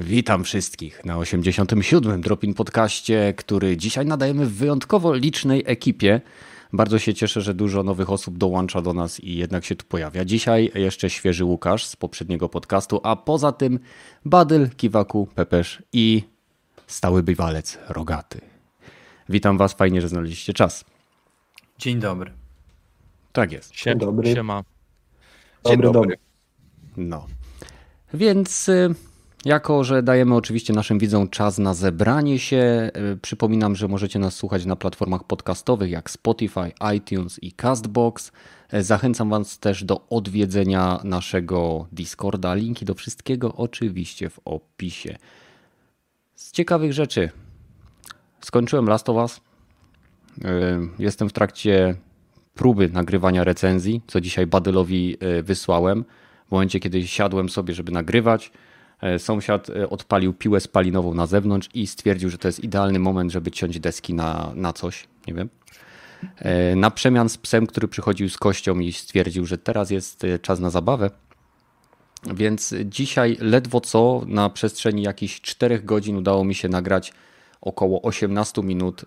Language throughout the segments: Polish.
Witam wszystkich na 87. Dropin Podcaście, który dzisiaj nadajemy w wyjątkowo licznej ekipie. Bardzo się cieszę, że dużo nowych osób dołącza do nas i jednak się tu pojawia. Dzisiaj jeszcze świeży Łukasz z poprzedniego podcastu, a poza tym Badyl, Kiwaku, Pepesz i stały bywalec Rogaty. Witam Was, fajnie, że znaleźliście czas. Dzień dobry. Tak jest. Dzień dobry. Siema. Dzień dobry. dobry. No. Więc y, jako, że dajemy oczywiście naszym widzom czas na zebranie się, y, przypominam, że możecie nas słuchać na platformach podcastowych jak Spotify, iTunes i Castbox. Y, zachęcam Was też do odwiedzenia naszego Discorda. Linki do wszystkiego oczywiście w opisie. Z ciekawych rzeczy. Skończyłem Last of Us. Jestem w trakcie próby nagrywania recenzji, co dzisiaj Badylowi wysłałem w momencie, kiedy siadłem sobie, żeby nagrywać, sąsiad e, odpalił piłę spalinową na zewnątrz i stwierdził, że to jest idealny moment, żeby ciąć deski na, na coś, nie wiem. E, na przemian z psem, który przychodził z kością i stwierdził, że teraz jest czas na zabawę. Więc dzisiaj ledwo co na przestrzeni jakichś 4 godzin udało mi się nagrać około 18 minut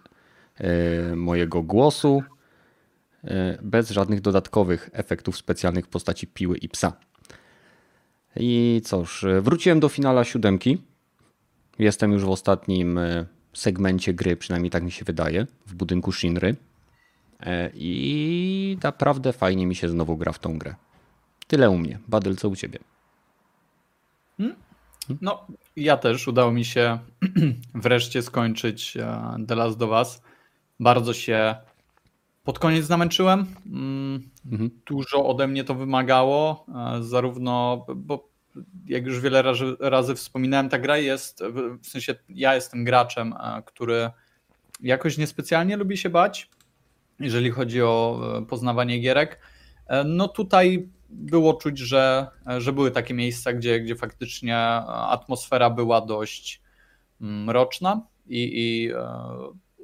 mojego głosu bez żadnych dodatkowych efektów specjalnych w postaci piły i psa. I cóż, wróciłem do finala siódemki. Jestem już w ostatnim e, segmencie gry, przynajmniej tak mi się wydaje, w budynku Shinry. E, I naprawdę fajnie mi się znowu gra w tą grę. Tyle u mnie. Badel, co u ciebie? Hmm? No, ja też udało mi się wreszcie skończyć e, The Last of Us. Bardzo się pod koniec namęczyłem. Mm, mhm. Dużo ode mnie to wymagało, e, zarówno, bo jak już wiele razy, razy wspominałem, ta gra jest, w sensie ja jestem graczem, e, który jakoś niespecjalnie lubi się bać, jeżeli chodzi o e, poznawanie gierek. No tutaj było czuć, że, że były takie miejsca, gdzie, gdzie faktycznie atmosfera była dość mroczna mm, i, i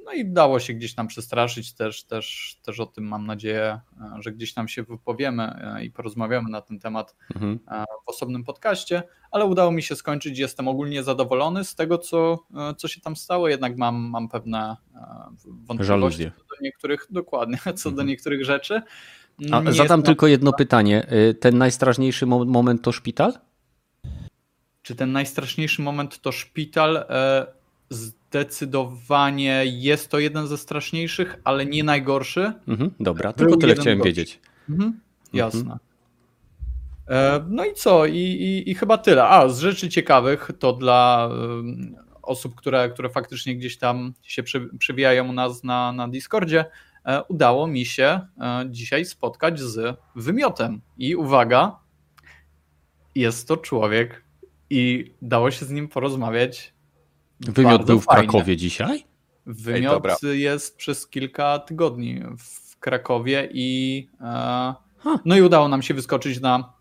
no i dało się gdzieś tam przestraszyć też, też, też o tym mam nadzieję, e, że gdzieś tam się wypowiemy e, i porozmawiamy na ten temat mhm. E, w osobnym podcaście, ale udało mi się skończyć. Jestem ogólnie zadowolony z tego, co, co się tam stało, jednak mam, mam pewne wątpliwości co do niektórych, dokładnie, co do mhm. niektórych rzeczy. A, zadam tylko jedno pytanie. Ten najstraszniejszy moment to szpital? Czy ten najstraszniejszy moment to szpital? Zdecydowanie jest to jeden ze straszniejszych, ale nie najgorszy. Mhm, dobra, tylko tyle chciałem gorszy. wiedzieć. Mhm, jasne. Mhm. No i co? I, i, I, chyba tyle. A, z rzeczy ciekawych to dla osób, które, które faktycznie gdzieś tam się przy, przywijają u nas na, na Discordzie, e, udało mi się e, dzisiaj spotkać z wymiotem. I uwaga, jest to człowiek i dało się z nim porozmawiać Wymiot był w Krakowie dzisiaj? Wymiot Ej, jest przez kilka tygodni w Krakowie i e, no i udało nam się wyskoczyć na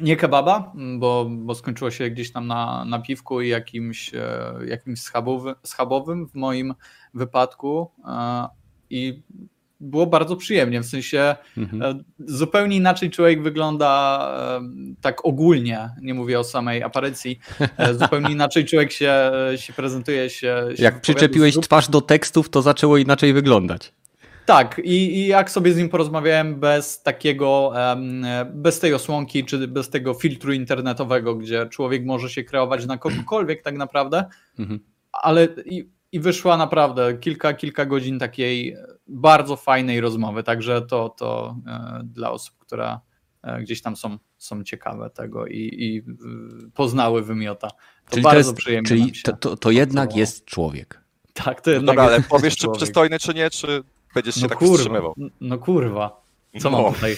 nie kebaba, bo, bo skończyło się gdzieś tam na, na piwku i jakimś, e, jakimś schabowym, schabowym w moim wypadku e, i było bardzo przyjemnie, w sensie mhm. E, zupełnie inaczej człowiek wygląda e, tak ogólnie, nie mówię o samej aparycji, e, zupełnie inaczej człowiek się, się prezentuje. Się, się jak przyczepiłeś twarz do tekstów, to zaczęło inaczej wyglądać. Tak, i, i, jak sobie z nim porozmawiałem bez takiego, bez tej osłonki, czy bez tego filtru internetowego, gdzie człowiek może się kreować na kogokolwiek tak naprawdę, mhm. ale i, wyszła naprawdę kilka, kilka godzin takiej bardzo fajnej rozmowy, także to, to e, dla osób, które e, gdzieś tam są, są ciekawe tego i, i poznały wymiota. To czyli bardzo to jest, przyjemnie Czyli to, to, to jednak jest człowiek. Tak, to no jednak Dobra, ale powiesz, czy przystojny, czy nie, czy będziesz się no tak kurwa, wstrzymywał? No kurwa, co no. mam tutaj?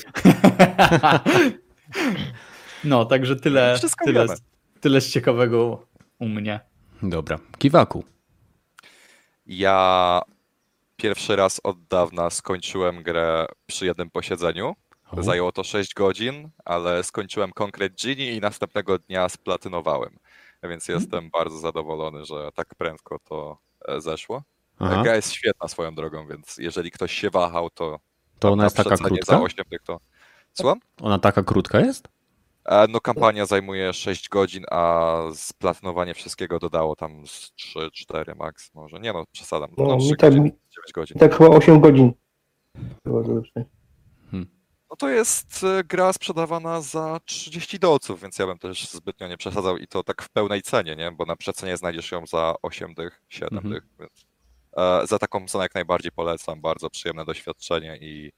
no, także tyle, tyle, tyle z ciekawego u mnie. Dobra, Kiwaku. Ja pierwszy raz od dawna skończyłem grę przy jednym posiedzeniu. Zajęło to 6 godzin, ale skończyłem Concrete Genie i następnego dnia splatynowałem. Więc hmm. jestem bardzo zadowolony, że tak prędko to e, zeszło. Aha. Gra jest świetna swoją drogą, więc jeżeli ktoś się wahał, to. To ona jest taka krótka? Za 8, to... Słucham? Ona taka krótka jest? E, no kampania zajmuje 6 godzin, a splatynowanie wszystkiego dodało tam z 3-4 max może. Nie no, przesadam. No, No, mi 3 tak- godziny, 9 godzin. Tak chyba 8 godzin. Lepsze. No to jest e, gra sprzedawana za 30 dolców, więc ja bym też zbytnio nie przesadzał i to tak w pełnej cenie, nie? Bo na przecenie znajdziesz ją za 8 dych, 7 Mhm. dych, więc e, za taką cenę jak najbardziej polecam, bardzo przyjemne doświadczenie i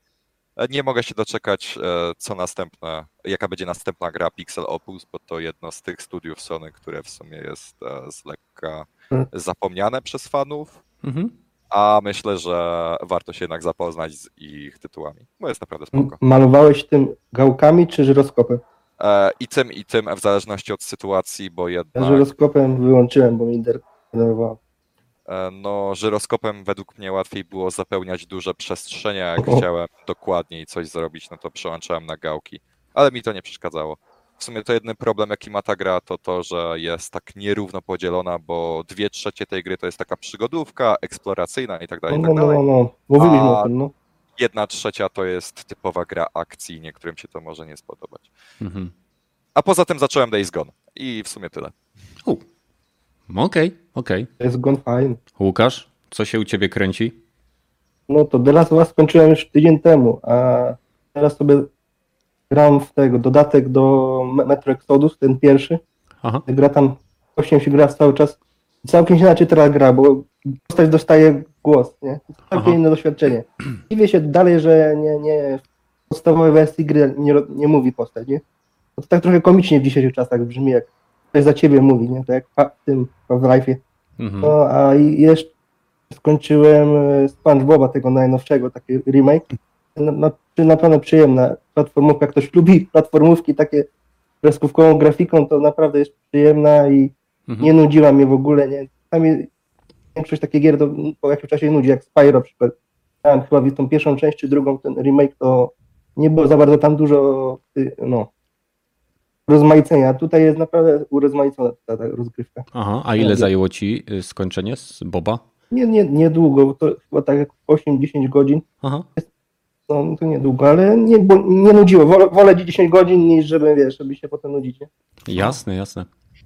nie mogę się doczekać, e, co następne, jaka będzie następna gra Pixel Opus, bo to jedno z tych studiów Sony, które w sumie jest e, z lekka Mhm. zapomniane przez fanów, Mhm. a myślę, że warto się jednak zapoznać z ich tytułami, bo jest naprawdę spoko. Malowałeś tym gałkami czy żyroskopem? E, I tym, i tym, w zależności od sytuacji, bo Ja jednak żyroskopem wyłączyłem, bo mi denerwowało. E, no, żyroskopem według mnie łatwiej było zapełniać duże przestrzenie, a jak O. chciałem dokładniej coś zrobić, no to przełączałem na gałki, ale mi to nie przeszkadzało. W sumie to jedyny problem, jaki ma ta gra, to to, że jest tak nierówno podzielona, bo dwie trzecie tej gry to jest taka przygodówka, eksploracyjna i tak dalej, No, tak no, no, dalej. no, no. Mówiliśmy o tym, no. Jedna trzecia to jest typowa gra akcji, niektórym się to może nie spodobać. Mhm. A poza tym zacząłem Days Gone i w sumie tyle. U. Okej, okej. To jest gone fine. Łukasz, co się u ciebie kręci? No to of Us skończyłem już tydzień temu, a teraz sobie gram w tego, dodatek do Me- Metro Exodus, ten pierwszy. Aha. Gra tam, właśnie się gra cały czas. Całkiem inaczej teraz gra, bo postać dostaje głos, nie? Całkiem Aha. inne doświadczenie. Dziwię się dalej, że nie, nie w podstawowej wersji gry nie, nie mówi postać, nie? To tak trochę komicznie w dzisiejszych czasach brzmi, jak ktoś za ciebie mówi, nie? Tak jak w tym w Life'ie. Mhm. No, a jeszcze skończyłem e, SpongeBoba, tego najnowszego, taki remake. Na, na, naprawdę przyjemna platformówka. Jak ktoś lubi platformówki takie kreskówkową grafiką, to naprawdę jest przyjemna i Mhm. nie nudziła mnie w ogóle. Nie. Czasami większość takich gier to po jakimś czasie nudzi, jak Spyro na przykład. Tam chyba tą pierwszą część czy drugą, ten remake, to nie było za bardzo tam dużo no, rozmaicenia. Tutaj jest naprawdę urozmaicona ta, ta rozgrywka. Aha, a ile zajęło ci y, skończenie z Boba? Nie, nie, niedługo, bo to chyba tak jak 8-10 godzin, Aha. no to niedługo, ale nie, bo nie nudziło. Wolę, wolę 10 godzin niż żeby, wiesz, żeby się potem nudzić, nie? Jasne, jasne.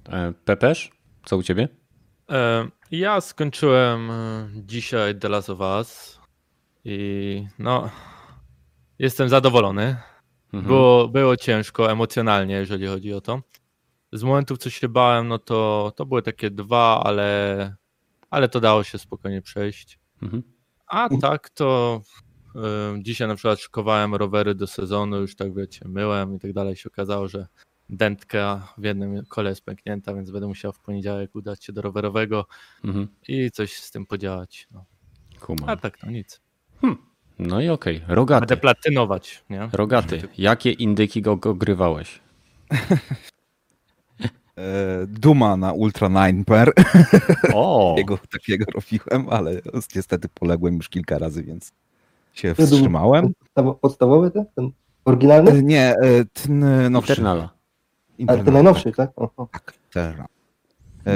E, Pepesz, co u ciebie? E, Ja skończyłem e, dzisiaj The Last of Us i no jestem zadowolony. Mhm. Było, było ciężko emocjonalnie, jeżeli chodzi o to. Z momentów, co się bałem, no to, to były takie dwa, ale, ale to dało się spokojnie przejść. Mhm. A tak to y, dzisiaj na przykład szykowałem rowery do sezonu, już tak wiecie, myłem i tak dalej. Się okazało, że dętka w jednym kole jest pęknięta, więc będę musiał w poniedziałek udać się do rowerowego Mhm. i coś z tym podziałać. No. A tak, to nic. No i okej, rogaty. Będę platynować, nie? Rogaty, jakie indyki go, go grywałeś? E, Duma na Ultra 9 per. O, Takiego, takiego robiłem, ale niestety poległem już kilka razy, więc się wstrzymałem. Podstawo- Podstawowy ten, ten oryginalny? E, Nie, e, ten nowszy. Eternala. A Internal, ten najnowszy, tak? O, o. Tak, Terra.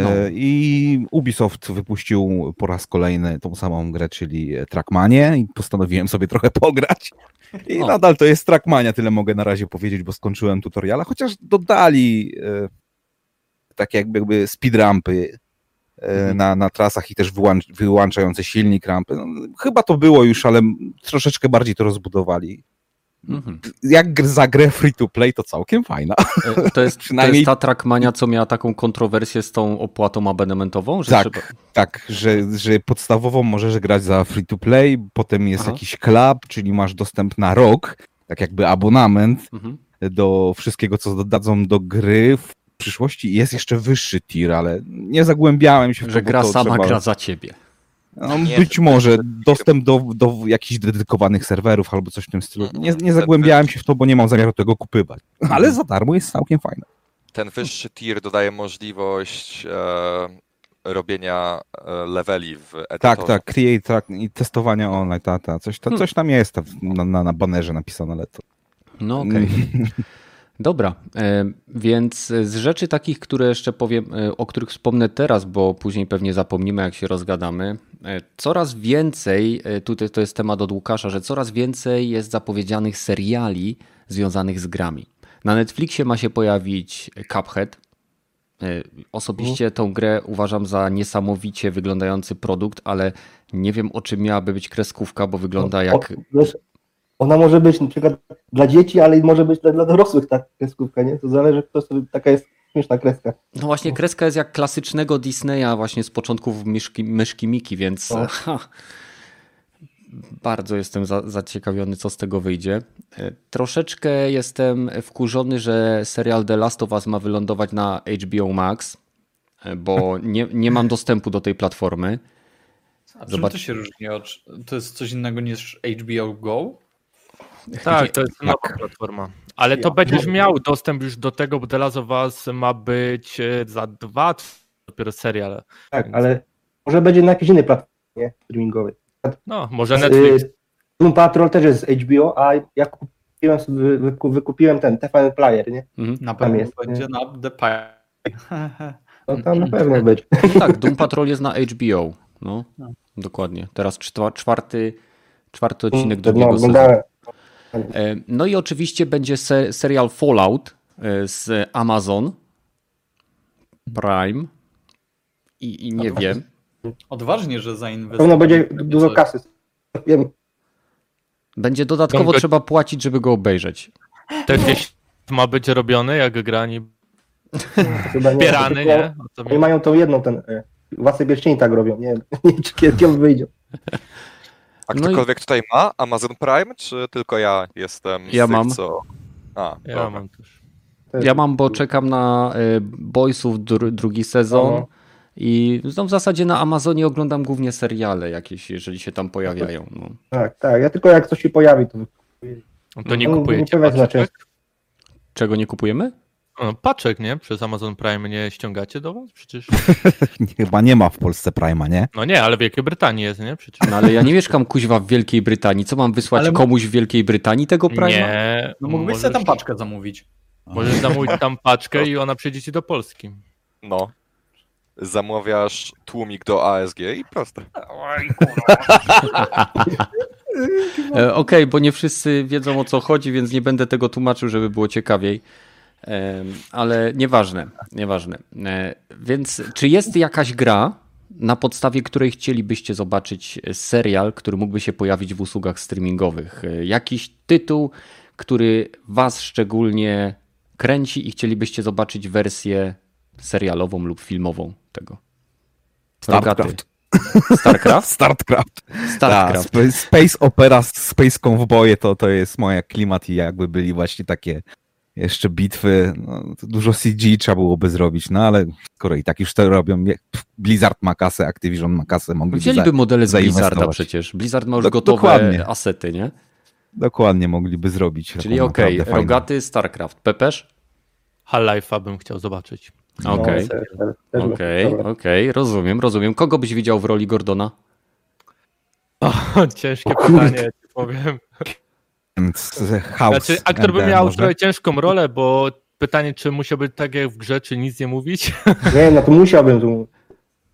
No. E, I Ubisoft wypuścił po raz kolejny tą samą grę, czyli Trackmanie i postanowiłem sobie trochę pograć. I O. nadal to jest Trackmania, tyle mogę na razie powiedzieć, bo skończyłem tutoriala, chociaż dodali e, takie jakby, jakby speedrampy e, Mhm. na, na trasach i też wyłącz, wyłączające silnik rampy. No, chyba to było już, ale troszeczkę bardziej to rozbudowali. Mhm. Jak za grę free to play to całkiem fajna. E, To jest, to Przynajmniej- jest ta Trackmania, co miała taką kontrowersję z tą opłatą abonementową? Że Tak. trzeba... Tak, że, że podstawową możesz grać za free to play, potem jest Aha. jakiś club, czyli masz dostęp na rok, tak jakby abonament Mhm. do wszystkiego, co dodadzą do gry w przyszłości. Jest jeszcze wyższy tier, ale nie zagłębiałem się w to, Że gra to sama trzeba... gra za ciebie. No, Nie, być może dostęp do, do jakichś dedykowanych serwerów albo coś w tym stylu. Nie, nie Ten zagłębiałem wyższy- się w to, bo nie mam zamiaru tego kupywać. Ale za darmo jest całkiem fajne. Ten wyższy tier dodaje możliwość e, robienia e, leveli w edytorze. Tak, tak, create tak, i testowania online, ta, ta, coś, ta, Hmm. coś tam jest ta- na, na, na banerze napisane, ale to No okej. Mm. Dobra, e, więc z rzeczy takich, które jeszcze powiem, e, o których wspomnę teraz, bo później pewnie zapomnimy, jak się rozgadamy. e, Coraz więcej, tutaj to jest temat od Łukasza, że coraz więcej jest zapowiedzianych seriali związanych z grami. Na Netflixie ma się pojawić Cuphead. Osobiście tą grę uważam za niesamowicie wyglądający produkt, ale nie wiem o czym miałaby być kreskówka, bo wygląda jak. Ona może być na przykład dla dzieci, ale może być dla, dla dorosłych ta kreskówka, nie? To zależy, kto sobie, taka jest śmieszna kreska. No właśnie, kreska jest jak klasycznego Disneya, właśnie z początków myszki, myszki Miki, więc O. ha, bardzo jestem za, zaciekawiony, co z tego wyjdzie. E, Troszeczkę jestem wkurzony, że serial The Last of Us ma wylądować na HBO Max, e, bo nie, nie mam dostępu do tej platformy. A czym Zobacz- to się różni? od- To jest coś innego niż HBO Go? Tak, to jest nowa platforma. Ale to będziesz miał dostęp już do tego, bo The Last of Us ma być e, za dwa dopiero serial. Tak, ale może będzie na jakiejś innej platformie nie? streamingowej. No, może Netflix. Y, Doom Patrol też jest z HBO, a ja kupiłem, sobie- wyku- wykupiłem ten TVN Player, nie? Mhm. Na pewno jest, będzie na The Pie. No tam na pewno być. No tak, Doom Patrol jest na HBO. No, No. dokładnie. Teraz czwa- czwarty, czwarty odcinek No, drugiego sezonu. E, No i oczywiście będzie se, serial Fallout e, z Amazon Prime. I, i nie to- wiem. Odważnie, że Na zainwestowali. pewno będzie dużo coś. kasy. Wiem, Będzie dodatkowo Tam trzeba płacić, żeby go obejrzeć. Te gdzieś ma być robiony, jak grani chyba nie. nie? Oni mają tą jedną, ten e, Pierścieni tak robią, nie wiem, nie wiem, czy kiedy on wyjdzie. A No i- ktokolwiek tutaj ma Amazon Prime, czy tylko ja jestem z Ja tych, mam. co... A, Ja dobra. mam też. Ja mam, bo czekam na e, Boysów dru, drugi sezon. I no, w zasadzie na Amazonie oglądam głównie seriale jakieś, jeżeli się tam pojawiają. No. Tak, tak, ja tylko jak coś się pojawi, to No to nie No, kupujecie nie? Czego nie kupujemy? No, paczek, nie? Przez Amazon Prime nie ściągacie do was? Przecież. Chyba nie ma w Polsce Prima, nie? No nie, ale w Wielkiej Brytanii jest, nie? Przecież. No ale ja nie mieszkam kuźwa w Wielkiej Brytanii. Co mam wysłać Ale- komuś w Wielkiej Brytanii tego Prima? Nie. No mógłbyś sobie tam paczkę zamówić. Możesz zamówić tam paczkę i ona przyjdzie ci do Polski. No. Zamawiasz tłumik do ASG i proste. E, Okej, bo nie wszyscy wiedzą o co chodzi, więc nie będę tego tłumaczył, żeby było ciekawiej. Ale nieważne, nieważne. E, Więc czy jest jakaś gra, na podstawie której chcielibyście zobaczyć serial, który mógłby się pojawić w usługach streamingowych? E, Jakiś tytuł, który Was szczególnie kręci i chcielibyście zobaczyć wersję serialową lub filmową tego? Rogaty. Starcraft. Starcraft? Startcraft. Starcraft. Ta, sp- Space Opera, Space Cowboye to, to jest moja klimat i jakby byli właśnie takie jeszcze bitwy, no, to dużo CG trzeba byłoby zrobić, no ale skoro i tak już to robią, Blizzard ma kasę, Activision ma kasę, mogliby Wzięliby za, modele z Blizzarda przecież. Blizzard ma już Dok- gotowe dokładnie. asety, nie? dokładnie mogliby zrobić. Czyli okej, fajną- rogaty StarCraft. Pepesz? Half-Life'a bym chciał zobaczyć. Okej, No, bym- okej, dobra. okej, rozumiem, rozumiem. Kogo byś widział w roli Gordona? O, ciężkie pytanie, ja ci powiem. Więc House Znaczy, aktor by miał może? trochę ciężką rolę, bo pytanie, czy musiał być tak jak w grze, czy nic nie mówić. Nie, no to musiałbym, to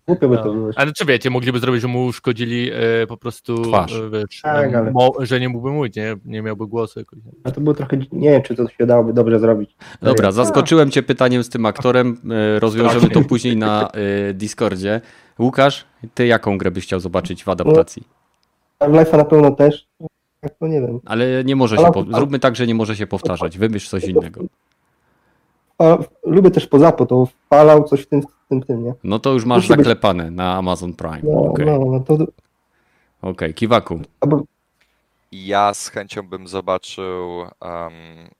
głupio by to było. Ale czy wiecie, mogliby zrobić, że mu uszkodzili e, po prostu, Twarz. e, wiesz, Tak, ale- mo, że nie mógłby mówić, nie, nie miałby głosu jakoś. A to było trochę, nie wiem, czy to się dałoby dobrze zrobić. Dobra, zaskoczyłem cię pytaniem z tym aktorem. e, Rozwiążemy to później na e, Discordzie. Łukasz, ty jaką grę byś chciał zobaczyć w adaptacji? Life'a na pewno też, tak to nie wiem. Ale nie może się. Po... Zróbmy tak, że nie może się powtarzać. Wymyśl coś innego. A, lubię też pozapo, to falał coś w tym, w tym, tym, nie? No to już masz Musi być- zaklepane na Amazon Prime. No, Okej, no, no to, Okej, Kiwaku. albo, Ja z chęcią bym zobaczył um,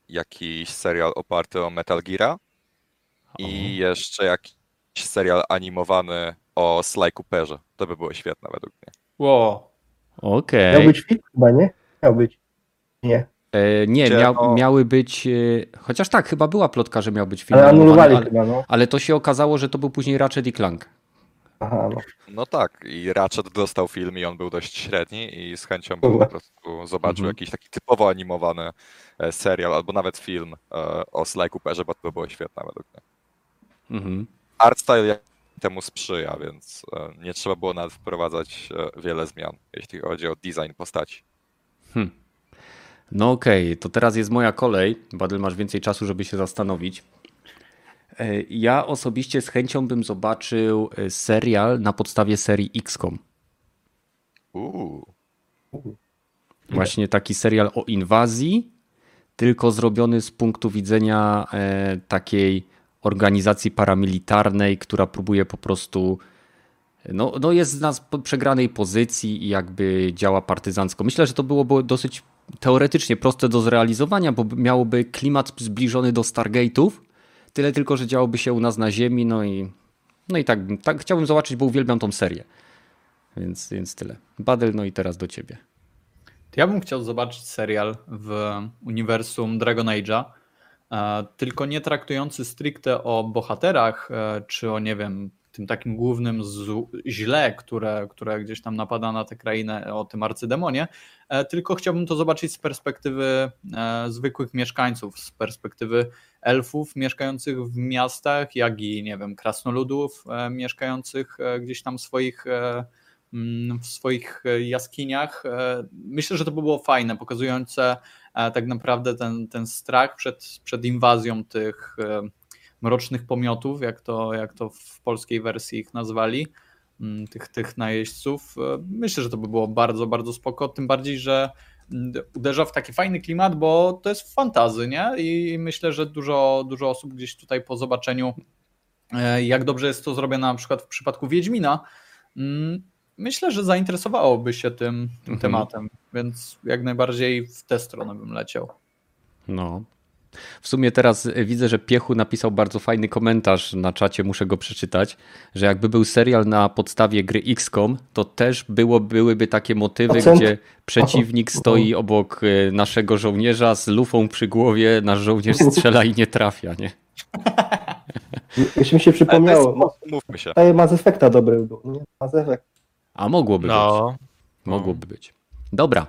jakiś serial oparty o Metal Geara i jeszcze jakiś serial animowany o Sly Cooperze. To by było świetne według mnie. Wow. Okej. miał być film chyba, nie? Miał być. Nie, E, nie, miał, no- miały być. e, Chociaż tak, chyba była plotka, że miał być film. ale animowany, anulowali ale, chyba, no. ale to się okazało, że to był później Ratchet i Clank. Aha, no. No tak, i Ratchet dostał film i on był dość średni i z chęcią bym po prostu zobaczył Mhm. jakiś taki typowo animowany e, serial albo nawet film e, o Sly Cooperze, bo to by było świetne według mnie. Mhm. Art style temu sprzyja, więc e, nie trzeba było nawet wprowadzać e, wiele zmian, jeśli chodzi o design postaci. Hm. No okej, okay, to teraz jest moja kolej. Badel, masz więcej czasu, żeby się zastanowić. E, ja osobiście z chęcią bym zobaczył e, serial na podstawie serii XCOM. Uuu. Właśnie taki serial o inwazji, tylko zrobiony z punktu widzenia e, takiej organizacji paramilitarnej, która próbuje po prostu. No, no jest na przegranej pozycji i jakby działa partyzancko. Myślę, że to byłoby dosyć teoretycznie proste do zrealizowania, bo miałoby klimat zbliżony do Stargate'ów, tyle tylko, że działoby się u nas na Ziemi, no i, no i tak, tak chciałbym zobaczyć, bo uwielbiam tą serię. Więc, więc tyle. Badel, no i teraz do ciebie. Ja bym chciał zobaczyć serial w uniwersum Dragon Age'a, e, tylko nie traktujący stricte o bohaterach, e, czy o, nie wiem, tym takim głównym źle, które, które gdzieś tam napada na tę krainę, o tym arcydemonie, e, tylko chciałbym to zobaczyć z perspektywy zwykłych mieszkańców, z perspektywy elfów mieszkających w miastach, jak i, nie wiem, krasnoludów mieszkających gdzieś tam swoich Mm, w swoich e, jaskiniach. E, myślę, że to by było fajne, pokazujące e, tak naprawdę ten, ten strach przed, przed inwazją tych mrocznych pomiotów, jak to, jak to w polskiej wersji ich nazwali, mm, tych, tych najeźdźców. Myślę, że to by było bardzo, bardzo spoko, tym bardziej, że mm, uderza w taki fajny klimat, bo to jest fantazy, nie? I myślę, że dużo, dużo osób gdzieś tutaj po zobaczeniu, jak dobrze jest to zrobione na przykład w przypadku Wiedźmina, myślę, że zainteresowałoby się tym, tym mhm. tematem, więc jak najbardziej w tę stronę bym leciał. No. W sumie teraz widzę, że Piechu napisał bardzo fajny komentarz na czacie, muszę go przeczytać, że jakby był serial na podstawie gry XCOM, to też było, byłyby takie motywy, gdzie przeciwnik stoi obok e, naszego żołnierza z lufą przy głowie, nasz żołnierz strzela i nie trafia, nie? Jeśli mi się przypomniało, mówmy się. Mass Effecta dobry był, nie? Mass Effect. A mogłoby no. być. Mogłoby być. Dobra.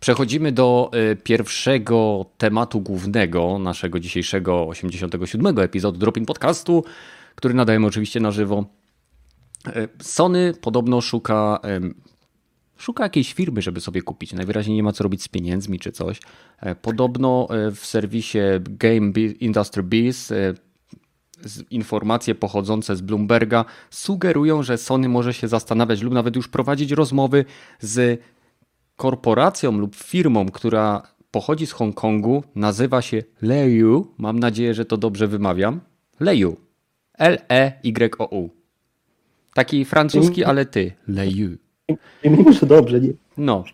Przechodzimy do y, pierwszego tematu głównego naszego dzisiejszego 87 epizodu Dropping Podcastu, który nadajemy oczywiście na żywo. Y, Sony podobno szuka szuka jakiejś firmy, żeby sobie kupić. Najwyraźniej nie ma co robić z pieniędzmi czy coś. E, podobno e, w serwisie Game Industry Biz e, informacje pochodzące z Bloomberga sugerują, że Sony może się zastanawiać lub nawet już prowadzić rozmowy z korporacją lub firmą, która pochodzi z Hongkongu, nazywa się Leyu. Mam nadzieję, że to dobrze wymawiam. Leyu. L-E-Y-O-U. Taki francuski, ale ty. Leyu. Mimo, że dobrze, nie? No.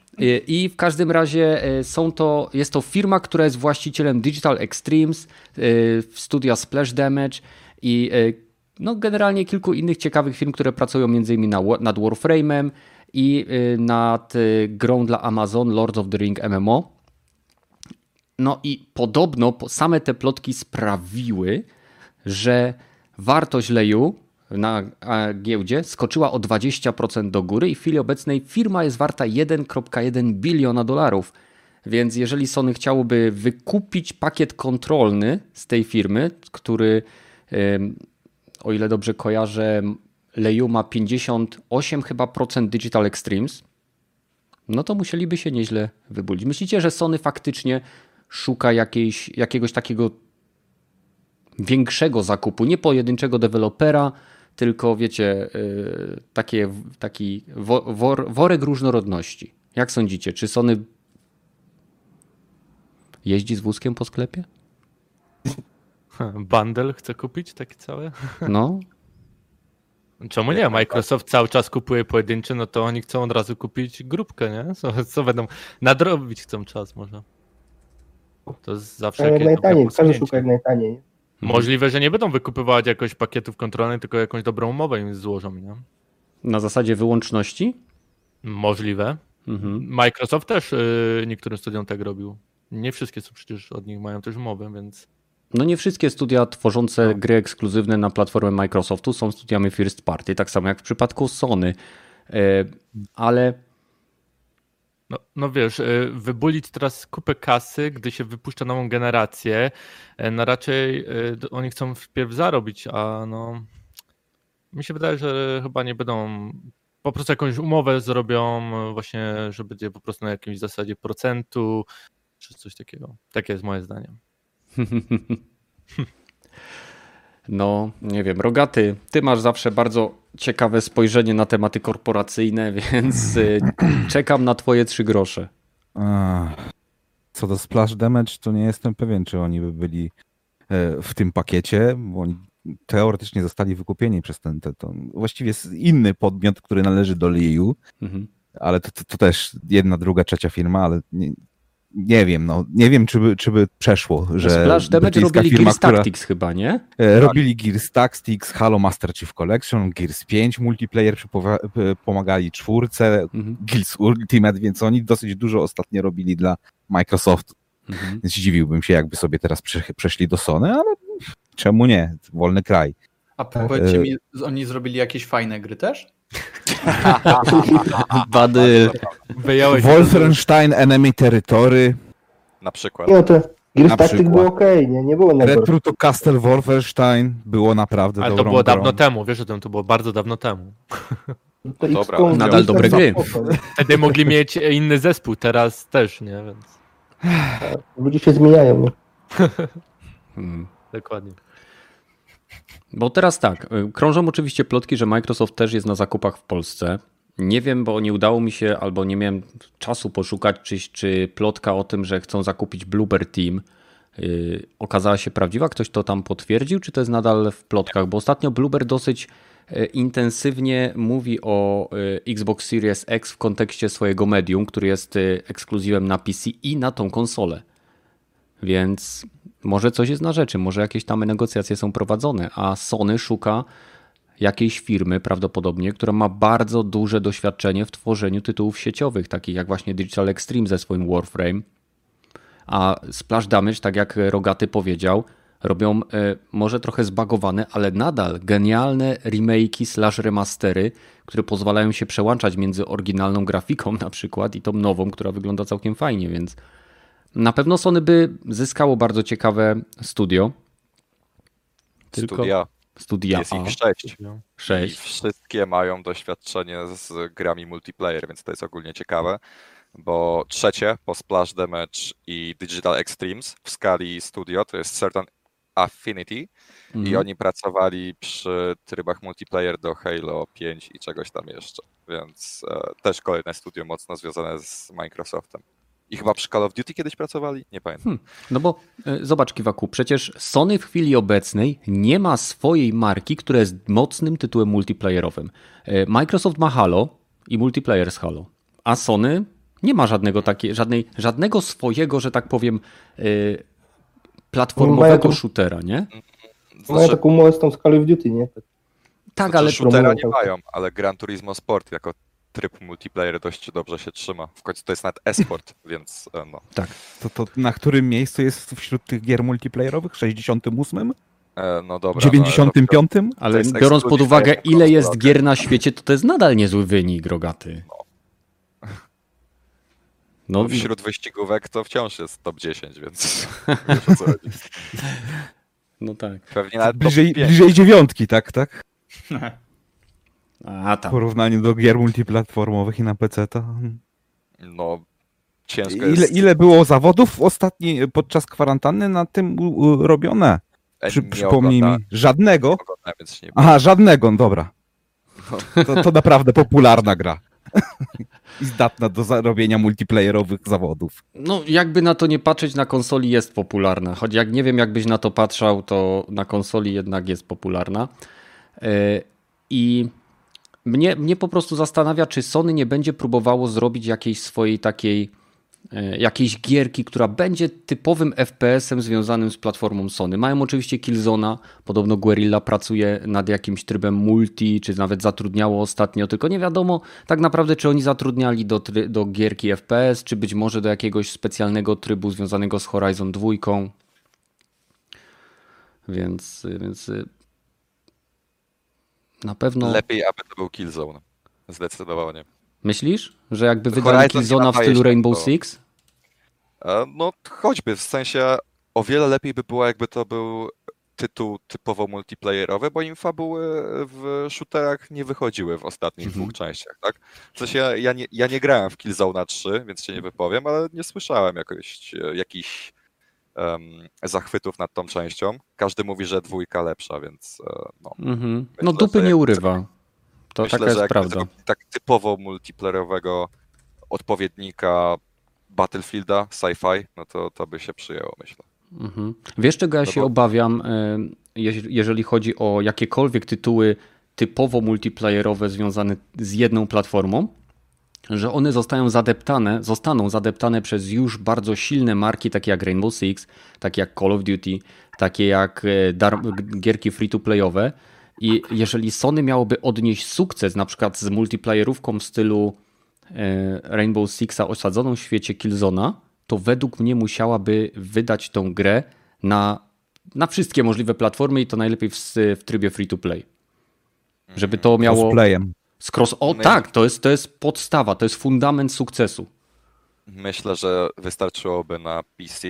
I w każdym razie e, są to, jest to firma, która jest właścicielem Digital Extremes, e, studia Splash Damage i e, no, generalnie kilku innych ciekawych firm, które pracują m.in. nad Warframe'em i nad grą dla Amazon Lords of the Ring MMO. No i podobno same te plotki sprawiły, że wartość leju na giełdzie skoczyła o 20% do góry i w chwili obecnej firma jest warta 1,1 biliona dolarów. Więc jeżeli Sony chciałoby wykupić pakiet kontrolny z tej firmy, który o ile dobrze kojarzę, Leju ma 58 chyba procent Digital Extremes, no to musieliby się nieźle wybudzić. Myślicie, że Sony faktycznie szuka jakiejś, jakiegoś takiego większego zakupu, nie pojedynczego dewelopera, tylko wiecie, y, takie, taki wor, worek różnorodności. Jak sądzicie, czy Sony jeździ z wózkiem po sklepie? Bundle chce kupić taki cały? No. Czemu nie? Microsoft cały czas kupuje pojedyncze, no to oni chcą od razu kupić grupkę, nie? Co, co będą nadrobić chcą czas może. To jest zawsze jak najtaniej, każdy szuka jak najtaniej. Mhm. Możliwe, że nie będą wykupywać jakoś pakietów kontrolnych, tylko jakąś dobrą umowę im złożą. Nie? Na zasadzie wyłączności? Możliwe. Mhm. Microsoft też y, niektórym studiom tak robił. Nie wszystkie są przecież od nich mają też umowę, więc. No nie wszystkie studia tworzące no. gry ekskluzywne na platformę Microsoftu są studiami first party, tak samo jak w przypadku Sony. E, ale no, no wiesz, y, wybulić teraz kupę kasy, gdy się wypuszcza nową generację, y, no raczej oni chcą wpierw zarobić, a no mi się wydaje, że chyba nie będą po prostu jakąś umowę zrobią właśnie, że będzie po prostu na jakimś zasadzie procentu, czy coś takiego. Takie jest moje zdanie. No, nie wiem, Rogaty, ty masz zawsze bardzo ciekawe spojrzenie na tematy korporacyjne, więc y, czekam na twoje trzy grosze. Co do Splash Damage, to nie jestem pewien, czy oni by byli e, w tym pakiecie, bo oni teoretycznie zostali wykupieni przez ten, ten, ten właściwie jest inny podmiot, który należy do Liu, mhm. ale to, to, to, też jedna, druga, trzecia firma, ale nie, nie wiem, no, nie wiem, czy by, czy by przeszło, że Splash Damage robili firma, Gears Tactics która, chyba, nie? E, robili Gears Tactics, Halo Master Chief Collection, Gears 5 multiplayer, pomagali czwórce, mhm. Gears Ultimate, więc oni dosyć dużo ostatnio robili dla Microsoft. Mhm. Więc dziwiłbym się, jakby sobie teraz przeszli do Sony, ale czemu nie? Wolny kraj. A powiedzcie e, mi, oni zrobili jakieś fajne gry też? Badyl. Wolfenstein Enemy Territory. Na przykład. Nie, to Gears Tactic było ok, nie, nie było najgorsze. Retro to Castle Wolfenstein było naprawdę Ale to było dawno temu, wiesz o tym, to było bardzo dawno temu. To Dobra, nadal dobre gry. Wtedy mogli mieć inny zespół, teraz też, nie, więc... Ludzie się zmieniają? Hmm. Dokładnie. Bo teraz tak, y, krążą oczywiście plotki, że Microsoft też jest na zakupach w Polsce. Nie wiem, bo nie udało mi się, albo nie miałem czasu poszukać, czy, czy plotka o tym, że chcą zakupić Bloober Team yy, okazała się prawdziwa. Ktoś to tam potwierdził, czy to jest nadal w plotkach? Bo ostatnio Bloober dosyć y, intensywnie mówi o y, Xbox Series X w kontekście swojego medium, który jest ekskluzywem na PC i na tą konsolę. Więc może coś jest na rzeczy, może jakieś tam negocjacje są prowadzone, a Sony szuka jakiejś firmy prawdopodobnie, która ma bardzo duże doświadczenie w tworzeniu tytułów sieciowych, takich jak właśnie Digital Extreme ze swoim Warframe. A Splash Damage, tak jak Rogaty powiedział, robią e, może trochę zbagowane, ale nadal genialne remake'i slash remastery, które pozwalają się przełączać między oryginalną grafiką na przykład i tą nową, która wygląda całkiem fajnie, więc na pewno Sony by zyskało bardzo ciekawe studio. Tylko studia. Studia. Jest ich sześć. sześć. I wszystkie mają doświadczenie z grami multiplayer, więc to jest ogólnie ciekawe. Bo trzecie po Splash Damage i Digital Extremes w skali studio to jest Certain Affinity i mhm. oni pracowali przy trybach multiplayer do Halo 5 i czegoś tam jeszcze. Więc e, też kolejne studio mocno związane z Microsoftem. I chyba przy Call of Duty kiedyś pracowali? Nie pamiętam. Hmm. No bo e, zobacz, Kiwaku, przecież Sony w chwili obecnej nie ma swojej marki, która jest mocnym tytułem multiplayerowym. E, Microsoft ma Halo i multiplayer z Halo, a Sony nie ma żadnego takie, żadnej, żadnego swojego, że tak powiem, e, platformowego shootera, nie? Znaczy... Mają taką umowę z tą z Call of Duty, nie? Tak, znaczy, ale... Shootera nie mają, ale Gran Turismo Sport jako tryb multiplayer dość dobrze się trzyma. W końcu to jest nawet esport, więc e, no. Tak. To, to na którym miejscu jest wśród tych gier multiplayerowych? 68? E, no dobra. 95? No, ale biorąc pod uwagę, ile jest gier na świecie, to to jest nadal niezły wynik, Rogaty. No. No, wśród wyścigówek to wciąż jest top 10, więc No tak. Pewnie nawet bliżej, bliżej dziewiątki, tak, tak? A, tam. W porównaniu do gier multiplatformowych i na PC to... No, ciężko ile, jest... Ile było zawodów ostatni, podczas kwarantanny na tym robione? E, Przy, przypomnij mi. Żadnego? Nie Aha, żadnego, no dobra. No. To, to naprawdę popularna gra. I zdatna do zarobienia multiplayerowych zawodów. No, jakby na to nie patrzeć, na konsoli jest popularna. Choć jak nie wiem, jakbyś na to patrzał, to na konsoli jednak jest popularna. E, I mnie, mnie po prostu zastanawia, czy Sony nie będzie próbowało zrobić jakiejś swojej takiej e, jakiejś gierki, która będzie typowym FPS-em związanym z platformą Sony. Mają oczywiście Killzona, podobno Guerrilla pracuje nad jakimś trybem multi, czy nawet zatrudniało ostatnio, tylko nie wiadomo tak naprawdę, czy oni zatrudniali do, do gierki FPS, czy być może do jakiegoś specjalnego trybu związanego z Horizon 2. Więc, więc na pewno. Lepiej, aby to był Killzone. Zdecydowanie. Myślisz, że jakby wydali Killzona w stylu Rainbow Six? E, no choćby, w sensie o wiele lepiej by było, jakby to był tytuł typowo multiplayerowy, bo im fabuły w shooterach nie wychodziły w ostatnich Mhm. dwóch częściach, tak? W sensie ja, ja, nie, ja nie grałem w Killzone 3, więc się nie wypowiem, ale nie słyszałem jakoś, e, jakichś em, zachwytów nad tą częścią. Każdy mówi, że dwójka lepsza, więc e, no. Mhm. No Myślę, dupy że nie urywa. To Myślę, taka jest jak prawda. zrobić tak typowo multiplayerowego odpowiednika Battlefielda, sci-fi, no to, to by się przyjęło, myślę. Mhm. Wiesz, czego ja No się bo- obawiam, e, jeż- jeżeli chodzi o jakiekolwiek tytuły typowo multiplayerowe związane z jedną platformą? Że one zostają zadeptane, zostaną zadeptane przez już bardzo silne marki, takie jak Rainbow Six, takie jak Call of Duty, takie jak e, gierki free-to-playowe. I jeżeli Sony miałoby odnieść sukces na przykład z multiplayerówką w stylu e, Rainbow Sixa osadzoną w świecie Killzona, to według mnie musiałaby wydać tą grę na, na wszystkie możliwe platformy i to najlepiej w, w trybie free to play. Żeby to miało. Cosplayem. Z cross... O My- tak, to jest, to jest podstawa, to jest fundament sukcesu. Myślę, że wystarczyłoby na PC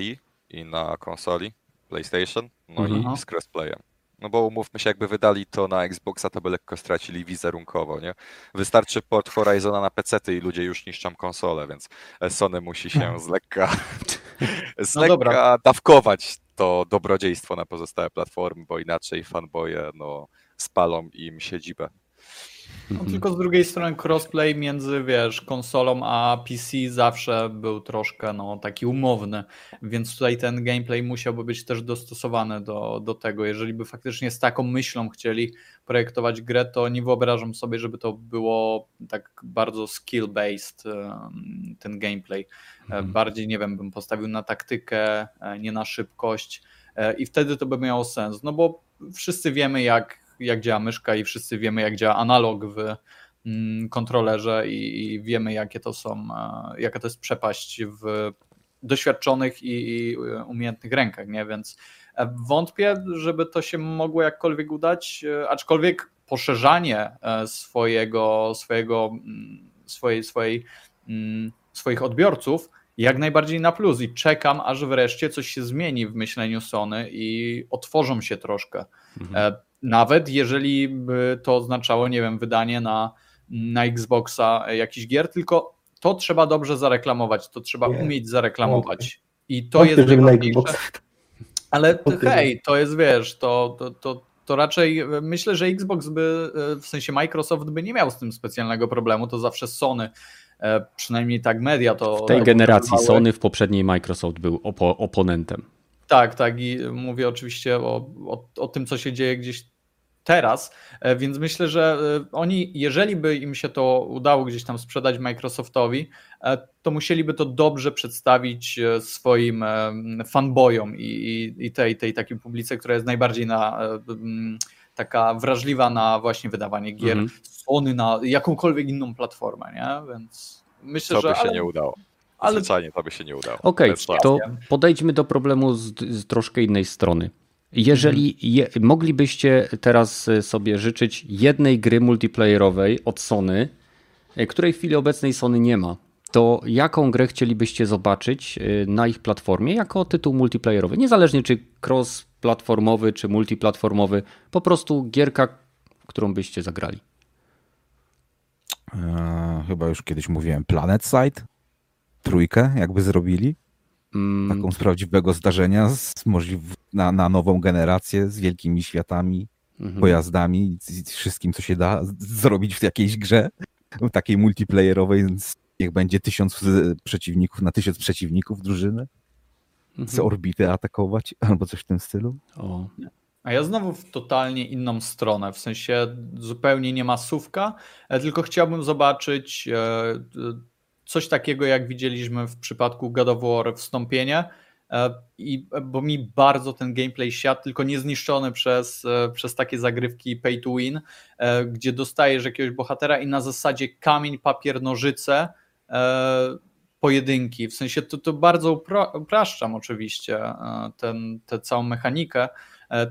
i na konsoli PlayStation, no Mhm. i z crossplayem. No bo umówmy się, jakby wydali to na Xboxa, to by lekko stracili wizerunkowo, nie? Wystarczy port Horizona na PC i ludzie już niszczą konsolę, więc Sony musi się z lekka, z No lekka dobra. dawkować to dobrodziejstwo na pozostałe platformy, bo inaczej fanboye no, spalą im siedzibę. No, tylko z drugiej strony crossplay między, wiesz, konsolą a PC zawsze był troszkę no, taki umowny, więc tutaj ten gameplay musiałby być też dostosowany do, do tego. Jeżeli by faktycznie z taką myślą chcieli projektować grę, to nie wyobrażam sobie, żeby to było tak bardzo skill-based ten gameplay. E, Bardziej, nie wiem, bym postawił na taktykę, e, nie na szybkość e, i wtedy to by miało sens, no bo wszyscy wiemy jak, jak działa myszka i wszyscy wiemy jak działa analog w mm, kontrolerze i, wiemy jakie to są, e, jaka to jest przepaść w doświadczonych i, i umiejętnych rękach, nie? Więc e, wątpię, żeby to się mogło jakkolwiek udać, e, aczkolwiek poszerzanie e, swojego, swojego, mm, swojej, swojej, mm, swoich odbiorców jak najbardziej na plus i czekam, aż wreszcie coś się zmieni w myśleniu Sony i otworzą się troszkę. Mhm. Nawet jeżeli by to oznaczało, nie wiem, wydanie na, na Xboxa jakichś gier, tylko to trzeba dobrze zareklamować, to trzeba Nie. umieć zareklamować. I to jest żeby na najważniejsze. Xbox. Ale hej, to jest, wiesz, to, to, to, to raczej myślę, że Xbox by, e, w sensie Microsoft by nie miał z tym specjalnego problemu, to zawsze Sony, e, przynajmniej tak media to... W tej generacji. Sony, w poprzedniej Microsoft był opo oponentem. Tak, tak i mówię oczywiście o, o, o tym, co się dzieje gdzieś teraz, e, więc myślę, że e, oni, jeżeli by im się to udało gdzieś tam sprzedać Microsoftowi, e, to musieliby to dobrze przedstawić swoim fanboyom i, i, i tej, tej takiej publice, która jest najbardziej na, taka wrażliwa na właśnie wydawanie gier Mhm. Sony na jakąkolwiek inną platformę, nie? Więc myślę, To że by się ale, nie udało. Ale Zwyczajnie to by się nie udało. Okej, szans. to podejdźmy do problemu z, z troszkę innej strony. Jeżeli je, moglibyście teraz e, sobie życzyć jednej gry multiplayerowej od Sony, e, której w chwili obecnej Sony nie ma, to jaką grę chcielibyście zobaczyć e, na ich platformie jako tytuł multiplayerowy? Niezależnie czy cross-platformowy, czy multiplatformowy, po prostu gierka, którą byście zagrali. E, chyba już kiedyś mówiłem Planet Side. Trójkę jakby zrobili. Mm, Taką z prawdziwego zdarzenia z możliw na, na nową generację z wielkimi światami, mhm. pojazdami z- z wszystkim, co się da z- zrobić w jakiejś grze. Takiej multiplayerowej, więc niech będzie tysiąc z- przeciwników na tysiąc przeciwników drużyny. Z Mhm. orbity atakować albo coś w tym stylu. O. A ja znowu w totalnie inną stronę, w sensie zupełnie nie masówka, e, tylko chciałbym zobaczyć e, e, coś takiego, jak widzieliśmy w przypadku God of War Wstąpienie, e, i, bo mi bardzo ten gameplay siadł, tylko nie zniszczony przez, e, przez takie zagrywki pay to win, e, gdzie dostajesz jakiegoś bohatera i na zasadzie kamień, papier, nożyce e, pojedynki, w sensie to, to bardzo upra- upraszczam oczywiście e, ten, tę całą mechanikę, e,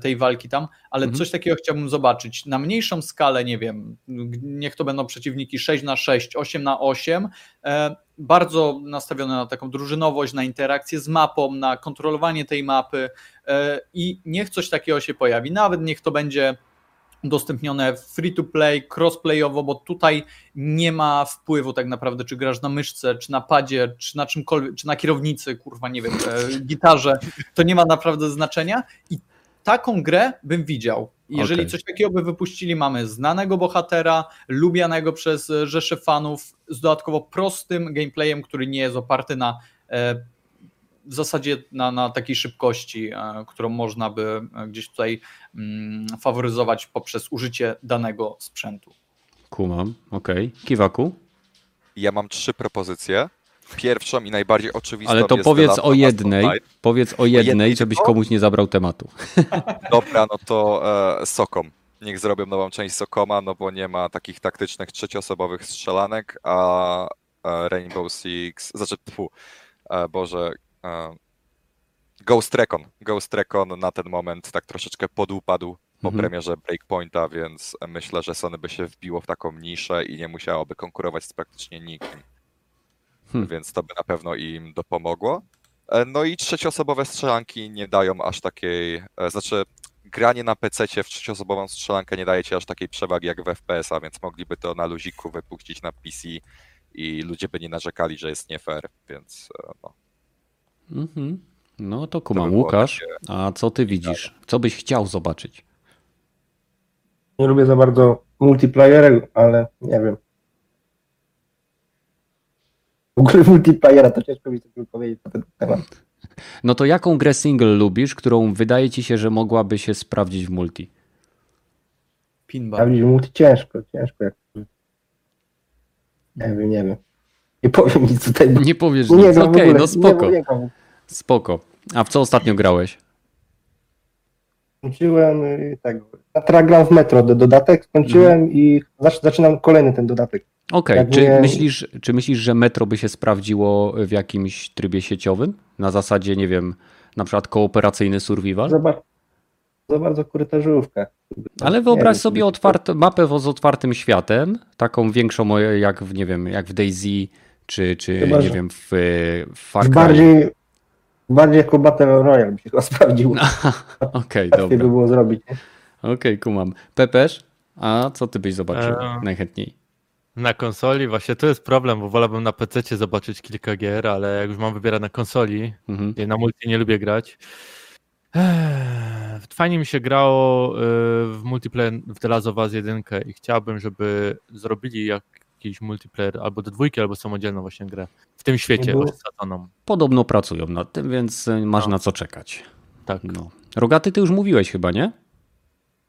tej walki tam, ale Mhm. coś takiego chciałbym zobaczyć. Na mniejszą skalę, nie wiem, niech to będą przeciwniki 6 na 6 8 na 8 e, bardzo nastawione na taką drużynowość, na interakcję z mapą, na kontrolowanie tej mapy i niech coś takiego się pojawi, nawet niech to będzie udostępnione free to play, crossplayowo, bo tutaj nie ma wpływu tak naprawdę, czy grasz na myszce, czy na padzie, czy na czymkolwiek, czy na kierownicy, kurwa, nie wiem, e, gitarze, to nie ma naprawdę znaczenia i taką grę bym widział. Jeżeli okay. coś takiego by wypuścili, mamy znanego bohatera, lubianego przez rzesze fanów, z dodatkowo prostym gameplayem, który nie jest oparty na e, w zasadzie na, na takiej szybkości, e, którą można by e, gdzieś tutaj mm, faworyzować poprzez użycie danego sprzętu. Kumam, okej. Okay. Kiwaku? Ja mam trzy propozycje. Pierwszą i najbardziej oczywistą Ale to powiedz o jednej, powiedz o jednej, żebyś komuś nie zabrał tematu. Dobra, no to e, Sokom. Niech zrobią nową część Sokoma, no bo nie ma takich taktycznych trzecioosobowych strzelanek, a Rainbow Six, znaczy, tfu, Boże, Ghost Recon. Ghost Recon na ten moment tak troszeczkę podupadł po mhm. premierze Breakpointa, więc myślę, że Sony by się wbiło w taką niszę i nie musiałoby konkurować z praktycznie nikim. Hmm. Więc to by na pewno im dopomogło. E, no i trzecioosobowe strzelanki nie dają aż takiej, e, znaczy granie na PC w trzecioosobową strzelankę nie daje ci aż takiej przewagi jak w FPS-a, więc mogliby to na luziku wypuścić na PC i ludzie by nie narzekali, że jest nie fair, więc e, no. Mhm. No to kumam. To Łukasz, a co ty widzisz? Co byś chciał zobaczyć? Nie lubię za bardzo multiplayera, ale nie wiem. W ogóle multiplayera to ciężko mi coś powiedzieć na ten temat. No to jaką grę single lubisz, którą wydaje ci się, że mogłaby się sprawdzić w multi? Pinball. Sprawdzić w multi ciężko, ciężko. Jak... Nie wiem, nie wiem. Nie powiem nic tutaj. Nie powiesz nie nic, okej, okay, no spoko. Nie, nie spoko. A w co ostatnio grałeś? Skończyłem y, tak, teraz gram w Metro dodatek, skończyłem mhm. i zaczynam kolejny ten dodatek. Okej, okay. czy, nie... myślisz, czy myślisz, że Metro by się sprawdziło w jakimś trybie sieciowym? Na zasadzie, nie wiem, na przykład kooperacyjny survival? Zobacz, za bardzo korytarzówkę. Ale wyobraź sobie otwarte, mapę z otwartym światem, taką większą jak w, nie wiem, jak w Daisy, czy, czy Chyba, nie wiem, w, w Far Cry. Bardziej, bardziej jako Battle Royale by się chyba sprawdził. Okej, okay, dobra. by było zrobić. Okej, okay, kumam. Pepesz, a co ty byś zobaczył eee, najchętniej? Na konsoli właśnie to jest problem, bo wolałbym na PC zobaczyć kilka gier, ale jak już mam wybierać na konsoli, mhm. na multi nie lubię grać, Fajnie mi się grało y, w multiplayer w The Last of Us 1 i chciałbym, żeby zrobili jakiś multiplayer albo do dwójki, albo samodzielną właśnie grę w tym świecie osadzoną. Podobno pracują nad tym, więc y, masz no. na co czekać. Tak. No. Rogaty ty już mówiłeś chyba, nie?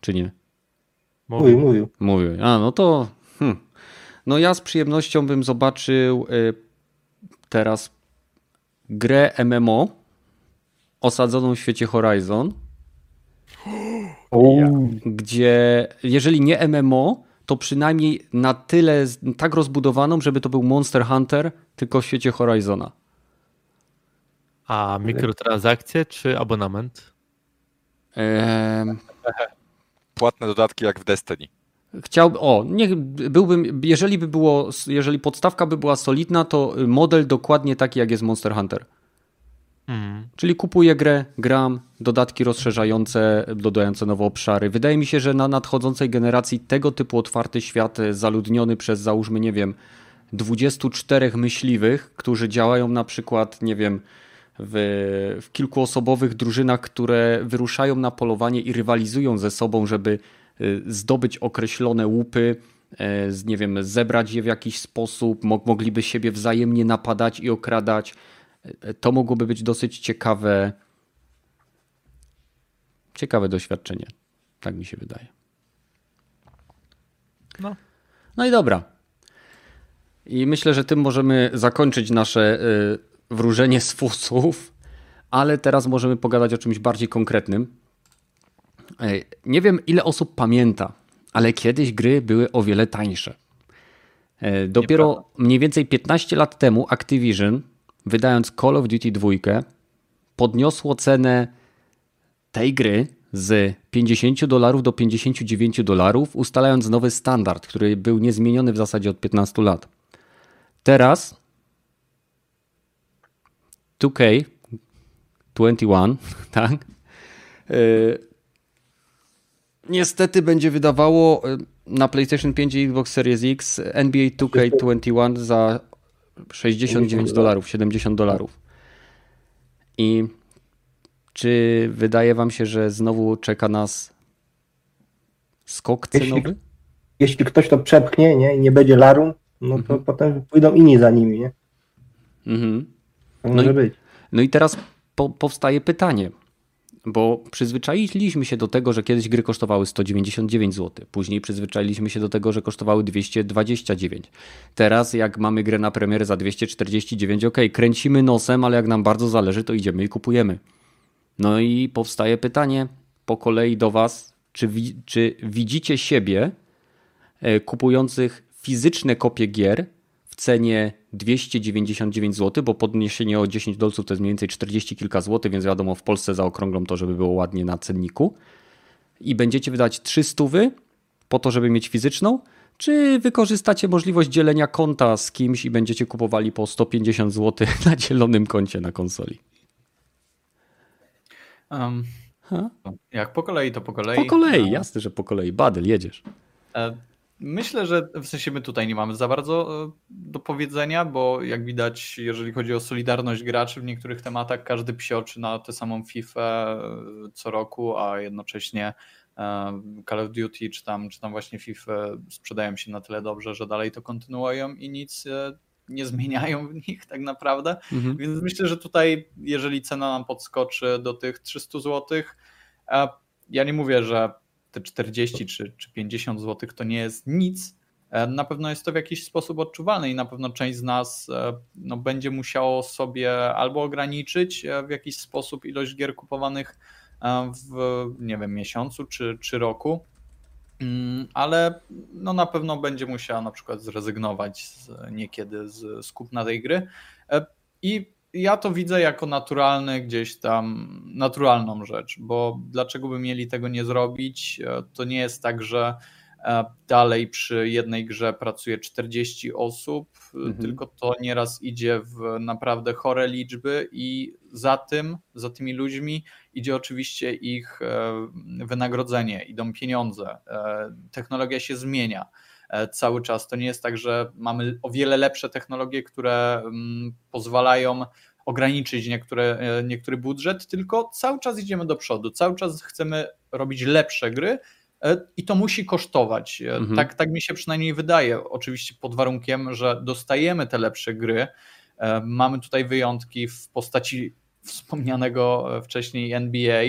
Czy nie? Mówił, mówił. Mówił. A, no to... Hmm. No ja z przyjemnością bym zobaczył y, teraz grę MMO osadzoną w świecie Horizon, gdzie jeżeli nie MMO, to przynajmniej na tyle tak rozbudowaną, żeby to był Monster Hunter, tylko w świecie Horizona. A mikrotransakcje czy abonament? Ehm... Płatne dodatki jak w Destiny. Chciałbym, o, niech byłbym, jeżeli by było, jeżeli podstawka by była solidna, to model dokładnie taki jak jest Monster Hunter. Mhm. Czyli kupuję grę, gram, dodatki rozszerzające, dodające nowe obszary. Wydaje mi się, że na nadchodzącej generacji tego typu otwarty świat, e, zaludniony przez załóżmy, nie wiem, 24 myśliwych, którzy działają na przykład, nie wiem, w, w kilkuosobowych drużynach, które wyruszają na polowanie i rywalizują ze sobą, żeby zdobyć określone łupy, e, nie wiem, zebrać je w jakiś sposób, mogliby siebie wzajemnie napadać i okradać to mogłoby być dosyć ciekawe, ciekawe doświadczenie. Tak mi się wydaje. No. No i dobra. I myślę, że tym możemy zakończyć nasze y, wróżenie z fusów, ale teraz możemy pogadać o czymś bardziej konkretnym. Nie wiem, ile osób pamięta, ale kiedyś gry były o wiele tańsze. E, dopiero Nieprawda. mniej więcej 15 lat temu Activision wydając Call of Duty 2, podniosło cenę tej gry z 50 dolarów do 59 dolarów, ustalając nowy standard, który był niezmieniony w zasadzie od 15 lat. Teraz 2K21, tak? Niestety będzie wydawało na PlayStation 5 i Xbox Series X NBA 2K21 za 69 dolarów, 70 dolarów. I czy wydaje wam się, że znowu czeka nas skok cenowy? Jeśli, jeśli ktoś to przepchnie nie, i nie będzie larum, no to mhm. potem pójdą inni za nimi, nie? Mhm. No i, być. No i teraz po, powstaje pytanie, bo przyzwyczailiśmy się do tego, że kiedyś gry kosztowały 199 zł, później przyzwyczailiśmy się do tego, że kosztowały 229. Teraz jak mamy grę na premierę za 249, ok, kręcimy nosem, ale jak nam bardzo zależy, to idziemy i kupujemy. No i powstaje pytanie po kolei do Was, czy, czy widzicie siebie e, kupujących fizyczne kopie gier w cenie 299 zł, bo podniesienie o 10 dolców to jest mniej więcej 40 kilka złotych, więc wiadomo w Polsce zaokrąglą to, żeby było ładnie na cenniku. I będziecie wydać 300 po to, żeby mieć fizyczną, czy wykorzystacie możliwość dzielenia konta z kimś i będziecie kupowali po 150 zł na dzielonym koncie na konsoli? Um, jak po kolei, to po kolei. Po kolei, jasne, że po kolei. Badel, jedziesz. E, myślę, że w sensie my tutaj nie mamy za bardzo e, do powiedzenia, bo jak widać, jeżeli chodzi o solidarność graczy w niektórych tematach, każdy psioczy na tę samą FIFA e, co roku, a jednocześnie Call of Duty czy tam, czy tam właśnie FIFA sprzedają się na tyle dobrze, że dalej to kontynuują i nic nie zmieniają w nich tak naprawdę. Mhm. Więc myślę, że tutaj, jeżeli cena nam podskoczy do tych 300 zł, ja nie mówię, że te 40 czy, czy 50 zł to nie jest nic. E, na pewno jest to w jakiś sposób odczuwalne i na pewno część z nas e, no, będzie musiało sobie albo ograniczyć e, w jakiś sposób ilość gier kupowanych w nie wiem, miesiącu czy, czy roku, Mm, ale no na pewno będzie musiała na przykład zrezygnować z, niekiedy z, z kupna tej gry. I ja to widzę jako naturalny gdzieś tam, naturalną rzecz, bo dlaczego by mieli tego nie zrobić? E, to nie jest tak, że E, dalej przy jednej grze pracuje 40 osób, mhm. tylko to nieraz idzie w naprawdę chore liczby i za tym, za tymi ludźmi idzie oczywiście ich e, wynagrodzenie, idą pieniądze. E, technologia się zmienia cały czas. To nie jest tak, że mamy o wiele lepsze technologie, które mm, pozwalają ograniczyć niektóre, niektóry budżet, tylko cały czas idziemy do przodu, cały czas chcemy robić lepsze gry, E, i to musi kosztować. E, mhm. Tak, tak mi się przynajmniej wydaje. Oczywiście pod warunkiem, że dostajemy te lepsze gry. E, mamy tutaj wyjątki w postaci wspomnianego wcześniej NBA.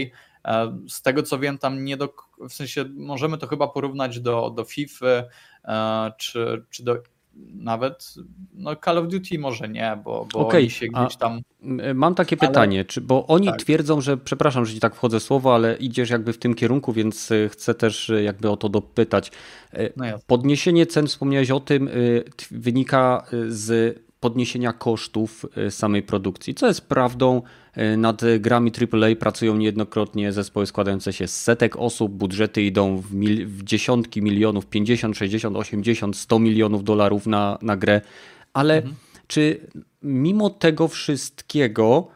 Z tego co wiem, tam nie do. W sensie możemy to chyba porównać do, do FIFA czy, czy do nawet no Call of Duty może nie, bo, bo okay. oni się gdzieś tam. Mam takie ale... pytanie, czy, bo oni tak. twierdzą, że przepraszam, że ci tak wchodzę słowo, ale idziesz jakby w tym kierunku, więc e, chcę też e, jakby o to dopytać. E, no Podniesienie cen, wspomniałeś o tym, wynika z podniesienia kosztów y, samej produkcji, co jest prawdą. Y, nad grami AAA pracują niejednokrotnie zespoły składające się z setek osób, budżety idą w, mil, w dziesiątki milionów, 50, 60, 80, 100 milionów dolarów na, na grę, ale mhm. czy mimo tego wszystkiego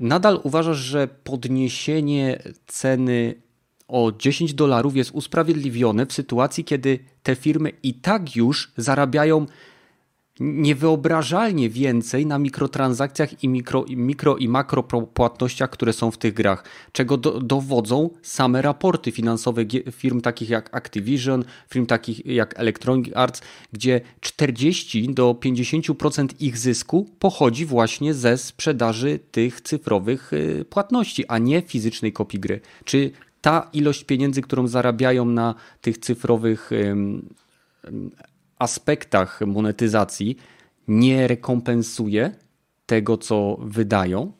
nadal uważasz, że podniesienie ceny o 10 dolarów jest usprawiedliwione w sytuacji, kiedy te firmy i tak już zarabiają niewyobrażalnie więcej na mikrotransakcjach i mikro, mikro i makro płatnościach, które są w tych grach, czego do, dowodzą same raporty finansowe firm takich jak Activision, firm takich jak Electronic Arts, gdzie 40 do 50% ich zysku pochodzi właśnie ze sprzedaży tych cyfrowych y, płatności, a nie fizycznej kopii gry. Czy ta ilość pieniędzy, którą zarabiają na tych cyfrowych aspektach monetyzacji nie rekompensuje tego, co wydają.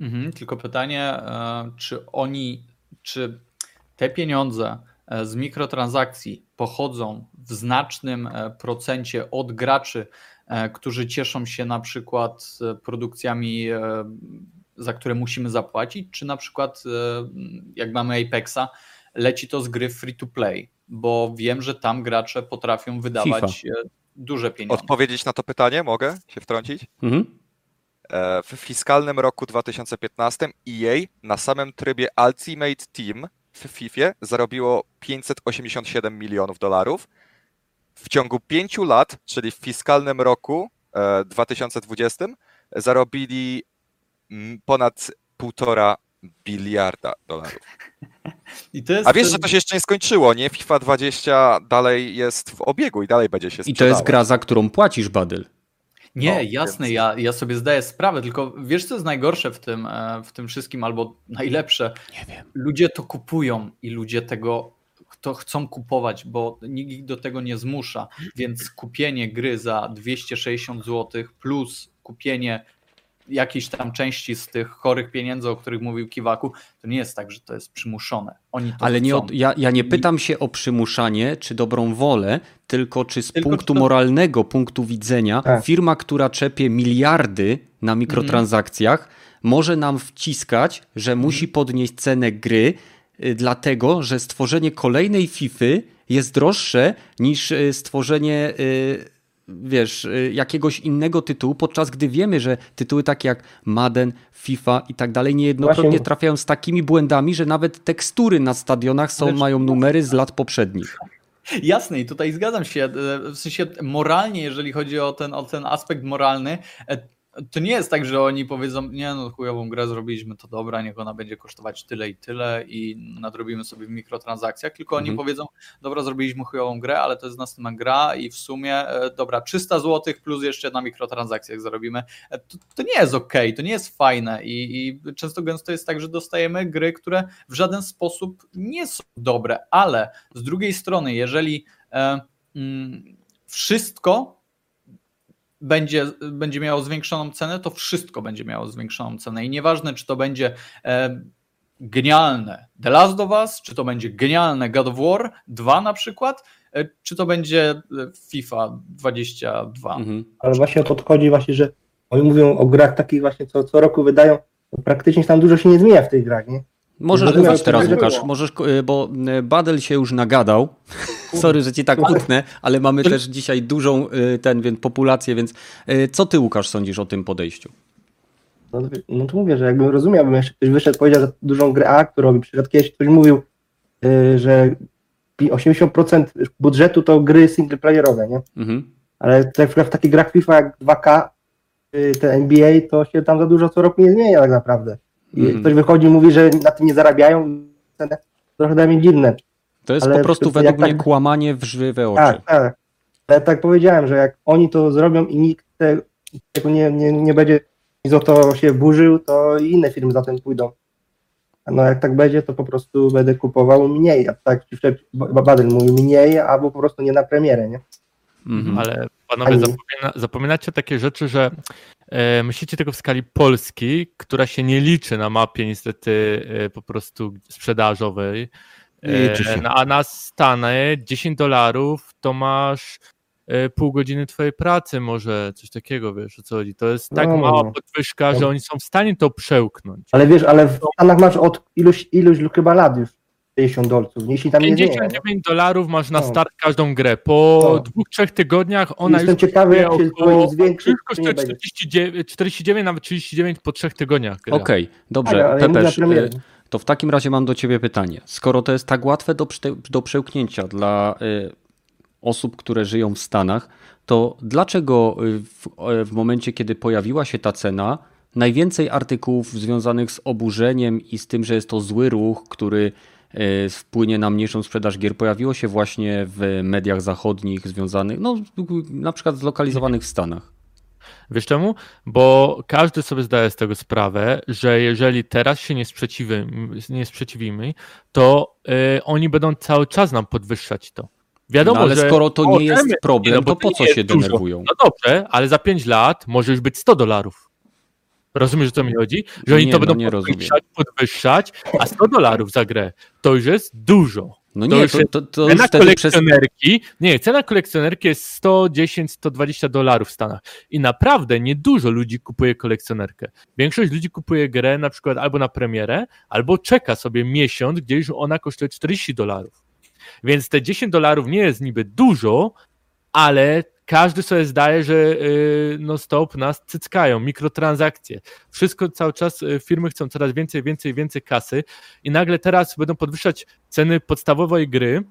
Mhm, tylko pytanie, e, czy oni, czy te pieniądze e, z mikrotransakcji pochodzą w znacznym e, procencie od graczy, którzy cieszą się na przykład produkcjami, za które musimy zapłacić, czy na przykład jak mamy Apexa, leci to z gry free to play bo wiem, że tam gracze potrafią wydawać FIFA. duże pieniądze. Odpowiedzieć na to pytanie mogę się wtrącić? Mhm. E, w fiskalnym roku 2015 EA na samym trybie Ultimate Team w FIFA zarobiło 587 milionów dolarów. W ciągu pięciu lat, czyli w fiskalnym roku 2020, zarobili mm, ponad półtora biliarda dolarów. Jest... A wiesz, że to się jeszcze nie skończyło, nie? FIFA 20 dalej jest w obiegu i dalej będzie się sprzedało. I to jest gra, za którą płacisz, Badyl. Nie, no, jasne, więc... ja, ja sobie zdaję sprawę, tylko wiesz, co jest najgorsze w tym, e, w tym wszystkim, albo najlepsze? Nie wiem. Ludzie to kupują i ludzie tego to chcą kupować, bo nikt ich do tego nie zmusza, więc kupienie gry za 260 zł plus kupienie jakiejś tam części z tych chorych pieniędzy, o których mówił Kiwaku, to nie jest tak, że to jest przymuszone. Oni to Ale nie od, ja, ja nie pytam się o przymuszanie czy dobrą wolę, tylko czy z tylko punktu to... moralnego punktu widzenia tak. firma, która czepie miliardy na mikrotransakcjach, mm. może nam wciskać, że mm. musi podnieść cenę gry, y, dlatego że stworzenie kolejnej FIFA jest droższe niż y, stworzenie y, wiesz, y, jakiegoś innego tytułu, podczas gdy wiemy, że tytuły takie jak Madden, FIFA i tak dalej niejednokrotnie Właśnie. trafiają z takimi błędami, że nawet tekstury na stadionach są, mają numery z lat poprzednich. Jasne, i tutaj zgadzam się. E, w sensie moralnie, jeżeli chodzi o ten, o ten aspekt moralny, e, to nie jest tak, że oni powiedzą, nie no, chujową grę zrobiliśmy, to dobra, niech ona będzie kosztować tyle i tyle i nadrobimy sobie w mikrotransakcjach, tylko oni mhm. powiedzą, dobra, zrobiliśmy chujową grę, ale to jest następna gra i w sumie, e, dobra, 300 zł plus jeszcze na mikrotransakcjach zarobimy. E, to, to nie jest ok, to nie jest fajne I, i często gęsto jest tak, że dostajemy gry, które w żaden sposób nie są dobre, ale z drugiej strony, jeżeli e, mm, wszystko będzie, będzie miało zwiększoną cenę, to wszystko będzie miało zwiększoną cenę. I nieważne, czy to będzie e, genialne The Last of Us, czy to będzie genialne God of War 2 na przykład, e, czy to będzie e, FIFA 22. Mhm. Ale właśnie podchodzi właśnie, że oni mówią o grach takich właśnie, co, co roku wydają, praktycznie tam dużo się nie zmienia w tych grach, nie? Możesz mówić teraz, Łukasz, możesz, y, bo y, Badel się już nagadał. Sorry, że ci tak utnę, ale mamy też dzisiaj dużą y, ten, więc populację, więc co ty, Łukasz, sądzisz o tym podejściu? No, no to mówię, że jakbym rozumiał, bym jeszcze ktoś wyszedł, powiedział, że dużą grę A, którą robi. Przykład kiedyś ktoś mówił, że 80% budżetu to gry singleplayerowe, nie? Mhm. Ale na przykład w takich grach FIFA jak 2K, te NBA, to się tam za dużo co roku nie zmienia tak naprawdę. I mm. ktoś wychodzi i mówi, że na tym nie zarabiają, trochę dla mnie dziwne. To jest Ale po prostu według mnie tak... kłamanie w żywe oczy. Tak, tak. Ale tak powiedziałem, że jak oni to zrobią i nikt tego nie, nie, nie będzie nic o to się burzył, to inne firmy za tym pójdą. No jak tak będzie, to po prostu będę kupował mniej, a tak Baden mówi mniej, albo po prostu nie na premierę, nie? Mhm. Ale panowie, zapomina, zapominacie takie rzeczy, że myślicie tego w skali Polski, która się nie liczy na mapie niestety e, po prostu sprzedażowej. E, no, a na Stany 10 dolarów to masz e, pół godziny twojej pracy, może coś takiego, wiesz o co chodzi. To jest tak no, mała podwyżka, no. że oni są w stanie to przełknąć. Ale wiesz, ale w Stanach masz od iluś, iluś chyba lat już 50 dolców. Jeśli tam 59 dolarów masz na start no. każdą grę. Po no. dwóch, trzech tygodniach ona Jestem już ciekawy, jak się około, zwiększy. Kosztuje 49, 49, nawet 39 po trzech tygodniach. Okej, okay, dobrze. Ale, ale ja to w takim razie mam do ciebie pytanie. Skoro to jest tak łatwe do, do przełknięcia dla y, osób, które żyją w Stanach, to dlaczego y, w, w momencie, kiedy pojawiła się ta cena, najwięcej artykułów związanych z oburzeniem i z tym, że jest to zły ruch, który wpłynie na mniejszą sprzedaż gier pojawiło się właśnie w mediach zachodnich związanych, no na przykład zlokalizowanych w Stanach. Wiesz czemu? Bo każdy sobie zdaje z tego sprawę, że jeżeli teraz się nie sprzeciwimy, nie sprzeciwimy to yy, oni będą cały czas nam podwyższać to. Wiadomo, no, ale że skoro to nie jest problem, no, to po co się denerwują? No dobrze, ale za 5 lat może już być 100 dolarów. Rozumiesz, o co mi chodzi? Że oni nie, to no, będą podwyższać, podwyższać, a 100 dolarów za grę to już jest dużo. No nie, to, to, to cena kolekcjonerki, przez... nie, cena kolekcjonerki jest 110-120 dolarów w Stanach i naprawdę niedużo ludzi kupuje kolekcjonerkę. Większość ludzi kupuje grę na przykład albo na premierę, albo czeka sobie miesiąc, gdzie już ona kosztuje 40 dolarów. Więc te 10 dolarów nie jest niby dużo, ale każdy sobie zdaje, że y, no stop nas cyckają, mikrotransakcje. Wszystko cały czas y, firmy chcą coraz więcej, więcej, więcej kasy i nagle teraz będą podwyższać ceny podstawowej gry,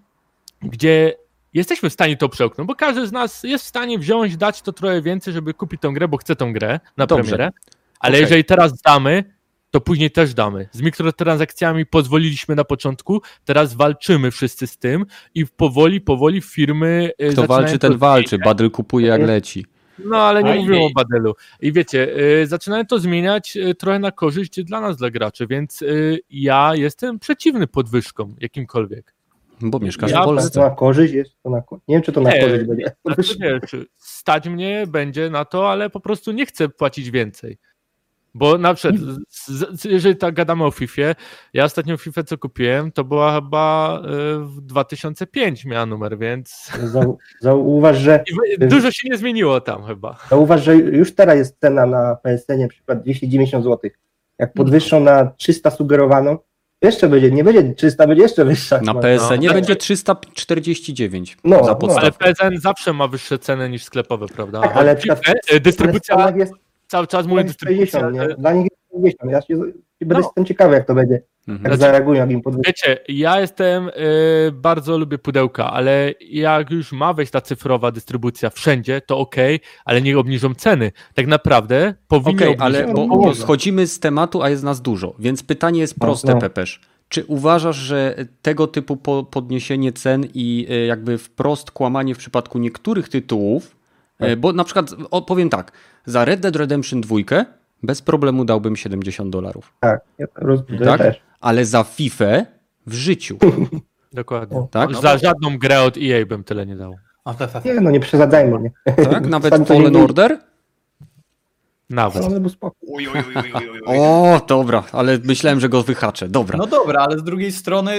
gdzie jesteśmy w stanie to przełknąć, bo każdy z nas jest w stanie wziąć, dać to trochę więcej, żeby kupić tą grę, bo chce tą grę na Dobrze. premierę. Ale Okej. jeżeli teraz damy, to później też damy. Z mikrotransakcjami pozwoliliśmy na początku, teraz walczymy wszyscy z tym i powoli, powoli firmy. y, Kto zaczynają walczy, to ten walczy. Badel kupuje jak leci. No ale nie Aj, mówimy o Badelu. I wiecie, y, zaczynają to zmieniać y, trochę na korzyść dla nas, dla graczy, więc y, ja jestem przeciwny podwyżkom jakimkolwiek. Bo mieszkasz Ja w To Polsce. na korzyść jest to na korzyść. Nie wiem, czy to na Nie, korzyść będzie. Znaczy, wiesz, stać mnie będzie na to, ale po prostu nie chcę płacić więcej. Bo na przykład, z, z, jeżeli tak gadamy o FIFA, ja ostatnią FIFA co kupiłem, to była chyba y, w 2005 miała numer, więc Zau, zauważ, że, dużo się nie zmieniło tam chyba. zauważ, że już teraz jest cena na PSN na przykład 290 zł. Jak podwyższą na 300 sugerowaną, jeszcze będzie, nie będzie 300, będzie jeszcze wyższa. Na. PSN nie No. będzie 349 No, za no. Ale PSN zawsze ma wyższe ceny niż sklepowe, prawda? Tak, ale FIFA, y, dystrybucja, jest cały czas mówię dystrybucja. 60, nie? y, Dla nich jest 50. Ja się, będę No. jestem ciekawy, jak to będzie. Mhm. Jak zareagują, jak im podwyższą. Wiecie, ja jestem, y, bardzo lubię pudełka, ale jak już ma wejść ta cyfrowa dystrybucja wszędzie, to ok, ale nie obniżą ceny. Tak naprawdę powinni Okej, obniżyć. ale no, bo, no, bo no. schodzimy z tematu, a jest nas dużo, więc pytanie jest proste, no. Pepesz. Czy uważasz, że tego typu po, podniesienie cen i e, jakby wprost kłamanie w przypadku niektórych tytułów, Tak. bo na przykład o, powiem tak, za Red Dead Redemption 2 bez problemu dałbym 70 dolarów, Tak, ja tak? też. Ale za FIFA w życiu, Dokładnie. tak? Za żadną grę od EA bym tyle nie dał. Nie, no nie przesadzajmy, nie? tak? Nawet Fallen nie- Order? Nawet. Ale był spoko. Uj, uj, uj, uj, uj, uj. O, dobra, ale myślałem, że go wyhaczę, dobra. No dobra, ale z drugiej strony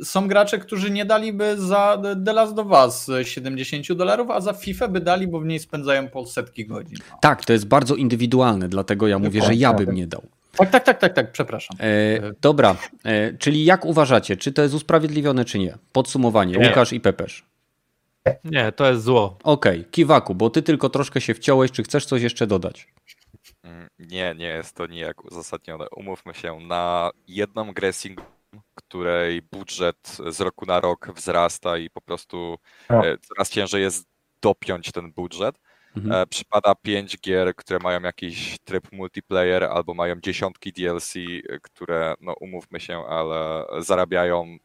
y, są gracze, którzy nie daliby za The Last of Us 70 dolarów, a za FIFA by dali, bo w niej spędzają po setki godzin. Tak, to jest bardzo indywidualne, dlatego ja mówię, że ja bym nie dał. Tak, tak, tak, tak, tak, przepraszam. E, dobra, e, czyli jak uważacie, czy to jest usprawiedliwione, czy nie? Podsumowanie, Nie. Łukasz i Pepesz. Nie, to jest zło. Okej, Kiwaku, bo ty tylko troszkę się wciąłeś, czy chcesz coś jeszcze dodać? Mm, Nie, nie jest to nijak uzasadnione. Umówmy się, na jedną grę single, której budżet z roku na rok wzrasta i po prostu e, coraz ciężej jest dopiąć ten budżet, Mhm. e, przypada pięć gier, które mają jakiś tryb multiplayer albo mają dziesiątki DLC, e, które, no umówmy się, ale zarabiają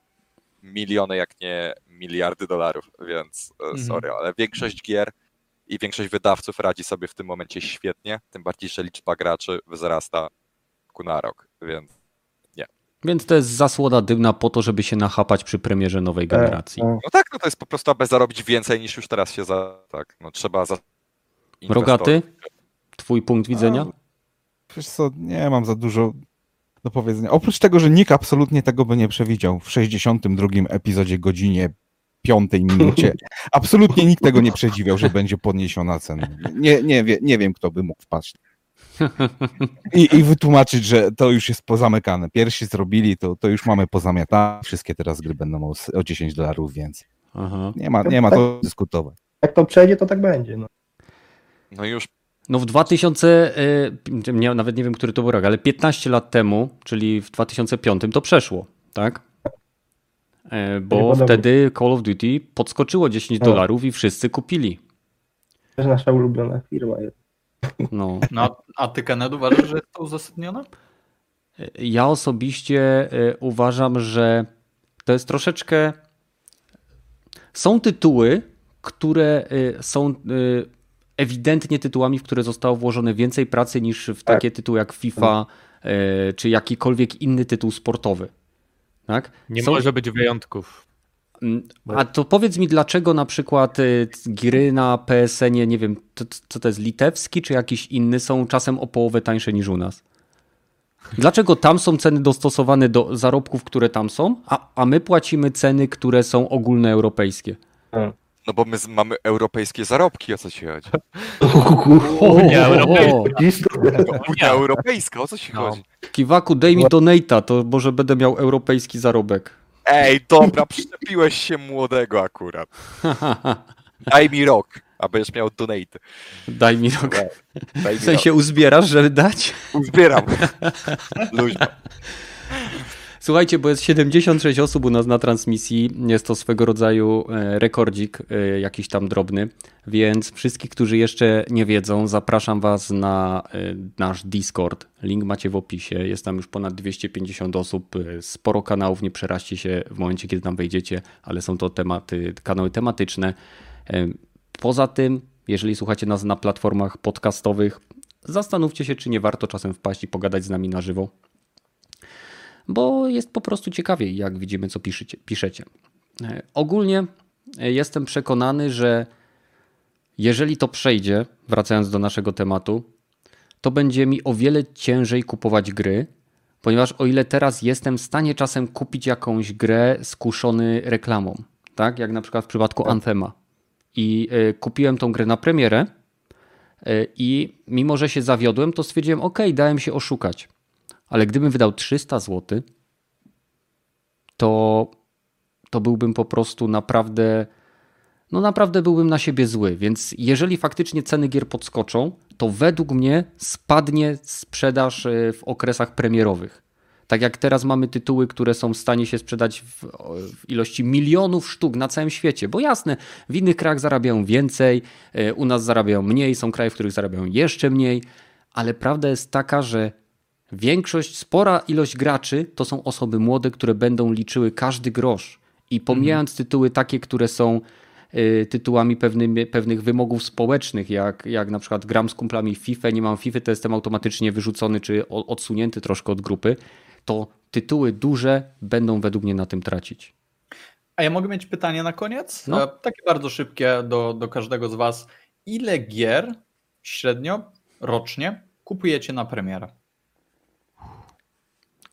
miliony, jak nie miliardy dolarów, więc Mhm. sorry, ale większość gier i większość wydawców radzi sobie w tym momencie świetnie, tym bardziej, że liczba graczy wzrasta ku na rok, więc Więc to jest zasłoda dymna po to, żeby się nachapać przy premierze nowej generacji. E, no tak, no to jest po prostu, aby zarobić więcej niż już teraz się za, tak, no trzeba za Rogaty, twój punkt widzenia? Wiesz co, nie mam za dużo do powiedzenia. Oprócz tego, że nikt absolutnie tego by nie przewidział w 62 epizodzie godzinie 5 minucie. Absolutnie nikt tego nie przewidział, że będzie podniesiona cena. Nie, nie, wie, nie wiem, kto by mógł wpaść. I, I wytłumaczyć, że to już jest pozamykane. Pierwsi zrobili, to, to już mamy pozamiatane. Wszystkie teraz gry będą o, o 10 dolarów więcej. Aha. Nie ma, nie ma to dyskutować. Jak to przejdzie, to tak będzie. No. No już No w 2000, y, nie, nawet nie wiem, który to był rok, ale 15 lat temu, czyli w 2005 to przeszło, tak? E, Bo wtedy Call of Duty podskoczyło 10 O. dolarów i wszyscy kupili. To jest nasza ulubiona firma. Jest. No. No, a ty, Kenneth, uważasz, że jest to uzasadnione? Ja osobiście y, uważam, że to jest troszeczkę. Są tytuły, które y, są ewidentnie tytułami, w które zostało włożone więcej pracy niż w takie tytuły jak FIFA czy jakikolwiek inny tytuł sportowy. Tak? Nie Są- może być wyjątków. Mm, A to powiedz mi, dlaczego na przykład y, gry na PSN-ie, nie wiem, to, co to jest litewski, czy jakiś inny, są czasem o połowę tańsze niż u nas? Dlaczego tam są ceny dostosowane do zarobków, które tam są, a, a my płacimy ceny, które są ogólnoeuropejskie? No bo my mamy europejskie zarobki, o co ci chodzi? Unia Europejska. Unia Europejska, o co ci No. chodzi? Kiwaku, daj mi donata, to może będę miał europejski zarobek. Ej, dobra, przyczepiłeś się młodego akurat. Daj mi rok. A będziesz miał donate. Daj mi rok. Daj mi W sensie uzbierasz, żeby dać? rok. Zbieram. Luźno. Słuchajcie, bo jest 76 osób u nas na transmisji. Jest to swego rodzaju e, rekordzik, e, jakiś tam drobny. Więc wszystkich, którzy jeszcze nie wiedzą, zapraszam Was na e, nasz Discord. Link macie w opisie. Jest tam już ponad 250 osób. Sporo kanałów, nie przeraźcie się w momencie, kiedy tam wejdziecie, ale są to tematy, kanały tematyczne. Poza tym, jeżeli słuchacie nas na platformach podcastowych, zastanówcie się, czy nie warto czasem wpaść i pogadać z nami na żywo bo jest po prostu ciekawiej, jak widzimy, co piszecie. piszecie. E, Ogólnie e, jestem przekonany, że jeżeli to przejdzie, wracając do naszego tematu, to będzie mi o wiele ciężej kupować gry, ponieważ o ile teraz jestem w stanie czasem kupić jakąś grę skuszony reklamą, tak jak na przykład w przypadku Anthema. I e, kupiłem tą grę na premierę i mimo, że się zawiodłem, to stwierdziłem, ok, dałem się oszukać. Ale gdybym wydał 300 zł, to, to byłbym po prostu naprawdę, no naprawdę byłbym na siebie zły. Więc jeżeli faktycznie ceny gier podskoczą, to według mnie spadnie sprzedaż e, w okresach premierowych. Tak jak teraz mamy tytuły, które są w stanie się sprzedać w, w ilości milionów sztuk na całym świecie. Bo jasne, w innych krajach zarabiają więcej, e, u nas zarabiają mniej, są kraje, w których zarabiają jeszcze mniej, ale prawda jest taka, że Większość, spora ilość graczy to są osoby młode, które będą liczyły każdy grosz. I pomijając tytuły takie, które są y, tytułami pewnymi, pewnych wymogów społecznych, jak, jak na przykład gram z kumplami w FIFA, nie mam FIFA, to jestem automatycznie wyrzucony czy odsunięty troszkę od grupy, to tytuły duże będą według mnie na tym tracić. A ja mogę mieć pytanie na koniec? No. E, Takie bardzo szybkie do, do każdego z Was. Ile gier średnio rocznie kupujecie na premierę?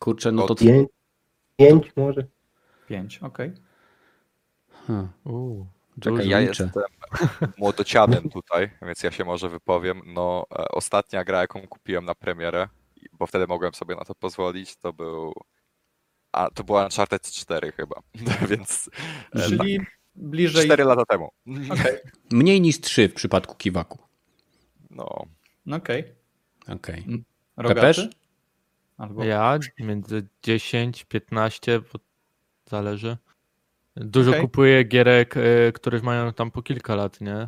Kurczę, no to... Pięć, pięć może. Pięć, okej. Hmm, Uuu, czekaj. Ja liczę. jestem młodocianem tutaj, więc ja się może wypowiem. No, e, ostatnia gra, jaką kupiłem na premierę, bo wtedy mogłem sobie na to pozwolić, to był. A to była Uncharted 4 chyba, więc e, Czyli tak, bliżej. 4 lata temu. Okej, Mniej niż 3 w przypadku Kiwaku. No, okej. Okej. Rogaty? Pepesz? Albo... Ja między 10, 15, bo zależy. Dużo Okej. kupuję gierek, y, które mają tam po kilka lat, nie?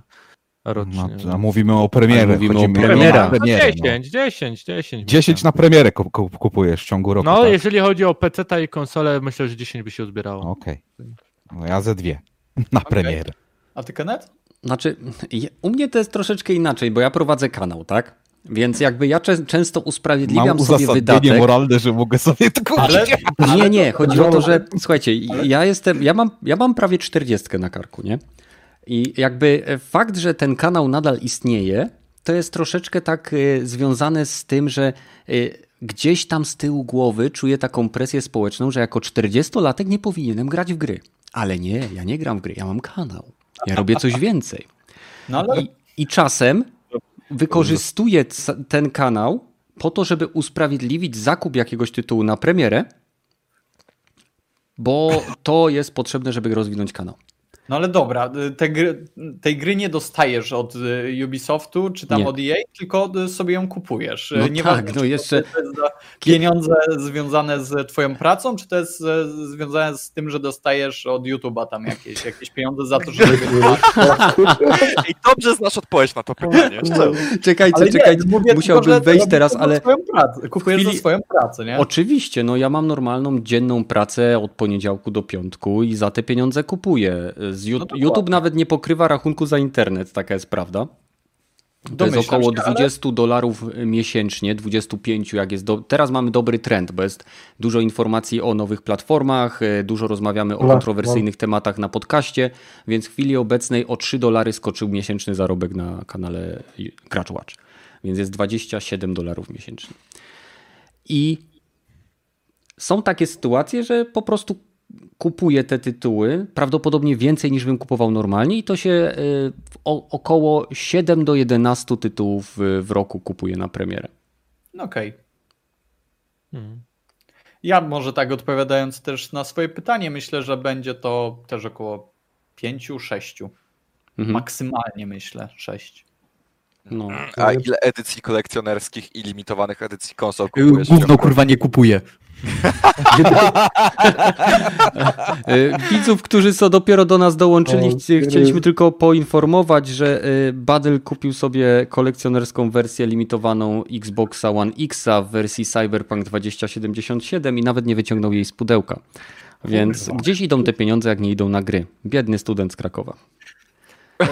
Rocznie. No, a mówimy o premierze. Mówimy o na No premierę, 10, 10, 10. No. 10 na premierę ku- ku- kupujesz w ciągu roku. No, tak? jeżeli chodzi o PC i konsolę, myślę, że 10 by się uzbierało. Okej. No ja ze dwie. Na premierę. A ty, Kenneth? Znaczy, u mnie to jest troszeczkę inaczej, bo ja prowadzę kanał, tak? Więc jakby ja czę- często usprawiedliwiam Mam sobie wydatek. moralne, że mogę sobie to kupić. Ale Nie, nie, chodzi o to, że Ale- słuchajcie, ja jestem, ja mam, ja mam prawie 40 na karku, nie? I jakby fakt, że ten kanał nadal istnieje, to jest troszeczkę tak y, związane z tym, że y, gdzieś tam z tyłu głowy czuję taką presję społeczną, że jako 40-latek nie powinienem grać w gry. Ale nie, ja nie gram w gry, ja mam kanał. Ja robię coś więcej. No ale I, I czasem wykorzystuję c- ten kanał po to, żeby usprawiedliwić zakup jakiegoś tytułu na premierę, bo to jest potrzebne, żeby rozwinąć kanał. No ale dobra, te gry, tej gry nie dostajesz od y, Ubisoftu czy tam Nie. od EA, tylko y, sobie ją kupujesz. No nie tak, ważne, no czy jeszcze- To jest za pieniądze związane z twoją pracą, czy to jest związane z tym, że dostajesz od YouTube'a tam jakieś, jakieś pieniądze za to, że i dobrze znasz odpowiedź na to pytanie. szczerze. Czekajcie, Ale nie, czekajcie, mówię musiałbym tylko, wejść teraz, ale Swoją pracę. Kupujesz chwili- za swoją pracę, nie? oczywiście, no ja mam normalną dzienną pracę od poniedziałku do piątku i za te pieniądze kupuję. Z Ju- No. YouTube nawet nie pokrywa rachunku za internet, taka jest prawda. To jest około się, ale- 20 dolarów miesięcznie, 25 jak jest. Do... Teraz mamy dobry trend, bo jest dużo informacji o nowych platformach, e, dużo rozmawiamy o No, kontrowersyjnych tematach na podcaście, więc w chwili obecnej o 3 dolary skoczył miesięczny zarobek na kanale Gracz Watch. Więc jest 27 dolarów miesięcznie. I są takie sytuacje, że po prostu kupuję te tytuły, prawdopodobnie więcej niż bym kupował normalnie i to się o, około 7 do 11 tytułów w, roku kupuję na premierę. No Okej. Hmm. Ja może tak odpowiadając też na swoje pytanie, myślę, że będzie to też około 5-6. Mhm. Maksymalnie myślę 6. No. A ile edycji kolekcjonerskich i limitowanych edycji konsol Yy, kupujesz? Gówno kurwa nie kupuje. E, Widzów, którzy co dopiero do nas dołączyli, chcieliśmy tylko poinformować, że e, Badel kupił sobie kolekcjonerską wersję limitowaną Xboxa One X w wersji Cyberpunk 2077 i nawet nie wyciągnął jej z pudełka. Więc gdzieś idą te pieniądze, jak nie idą na gry. Biedny student z Krakowa.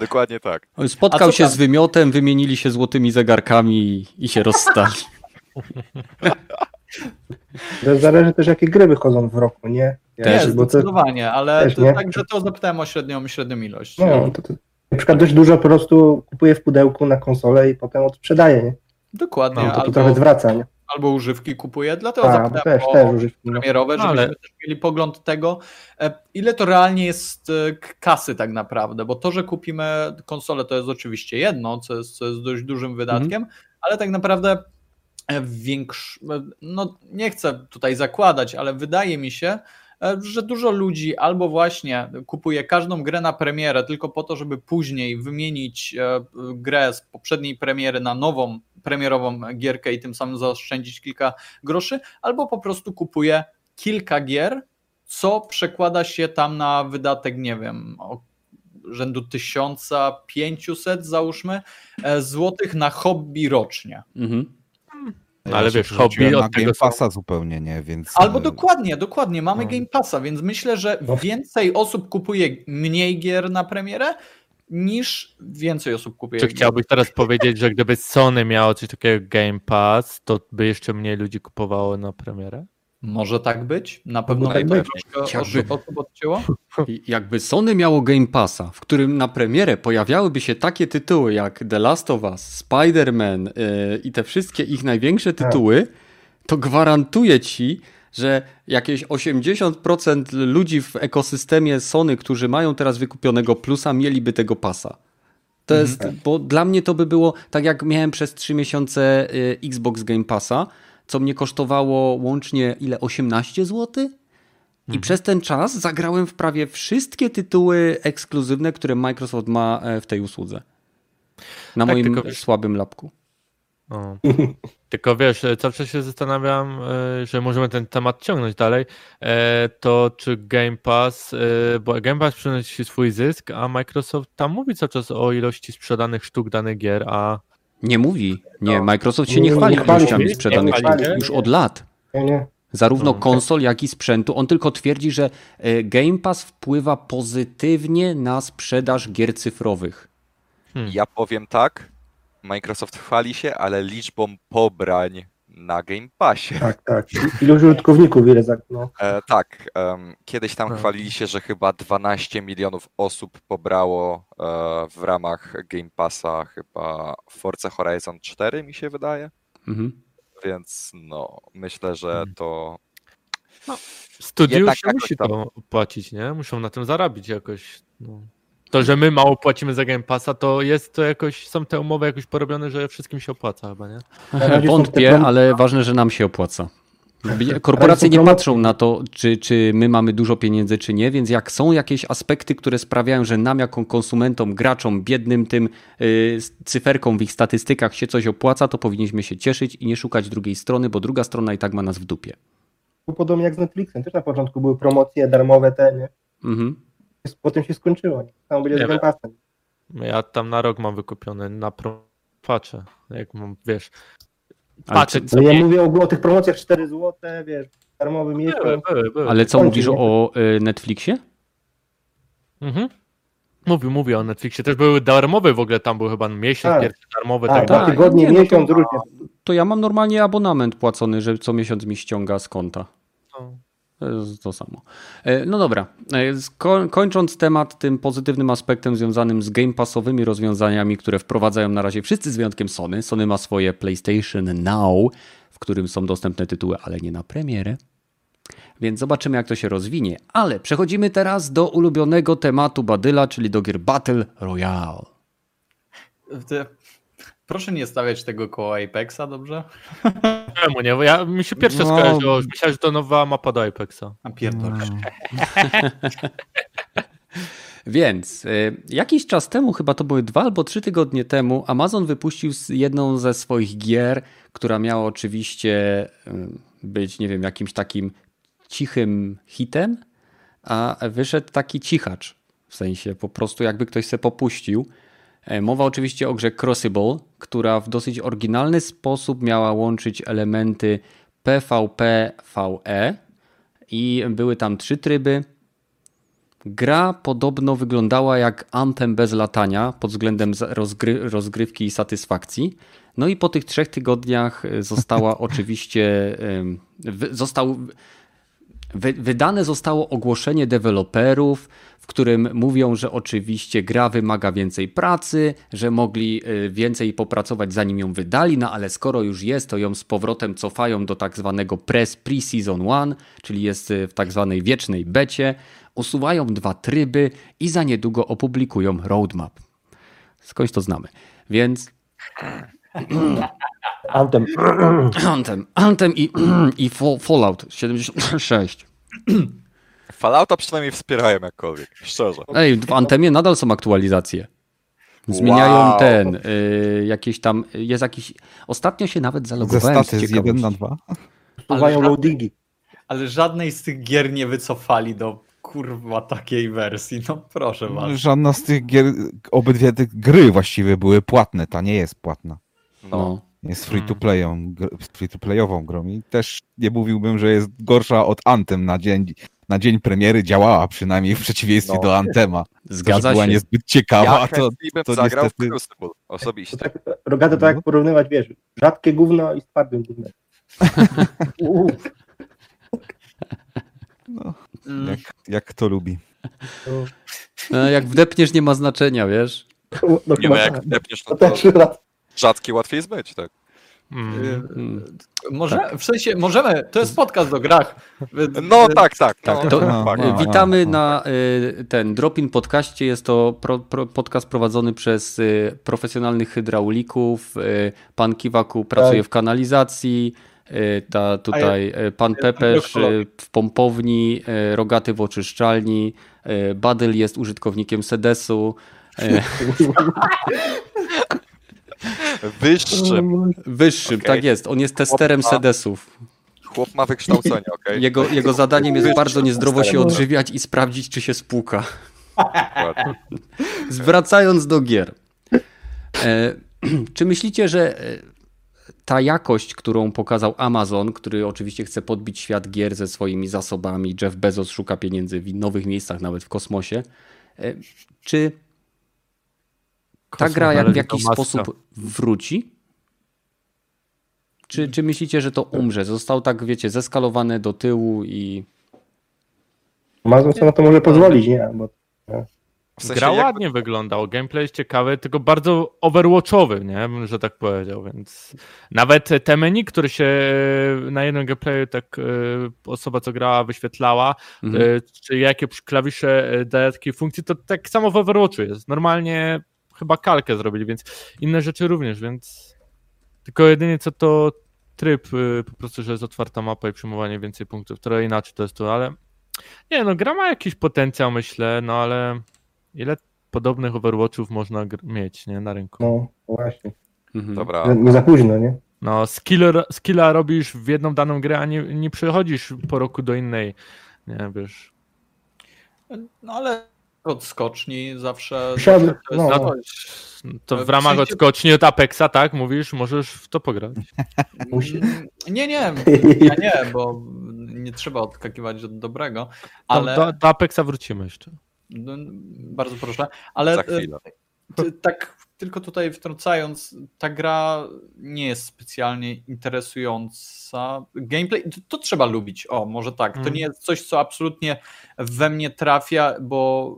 Dokładnie tak. Spotkał się tam? z wymiotem, wymienili się złotymi zegarkami i się rozstali. Zależy też, jakie gry wychodzą w roku, nie? Też, Nie, bo to, zdecydowanie, ale też to, nie. także to zapytałem o średnią, średnią ilość. no, to, to, na przykład dość dużo po prostu kupuję w pudełku na konsolę i potem odsprzedaję, nie? Dokładnie, No, to, to albo, trochę zwraca, nie? albo używki kupuję, dlatego A, bo zapytałem też, o też używki. no. premierowe, No, żebyśmy ale- też mieli pogląd tego, e, ile to realnie jest e, kasy tak naprawdę, bo to, że kupimy konsolę to jest oczywiście jedno, co jest, co jest dość dużym wydatkiem, ale tak naprawdę e, większ, e, no nie chcę tutaj zakładać, ale wydaje mi się, e, że dużo ludzi albo właśnie kupuje każdą grę na premierę tylko po to, żeby później wymienić grę z poprzedniej premiery na nową premierową gierkę i tym samym zaoszczędzić kilka groszy, albo po prostu kupuje kilka gier, co przekłada się tam na wydatek, nie wiem, rzędu 1500 załóżmy złotych na hobby rocznie. Mhm. No, ale Ja wiesz, hobby na od tego Game Passa zupełnie, nie? Więc... Albo e, dokładnie, dokładnie, mamy No. Game Passa, więc myślę, że No. więcej osób kupuje mniej gier na premierę, niż więcej osób kupuje. Czy chciałbyś teraz powiedzieć, że gdyby Sony miało coś takiego jak Game Pass, to by jeszcze mniej ludzi kupowało na premierę? Może tak być? Na pewno tak by być. troszkę Jakby- osób odcięło. Jakby Sony miało Game Passa, w którym na premierę pojawiałyby się takie tytuły jak The Last of Us, Spider-Man yy, i te wszystkie ich największe tytuły, to gwarantuję ci, że jakieś 80% ludzi w ekosystemie Sony, którzy mają teraz wykupionego plusa, mieliby tego pasa. To jest, bo dla mnie to by było tak jak miałem przez 3 miesiące y, Xbox Game Passa, co mnie kosztowało łącznie ile 18 zł? I przez ten czas zagrałem w prawie wszystkie tytuły ekskluzywne, które Microsoft ma e, w tej usłudze. Na Tak, moim tylko słabym lapku. O. Tylko wiesz, e, zawsze się zastanawiam, e, że możemy ten temat ciągnąć dalej, to czy Game Pass, bo Game Pass przynosi swój zysk, a Microsoft tam mówi cały czas o ilości sprzedanych sztuk danych gier, a Nie mówi. Nie, No. Microsoft się Nie, nie chwali ilościami sprzedanych sztuk już od lat. Nie, nie. Zarówno No. konsol, jak i sprzętu. On tylko twierdzi, że e, Game Pass wpływa pozytywnie na sprzedaż gier cyfrowych. Ja powiem tak, Microsoft chwali się, ale liczbą pobrań na Game Passie. Tak, tak. Ilość użytkowników, ile za... No. E, tak, kiedyś tam No. chwalili się, że chyba 12 milionów osób pobrało e, w ramach Game Passa chyba Forza Horizon 4 mi się wydaje, Mhm. więc no myślę, że Mhm. to studiu Jednak się jakoś musi tam. to płacić, nie? Muszą na tym zarabić jakoś. No. To, że my mało płacimy za Game Passa, to jest to jakoś, są te umowy jakoś porobione, że wszystkim się opłaca chyba, nie? Są Wątpię, ale ważne, że nam się opłaca. Korporacje nie patrzą na to, czy, czy my mamy dużo pieniędzy, czy nie, więc jak są jakieś aspekty, które sprawiają, że nam jako konsumentom, graczom, biednym tym yy, cyferkom w ich statystykach się coś opłaca, to powinniśmy się cieszyć i nie szukać drugiej strony, bo druga strona i tak ma nas w dupie. Podobnie jak z Netflixem. Też na początku były promocje darmowe te, nie? Mhm. Potem się skończyło. Tam będzie z Game Passem. Ja tam na rok mam wykupiony, na patrzę, jak mam, wiesz, patrzę Ale ja mówię o, o tych promocjach 4 zł, wiesz, darmowy miesiąc. Ale co mówisz o y, Netflixie? Mhm. Mówił, mówię o Netflixie. Też były darmowe w ogóle, tam był chyba miesiąc Tak. pierwszy darmowy, Tak, tak, tygodnie, nie, no to- miesiąc. To ja mam normalnie abonament płacony, że co miesiąc mi ściąga z konta. No. To jest to samo. E, No dobra, E, kończąc temat tym pozytywnym aspektem związanym z game passowymi rozwiązaniami, które wprowadzają na razie wszyscy z wyjątkiem Sony. Sony ma swoje PlayStation Now, w którym są dostępne tytuły, ale nie na premierę. Więc zobaczymy, jak to się rozwinie. Ale przechodzimy teraz do ulubionego tematu Badyla, czyli do gier Battle Royale. Proszę nie stawiać tego koło Apexa, dobrze? Czemu nie? Bo Ja, mi się pierwsze No. skojarzyło, myślałem, że to nowa mapa do Apexa. A pierdol. Więc y, jakiś czas temu, chyba to były dwa albo trzy tygodnie temu, Amazon wypuścił jedną ze swoich gier, która miała oczywiście y, być, nie wiem, jakimś takim cichym hitem, a wyszedł taki cichacz. W sensie po prostu jakby ktoś se popuścił. E, mowa oczywiście o grze Crossable, która w dosyć oryginalny sposób miała łączyć elementy PvP, VE i były tam trzy tryby. Gra podobno wyglądała jak Anthem bez latania pod względem rozgry rozgrywki i satysfakcji. No i po tych trzech tygodniach została oczywiście, został, wydane zostało ogłoszenie deweloperów, którym mówią, że oczywiście gra wymaga więcej pracy, że mogli y, więcej popracować zanim ją wydali, no ale skoro już jest, to ją z powrotem cofają do tak zwanego press pre-season 1, czyli jest y, w tak zwanej wiecznej becie, usuwają dwa tryby i za niedługo opublikują roadmap. Skądś to znamy. Więc Anthem. Anthem, Anthem i, i Fallout 76. Fallouta przynajmniej wspierają jakkolwiek, szczerze. Ej, w Antemie nadal są aktualizacje. Zmieniają wow. ten, y, jakieś tam, jest jakiś, ostatnio się nawet zalogowałem Ze z 1 na 2. Usuwają loadingi. Ale żadnej z tych gier nie wycofali do kurwa takiej wersji, no proszę was. Żadna z tych gier, obydwie te gry właściwie były płatne, ta nie jest płatna. No. Jest free to, playą, free to playową grą i też nie mówiłbym, że jest gorsza od Anthem na dzień, na dzień premiery działała przynajmniej w przeciwieństwie no. do Antema. Zgadza to, była się. niezbyt ciekawa. Ja to, to zagrał niestety... w Crucible, osobiście. To tak, Rogato to jak no. porównywać, wiesz, rzadkie gówno i z twardym gównem. no, mm. jak, jak to lubi. No, jak wdepniesz nie ma znaczenia, wiesz? No, nie ma jak tak. wdepniesz, no to rzadki łatwiej zbyć, tak. Mm. Może, tak. w sensie, możemy, to jest podcast o grach. No tak, tak. tak no, to, no, no, witamy na y, ten Dropin Podcaście. Jest to pro, pro, podcast prowadzony przez y, profesjonalnych hydraulików. Y, pan Kiwaku pracuje tak. w kanalizacji. Ta, tutaj pan Pepeż w pompowni, Rogaty w oczyszczalni, Badyl jest użytkownikiem Sedesu. Wyższym. Wyższym, okay. tak jest. On jest testerem ma, sedesów. Chłop ma wykształcenie, okej. Okay. Jego, jego zadaniem jest bardzo niezdrowo się odżywiać i sprawdzić, czy się spłuka. Zwracając do gier. E, czy myślicie, że e, ta jakość, którą pokazał Amazon, który oczywiście chce podbić świat gier ze swoimi zasobami, Jeff Bezos szuka pieniędzy w nowych miejscach, nawet w kosmosie, e, czy ta gra jak w jakiś sposób wróci? Czy, czy myślicie, że to umrze? Został tak, wiecie, zeskalowane do tyłu i. Sobie na to może pozwolić, nie? Bo, nie? W sensie Gra ładnie jak... wyglądał, gameplay jest ciekawy, tylko bardzo overwatchowy, nie? Że tak powiedział, więc nawet te menu, które się na jednym gameplayu tak e, osoba, co grała, wyświetlała, mhm. E, czy jakie klawisze e, daje takiej funkcji, to tak samo w Overwatchu jest. Normalnie chyba kalkę zrobili, więc inne rzeczy również, więc tylko jedynie co to tryb y, po prostu, że jest otwarta mapa i przyjmowanie więcej punktów, trochę inaczej to jest to, ale nie no, gra ma jakiś potencjał myślę, no ale ile podobnych Overwatchów można mieć, nie, na rynku. No, właśnie. Mhm. Dobra. Nie za późno, nie? No, skilla, skilla robisz w jedną daną grę, a nie, nie przechodzisz po roku do innej, nie, wiesz. No ale od skoczni zawsze. No. no. To w ramach odskoczni od Apexa, tak? Mówisz, możesz w to pograć. Musi. Nie, nie, ja nie, bo nie trzeba odskakiwać od dobrego. Ale... Do, do Apexa wrócimy jeszcze. No, bardzo proszę. Ale Za chwilę. tak tylko tutaj wtrącając, ta gra nie jest specjalnie interesująca. Gameplay to, to trzeba lubić. O, może tak. To mm. nie jest coś, co absolutnie we mnie trafia, bo,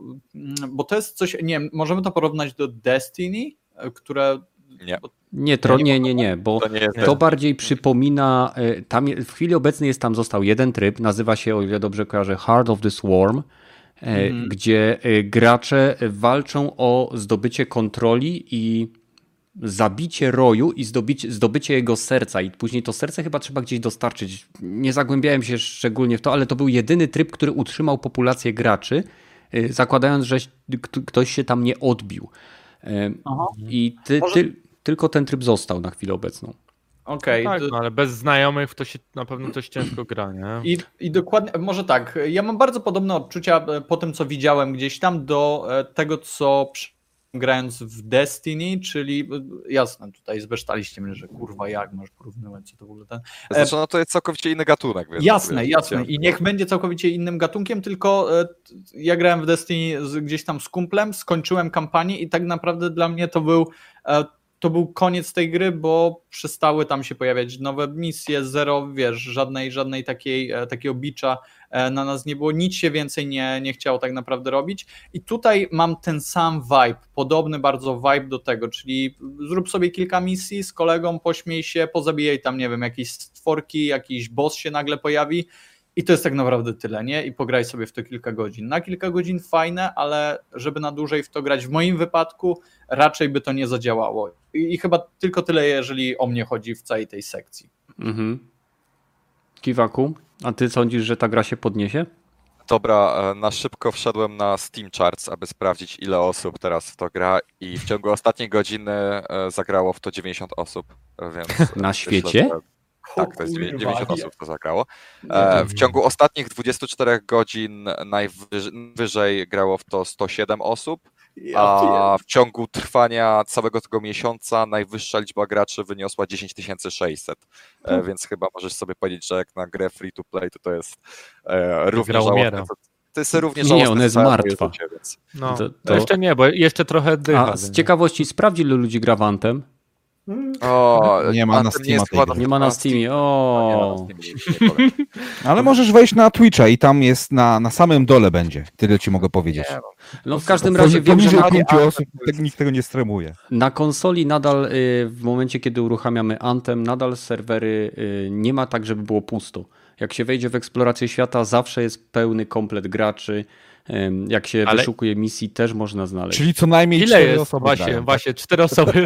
bo to jest coś. Nie możemy to porównać do Destiny, które. Nie. Nie, tro, nie, nie, nie, bo to, nie to bardziej przypomina. E, tam w chwili obecnej jest tam został jeden tryb, nazywa się, o ile dobrze kojarzę, Heart of the Swarm mm. gdzie e, gracze walczą o zdobycie kontroli i zabicie roju i zdobycie, zdobycie jego serca i później to serce chyba trzeba gdzieś dostarczyć. Nie zagłębiałem się szczególnie w to, ale to był jedyny tryb, który utrzymał populację graczy y, zakładając, że ktoś się tam nie odbił. Aha. I ty, ty, tylko ten tryb został na chwilę obecną. Okej. Okay. No tak, no, ale bez znajomych to się na pewno coś ciężko gra, nie? I, I dokładnie, może tak, ja mam bardzo podobne odczucia e, po tym, co widziałem gdzieś tam do e, tego, co grając w Destiny, czyli e, jasne, tutaj zbesztaliście mnie, że kurwa jak masz porównywać, co to w ogóle ten... Znaczy no to jest całkowicie inny gatunek. Więc jasne, jasne i niech będzie całkowicie innym gatunkiem, tylko ja grałem w Destiny gdzieś tam z kumplem, skończyłem kampanię i tak naprawdę dla mnie to był to był koniec tej gry, bo przestały tam się pojawiać nowe misje, zero, wiesz, żadnej, żadnej takiej, e, takiego bicza e, na nas nie było, nic się więcej nie, nie chciało tak naprawdę robić. I tutaj mam ten sam vibe, podobny bardzo vibe do tego, czyli zrób sobie kilka misji z kolegą, pośmiej się, pozabijaj tam, nie wiem, jakieś stworki, jakiś boss się nagle pojawi i to jest tak naprawdę tyle, nie? I pograj sobie w to kilka godzin. Na kilka godzin fajne, ale żeby na dłużej w to grać, w moim wypadku raczej by to nie zadziałało. I, i chyba tylko tyle, jeżeli o mnie chodzi w całej tej sekcji. Mhm. Kiwaku, a ty sądzisz, że ta gra się podniesie? Dobra, e, na szybko wszedłem na Steam Charts, aby sprawdzić, ile osób teraz w to gra i w ciągu ostatniej godziny e, zagrało w to 90 osób. Więc na świecie? Myślę, tak, to jest 90 osób to zagrało. E, w ciągu ostatnich 24 godzin najwyżej grało w to 107 osób, a w ciągu trwania całego tego miesiąca najwyższa liczba graczy wyniosła 10 600. E, hmm. Więc chyba możesz sobie powiedzieć, że jak na grę free to play to to jest e, równie żałosne. To, jest równie żałosne. Nie, ona jest martwa. Więc... No, to, to... Jeszcze nie, bo jeszcze trochę dycha. A z ciekawości sprawdź, ilu ludzi gra Wantem. O, nie ma na Steamie. Nie, ma na Steamie. O. Ale możesz wejść na Twitcha i tam jest na, na samym dole będzie. Tyle ci mogę powiedzieć. No, no w każdym razie wiem, że na, osób, nikt tego nie stremuje. Na konsoli nadal y, w momencie, kiedy uruchamiamy Anthem, nadal serwery y, nie ma tak, żeby było pusto. Jak się wejdzie w eksplorację świata, zawsze jest pełny komplet graczy. Jak się Ale... wyszukuje misji, też można znaleźć. Czyli co najmniej Ile cztery jest? osoby. Właśnie, grają, właśnie, cztery osoby.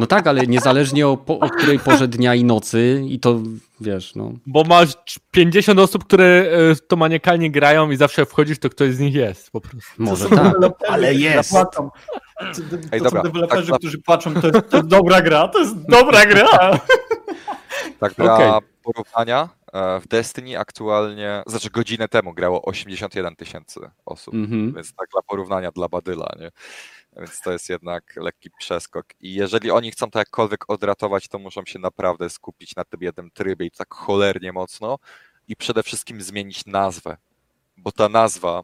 No tak, ale niezależnie o, po, o której porze dnia i nocy, i to wiesz, no. Bo masz 50 osób, które e, to maniakalnie grają i zawsze wchodzisz, to ktoś z nich jest po prostu. Może tak, ale jest. To, Ej, dobra, są deweloperzy, tak, którzy patrzą, to jest, to jest dobra gra, to jest dobra gra. Tak dla okay. porównania, w Destiny aktualnie, znaczy godzinę temu grało 81 tysięcy osób, mm-hmm. więc tak dla porównania dla Badyla, nie? Więc to jest jednak lekki przeskok. I jeżeli oni chcą to jakkolwiek odratować, to muszą się naprawdę skupić na tym jednym trybie i tak cholernie mocno i przede wszystkim zmienić nazwę, bo ta nazwa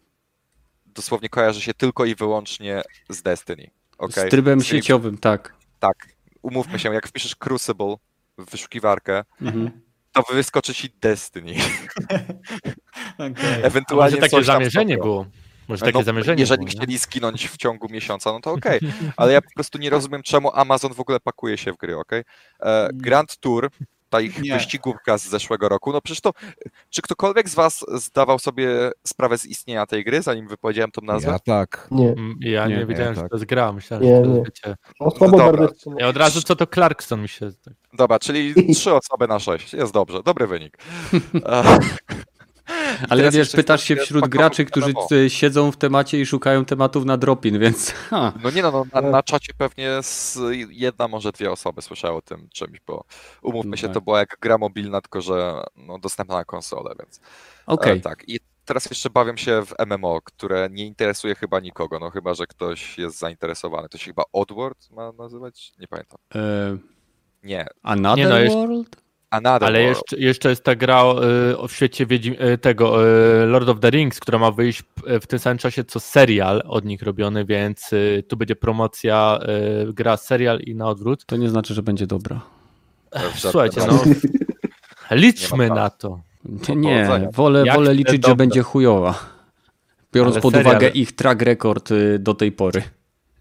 dosłownie kojarzy się tylko i wyłącznie z Destiny. Okay? Z trybem z sieciowym, tak. Tak. Umówmy się, jak wpiszesz Crucible w wyszukiwarkę, mm-hmm to wyskoczy ci Destiny. okay. Ewentualnie takie zamierzenie było. Może takie no, zamierzenie jeżeli było, chcieli skinąć w ciągu miesiąca, no to okej. Okay. Ale ja po prostu nie rozumiem, czemu Amazon w ogóle pakuje się w gry, okej? Okay? E, Grand Tour ta ich nie. wyścigówka z zeszłego roku. No przecież to, czy ktokolwiek z was zdawał sobie sprawę z istnienia tej gry, zanim wypowiedziałem tą nazwę? Ja tak. Nie. Mm, ja nie, nie wiedziałem, ja tak. że to jest gra. Myślałem, nie, że to jest wiecie... No, no Ja od razu co to Clarkson mi się... Dobra, czyli trzy osoby na sześć. Jest dobrze, dobry wynik. Ale wiesz, pytasz się wśród graczy, którzy siedzą w temacie i szukają tematów na dropin, więc. Ha. No nie no, no na, na, czacie pewnie jedna, może dwie osoby słyszały o tym czymś, bo umówmy się, to była jak gra mobilna, tylko że no, dostępna na konsolę, więc. Okej. Okay. tak. I teraz jeszcze bawię się w MMO, które nie interesuje chyba nikogo, no chyba, że ktoś jest zainteresowany. To się chyba Oddworld ma nazywać? Nie pamiętam. E... Nie. Another nie, no, World? Ale jeszcze, jeszcze jest ta gra y, w świecie Wiedzi, y, tego y, Lord of the Rings, która ma wyjść w tym samym czasie co serial od nich robiony, więc tu będzie promocja gra serial i na odwrót. To nie znaczy, że będzie dobra. Słuchajcie, no liczmy na to. Nie, wolę, wolę liczyć, dobra. że będzie chujowa. Biorąc Ale pod serial... uwagę ich track record do tej pory.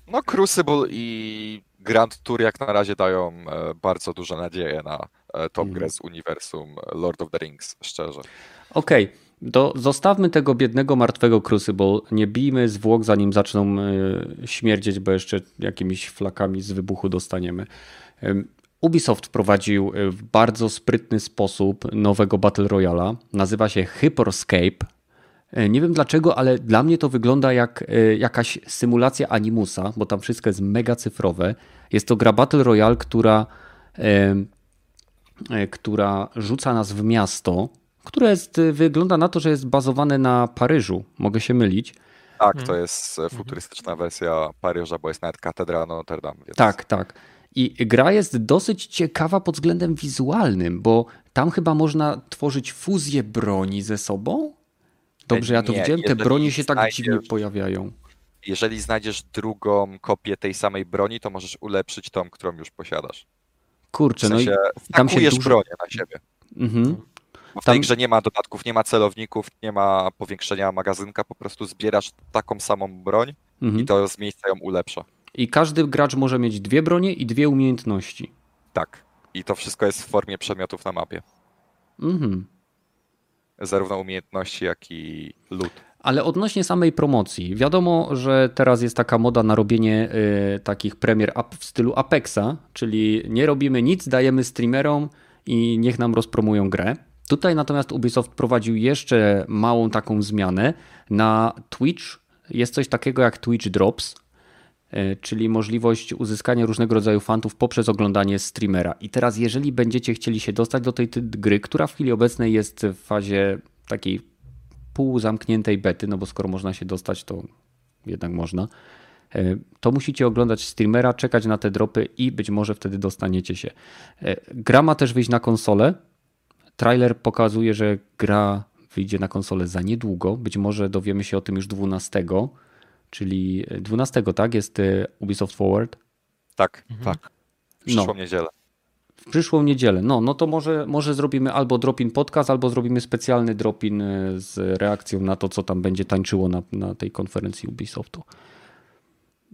No Crucible i Grand Tour jak na razie dają e, bardzo duże nadzieje na e, tą grę z uniwersum Lord of the Rings, szczerze. Okej, okay. zostawmy tego biednego, martwego Crucible, nie bijmy zwłok zanim zaczną e, śmierdzieć, bo jeszcze jakimiś flakami z wybuchu dostaniemy. Ubisoft wprowadził w bardzo sprytny sposób nowego Battle Royala. Nazywa się Hyperscape E, nie wiem dlaczego, ale dla mnie to wygląda jak e, jakaś symulacja Animusa, bo tam wszystko jest mega cyfrowe. Jest to gra Battle Royale, która, e, która rzuca nas w miasto, które jest, wygląda na to, że jest bazowane na Paryżu. Mogę się mylić. Tak, to jest futurystyczna wersja Paryża, bo jest nawet katedra Notre Dame. Więc... Tak, tak. I gra jest dosyć ciekawa pod względem wizualnym, bo tam chyba można tworzyć fuzję broni ze sobą. Dobrze, ja to nie, widziałem. Te bronie się tak dziwnie pojawiają. Jeżeli znajdziesz drugą kopię tej samej broni, to możesz ulepszyć tą, którą już posiadasz. Kurczę, w sensie, no i tam się dużo... bronię na siebie. Mhm. Bo w tej grze nie ma dodatków, nie ma celowników, nie ma powiększenia magazynka, po prostu zbierasz taką samą broń mhm. i to z miejsca ją ulepsza. I każdy gracz może mieć dwie bronie i dwie umiejętności. Tak. I to wszystko jest w formie przedmiotów na mapie. Mhm. Zarówno umiejętności, jak i lód. Ale odnośnie samej promocji, wiadomo, że teraz jest taka moda na robienie y, takich premier w stylu Apexa, czyli nie robimy nic, dajemy streamerom i niech nam rozpromują grę. Tutaj natomiast Ubisoft prowadził jeszcze małą taką zmianę. Na Twitch jest coś takiego jak Twitch Drops, E, czyli możliwość uzyskania różnego rodzaju fantów poprzez oglądanie streamera. I teraz, jeżeli będziecie chcieli się dostać do tej gry, która w chwili obecnej jest w fazie takiej półzamkniętej bety, no bo skoro można się dostać, to jednak można, e, to musicie oglądać streamera, czekać na te dropy i być może wtedy dostaniecie się. E, gra ma też wyjść na konsolę. Trailer pokazuje, że gra wyjdzie na konsolę za niedługo. Być może dowiemy się o tym już 12 czyli 12, tak? Jest e, Ubisoft Forward? Tak, mhm. tak. W przyszłą no. niedzielę. W przyszłą niedzielę. No, no to może, może zrobimy albo drop-in podcast, albo zrobimy specjalny drop-in e, z reakcją na to, co tam będzie tańczyło na, na tej konferencji Ubisoftu.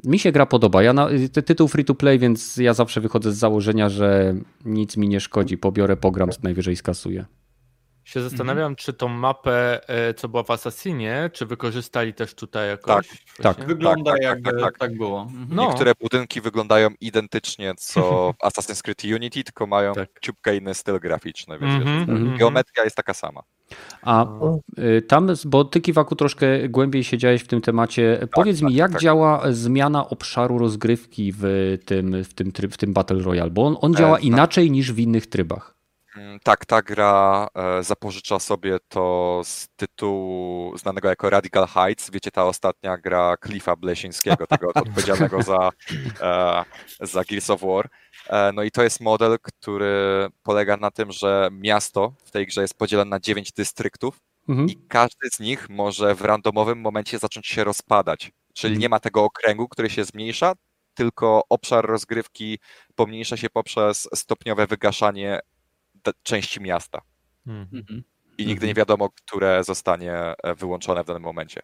Mi się gra podoba. Ja na, tytuł free to play, więc ja zawsze wychodzę z założenia, że nic mi nie szkodzi. Pobiorę, pogram, najwyżej skasuję się mhm. zastanawiam, czy tą mapę, e, co była w Assassinie, czy wykorzystali też tutaj jakoś? Tak, tak. Wygląda tak, tak, jakby tak, tak, tak było. Mhm. No. Niektóre budynki wyglądają identycznie co w Assassin's Creed Unity, tylko mają tak. ciupkę inny styl graficzny. Więc mm -hmm, geometria jest taka sama. A y, tam, bo ty Kiwaku troszkę głębiej siedziałeś w tym temacie. Tak, Powiedz mi, jak działa zmiana obszaru rozgrywki w tym, w tym, w tym Battle Royale? Bo on, on działa e, inaczej niż w innych trybach. Mm, tak, ta gra e, zapożycza sobie to z tytułu znanego jako Radical Heights. Wiecie, ta ostatnia gra Cliffa Blesińskiego, tego odpowiedzialnego za, e, za Gears of War. E, no i to jest model, który polega na tym, że miasto w tej grze jest podzielone na dziewięć dystryktów mhm. i każdy z nich może w randomowym momencie zacząć się rozpadać. Czyli mhm. nie ma tego okręgu, który się zmniejsza, tylko obszar rozgrywki pomniejsza się poprzez stopniowe wygaszanie części miasta. Mhm. I nigdy nie wiadomo, które zostanie e, wyłączone w danym momencie.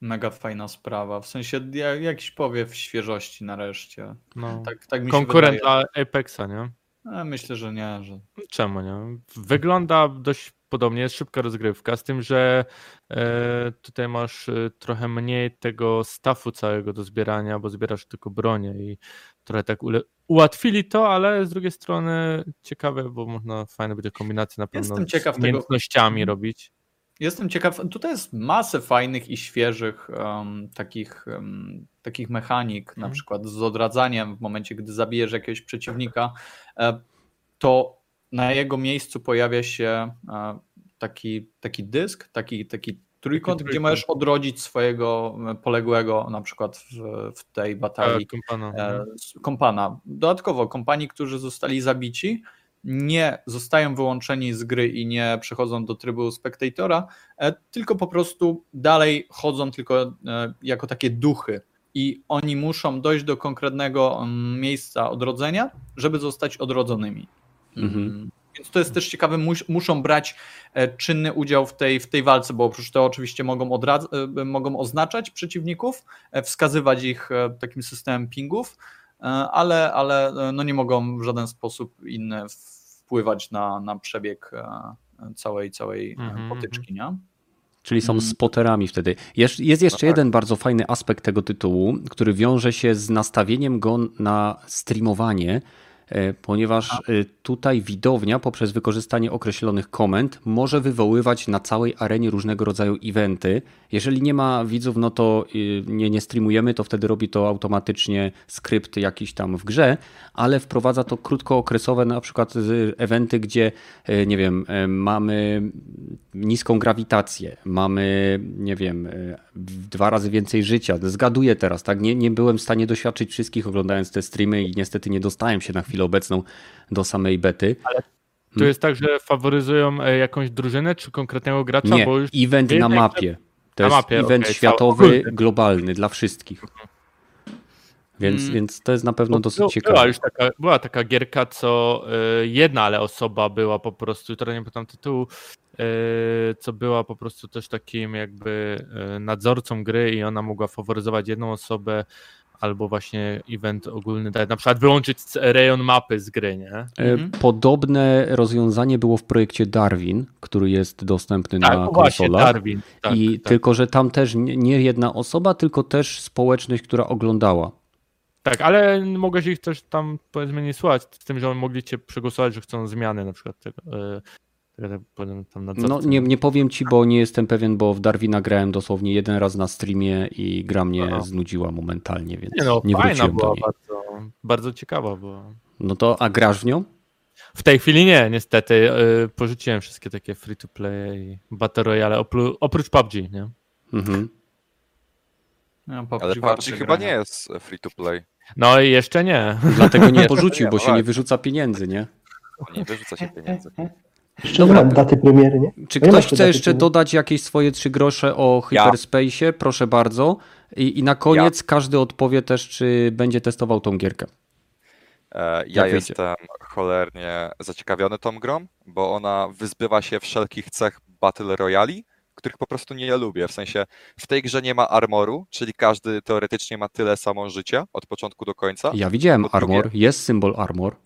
Mega fajna sprawa. W sensie jakiś powiew świeżości nareszcie. No. Tak, tak mi Konkurent dla Apexa, nie? A myślę, że nie. Że... Czemu nie? Wygląda dość podobnie, jest szybka rozgrywka, z tym, że e, tutaj masz e, trochę mniej tego stafu całego do zbierania, bo zbierasz tylko bronię i trochę tak ule- ułatwili to, ale z drugiej strony ciekawe, bo można fajne będzie kombinacje na pewno Jestem ciekaw z umiejętnościami tego... robić. Jestem ciekaw, tutaj jest masę fajnych i świeżych um, takich, um, takich mechanik, hmm. na mhm. przykład z odradzaniem w momencie, gdy zabijesz jakiegoś przeciwnika, e, to na jego miejscu pojawia się e, taki, taki dysk, taki, taki trójkąt, gdzie możesz odrodzić swojego e, poległego na przykład w, w tej batalii kompana. Mhm. kompana. Dodatkowo kompanii, którzy zostali zabici, nie zostają wyłączeni z gry i nie przechodzą do trybu spektatora, tylko po prostu dalej chodzą tylko jako takie duchy i oni muszą dojść do konkretnego mm, miejsca odrodzenia, żeby zostać odrodzonymi. Mhm. Więc to jest też ciekawe, mus, muszą brać e, czynny udział w tej, w tej walce, bo oprócz tego oczywiście mogą, e, mogą oznaczać przeciwników, e, wskazywać ich takim systemem pingów, ale, ale no nie mogą w żaden sposób inny wpływać na, na przebieg całej, całej mhm, potyczki. Nie? Czyli są mm. spoterami wtedy. Jest, jest jeszcze no tak. jeden bardzo fajny aspekt tego tytułu, który wiąże się z nastawieniem go na streamowanie ponieważ e, tutaj widownia poprzez wykorzystanie określonych komend może wywoływać na całej arenie różnego rodzaju eventy. Jeżeli nie ma widzów, no to e, nie, nie streamujemy, to wtedy robi to automatycznie skrypt jakiś tam w grze, ale wprowadza to krótkookresowe na przykład eventy, gdzie nie wiem, mamy niską grawitację, mamy nie wiem, dwa razy więcej życia. Zgaduję teraz, tak? Nie, nie byłem w stanie doświadczyć wszystkich oglądając te streamy i niestety nie dostałem się na chwilę chwilę obecną do samej bety. Ale to hmm? jest tak, że faworyzują e, jakąś drużynę czy konkretnego gracza? Nie, bo już event na mapie. To na jest mapie, event okay, światowy, globalny dla wszystkich. Mhm. Więc, hmm. więc to jest na pewno dosyć była ciekawe. Była już taka, była taka gierka, co y, jedna, ale osoba była po prostu, teraz nie pamiętam tytułu, y, co była po prostu też takim jakby y, nadzorcą gry i ona mogła faworyzować jedną osobę albo właśnie event ogólny, na przykład wyłączyć rejon mapy z gry, nie? E, mhm. Podobne rozwiązanie było w projekcie Darwin, który jest dostępny tak, na konsolach. Darwin. Tak, I tak. tylko, że tam też nie jedna osoba, tylko też społeczność, która oglądała. Tak, ale mogłeś ich też tam powiedzmy nie słuchać, z tym, że mogli cię przegłosować, że chcą zmiany na przykład tego, e, no, nie, nie powiem ci, bo nie jestem pewien, bo w Darwina grałem dosłownie jeden raz na streamie i gra mnie Aha. znudziła momentalnie, więc nie, no, nie wróciłem była, do niej. Bardzo, bardzo ciekawa była. No to, a grasz w nią? W tej chwili nie, niestety. Yy, porzuciłem wszystkie takie free-to-play i Battle Royale, oprócz PUBG, nie? Mhm. No, PUBG Ale PUBG chyba nie jest free-to-play. No i jeszcze nie. Dlatego nie porzucił, bo się nie wyrzuca pieniędzy, nie? Nie wyrzuca się pieniędzy. Dobra, daty premiery, nie? Czy ktoś chce jeszcze premiery? dodać jakieś swoje trzy grosze o Hyperspace'ie? Ja. Proszę bardzo. I, I, na koniec ja. każdy odpowie też, czy będzie testował tą gierkę. E, ja jestem cholernie zaciekawiony tą grą, bo ona wyzbywa się wszelkich cech Battle Royale, których po prostu nie lubię. W sensie w tej grze nie ma armoru, czyli każdy teoretycznie ma tyle samo życia od początku do końca. Ja widziałem armor, jest symbol armor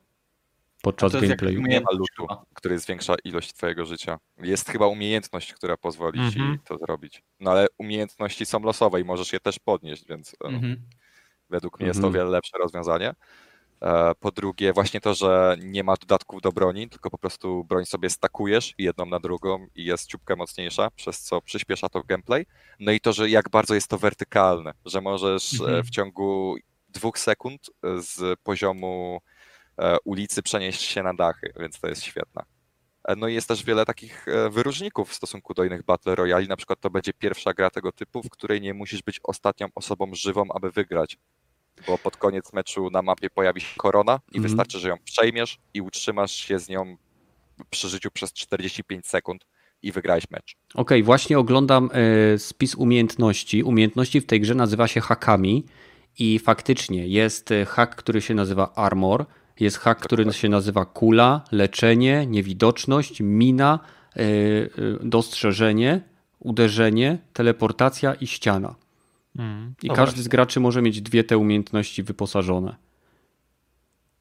podczas gameplayu. Nie ma lutu, który zwiększa ilość twojego życia. Jest chyba umiejętność, która pozwoli ci mhm. to zrobić. No ale umiejętności są losowe i możesz je też podnieść, więc e, mhm. według mnie jest to o mhm. wiele lepsze rozwiązanie. E, po drugie, właśnie to, że nie ma dodatków do broni, tylko po prostu broń sobie stakujesz jedną na drugą i jest ciupkę mocniejsza, przez co przyspiesza to gameplay. No i to, że jak bardzo jest to wertykalne, że możesz e, mhm. w ciągu dwóch sekund z poziomu ulicy przenieść się na dachy, więc to jest świetne. E, no i jest też wiele takich e, wyróżników w stosunku do innych Battle Royale. Na przykład to będzie pierwsza gra tego typu, w której nie musisz być ostatnią osobą żywą, aby wygrać. Bo pod koniec meczu na mapie pojawi się korona i mm. wystarczy, że ją przejmiesz i utrzymasz się z nią przy życiu przez 45 sekund i wygrałeś mecz. Okej, okay, właśnie oglądam spis umiejętności. Umiejętności w tej grze nazywa się hakami i faktycznie jest hak, który się nazywa Armor, jest hak, który się nazywa kula, leczenie, niewidoczność, mina, e, e, dostrzeżenie, uderzenie, teleportacja i ściana. Mm, I każdy właśnie. z graczy może mieć dwie te umiejętności wyposażone.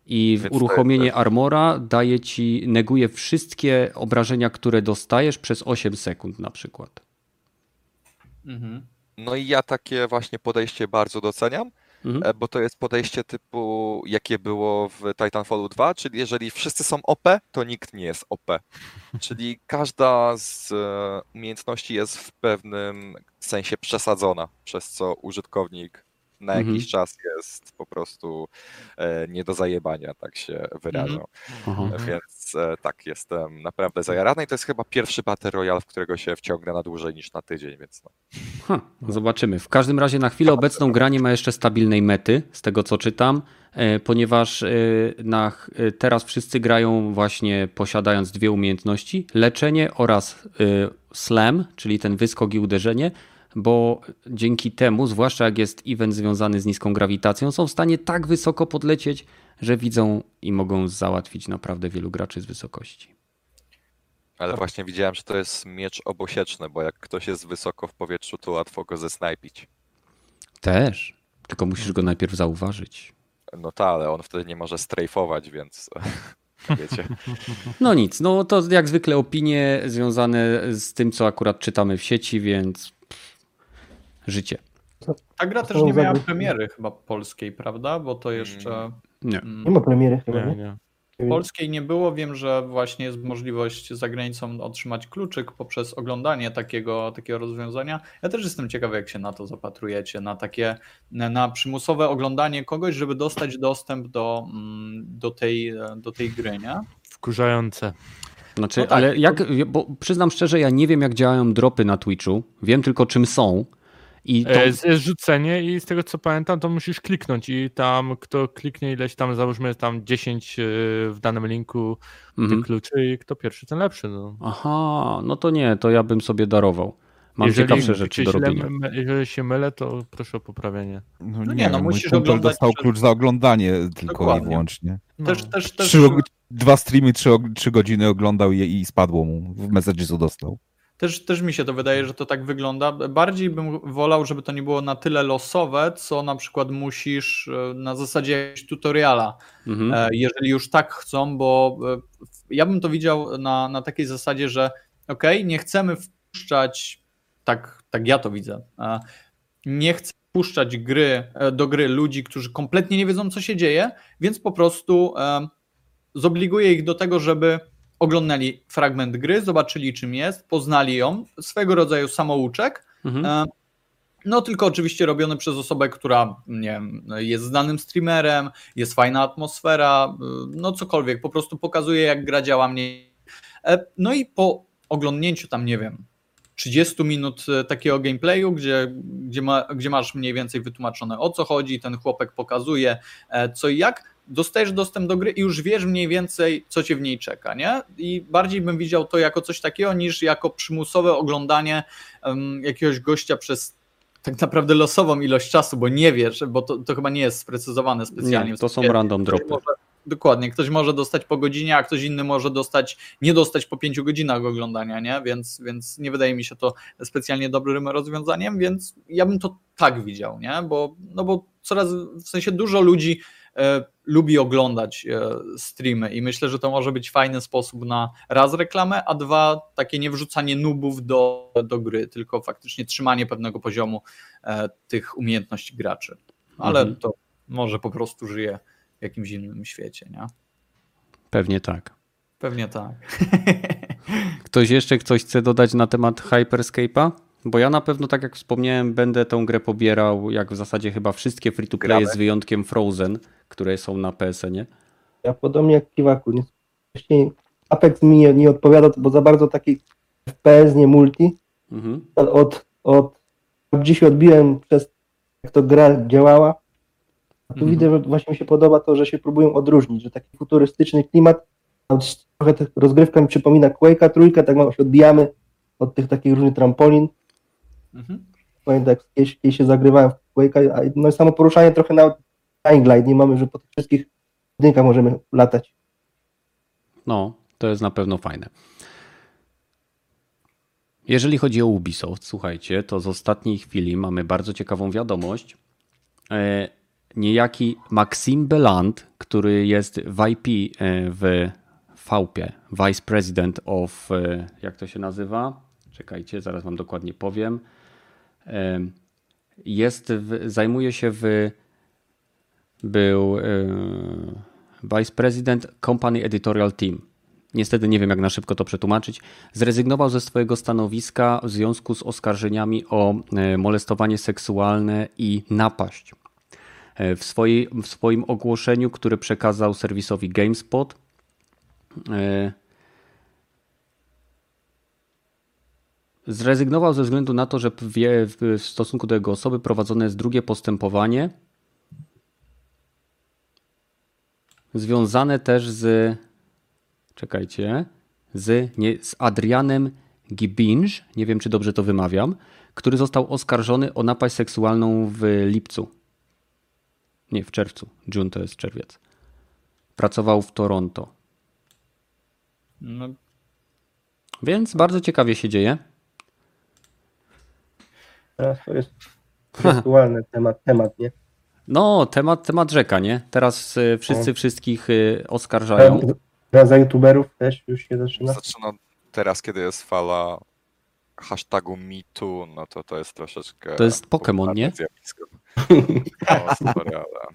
I w uruchomienie armora daje ci, neguje wszystkie obrażenia, które dostajesz przez 8 sekund na przykład. Mhm. No i ja takie właśnie podejście bardzo doceniam. Mhm. E, bo to jest podejście typu, jakie było w Titanfallu 2, czyli jeżeli wszyscy są OP, to nikt nie jest OP. Czyli każda z e, umiejętności jest w pewnym sensie przesadzona, przez co użytkownik na mhm. jakiś czas jest po prostu e, nie do zajebania, tak się wyrażę. Mhm. E, więc e, tak, jestem naprawdę zajarany i to jest chyba pierwszy Battle Royale, w którego się wciągnę na dłużej niż na tydzień, więc no. Ha, zobaczymy. W każdym razie na chwilę obecną gra nie ma jeszcze stabilnej mety, z tego co czytam, ponieważ na, teraz wszyscy grają właśnie posiadając dwie umiejętności, leczenie oraz slam, czyli ten wyskok i uderzenie, bo dzięki temu, zwłaszcza jak jest event związany z niską grawitacją, są w stanie tak wysoko podlecieć, że widzą i mogą załatwić naprawdę wielu graczy z wysokości. Ale właśnie widziałem, że to jest miecz obosieczny, bo jak ktoś jest wysoko w powietrzu, to łatwo go zesnajpić. Też, tylko musisz go najpierw zauważyć. No tak, ale on wtedy nie może strajfować, więc wiecie. No nic, no to jak zwykle opinie związane z tym, co akurat czytamy w sieci, więc życie. Ta gra też nie miała premiery chyba polskiej, prawda? Bo to jeszcze... Nie. Mm, Nie ma premiery chyba, Nie, nie? Polskiej nie było. Wiem, że właśnie jest możliwość za granicą otrzymać kluczyk poprzez oglądanie takiego, takiego rozwiązania. Ja też jestem ciekawy, jak się na to zapatrujecie, na takie na przymusowe oglądanie kogoś, żeby dostać dostęp do, mm, do, tej, do tej gry, nie? Wkurzające. Znaczy, No tak, ale jak, bo przyznam szczerze, ja nie wiem jak działają dropy na Twitchu, wiem tylko czym są i to... E, Jest, jest rzucenie i z tego co pamiętam, to musisz kliknąć i tam kto kliknie ileś tam, załóżmy tam 10 e, w danym linku Mhm. tych kluczy i kto pierwszy, ten lepszy. No. Aha, no to nie, to ja bym sobie darował. Mam Jeżeli ciekawsze rzeczy do źle robienia. my- Jeżeli się mylę, to proszę o poprawienie. No No nie, nie, no mój musisz oglądać dostał przez- klucz za oglądanie tylko Dokładnie. i wyłącznie. No. Też, też, też, Trzy, dwa streamy, trzy, trzy godziny oglądał je i spadło mu. W Messagesu dostał. Też, też mi się to wydaje, że to tak wygląda. Bardziej bym wolał, żeby to nie było na tyle losowe, co na przykład musisz e, na zasadzie jakiegoś tutoriala, Mhm. e, jeżeli już tak chcą, bo e, ja bym to widział na, na takiej zasadzie, że ok, nie chcemy wpuszczać, tak, tak ja to widzę, nie chcę wpuszczać gry, do gry ludzi, którzy kompletnie nie wiedzą, co się dzieje, więc po prostu e, zobliguję ich do tego, żeby oglądali fragment gry, zobaczyli czym jest, poznali ją, swego rodzaju samouczek, Mhm. e, no tylko oczywiście robiony przez osobę, która nie wiem, jest znanym streamerem, jest fajna atmosfera, y, no cokolwiek, po prostu pokazuje jak gra działa mniej. E, No i po oglądnięciu tam, nie wiem, 30 minut e, takiego gameplayu, gdzie, gdzie, ma, gdzie masz mniej więcej wytłumaczone o co chodzi, ten chłopek pokazuje e, co i jak, dostajesz dostęp do gry i już wiesz mniej więcej, co cię w niej czeka, nie? I bardziej bym widział to jako coś takiego, niż jako przymusowe oglądanie um, jakiegoś gościa przez tak naprawdę losową ilość czasu, bo nie wiesz, bo to, to chyba nie jest sprecyzowane specjalnie. Nie, to są random dropy. może- Dokładnie, ktoś może dostać po godzinie, a ktoś inny może dostać, nie dostać po pięciu godzinach oglądania, nie? Więc, więc nie wydaje mi się to specjalnie dobrym rozwiązaniem, więc ja bym to tak widział, nie? Bo, no bo coraz, w sensie dużo ludzi e, lubi oglądać e, streamy i myślę, że to może być fajny sposób na raz reklamę, a dwa takie nie wrzucanie nubów do, do gry, tylko faktycznie trzymanie pewnego poziomu e, tych umiejętności graczy. Ale Mhm. to może po prostu żyje w jakimś innym świecie, nie? Pewnie tak. Pewnie tak. Ktoś jeszcze coś chce dodać na temat Hyperscape'a? Bo ja na pewno, tak jak wspomniałem, będę tą grę pobierał, jak w zasadzie chyba wszystkie free-to-play z wyjątkiem Frozen, które są na PSN-ie. Ja podobnie jak Kiwaku. Nie, wcześniej Apex mi nie, nie odpowiada, bo za bardzo taki FPS, nie multi. Mhm. Od, od, dziś odbiłem przez jak to gra działała. A tu Mhm. widzę, że właśnie mi się podoba to, że się próbują odróżnić, że taki futurystyczny klimat, trochę rozgrywka mi przypomina Quake'a, trójkę, tak się odbijamy od tych takich różnych trampolin. Mhm. Pamiętam, jak kiedyś, kiedyś się zagrywałem w Quake'a, a no i samo poruszanie trochę na Dying Light, nie mamy, że po tych wszystkich budynkach możemy latać. No, to jest na pewno fajne. Jeżeli chodzi o Ubisoft, słuchajcie, to z ostatniej chwili mamy bardzo ciekawą wiadomość. E, Niejaki Maxime Beland, który jest w IP e, w VP, Vice President of, e, jak to się nazywa? Czekajcie, zaraz wam dokładnie powiem. E, Jest, w, zajmuje się w, był e, Vice President Company Editorial Team. Niestety nie wiem, jak na szybko to przetłumaczyć. Zrezygnował ze swojego stanowiska w związku z oskarżeniami o e, molestowanie seksualne i napaść. E, W, swojej, w swoim ogłoszeniu, które przekazał serwisowi GameSpot, zrezygnował ze względu na to, że wie, w w stosunku do jego osoby prowadzone jest drugie postępowanie związane też z czekajcie, z, nie, z Adrianem Gibinge, nie wiem czy dobrze to wymawiam, który został oskarżony o napaść seksualną w lipcu. Nie, w czerwcu. June to jest czerwiec. Pracował w Toronto. No, Więc bardzo ciekawie się dzieje. Teraz to jest aktualny temat, temat, nie? No, temat, temat rzeka, nie? Teraz y, wszyscy wszystkich y, oskarżają. Za youtuberów też już się zaczyna. Zaczyna teraz, kiedy jest fala hashtagu MeToo, no to to jest troszeczkę... To jest Pokémon, nie? zjawisko. No, sorry, ale...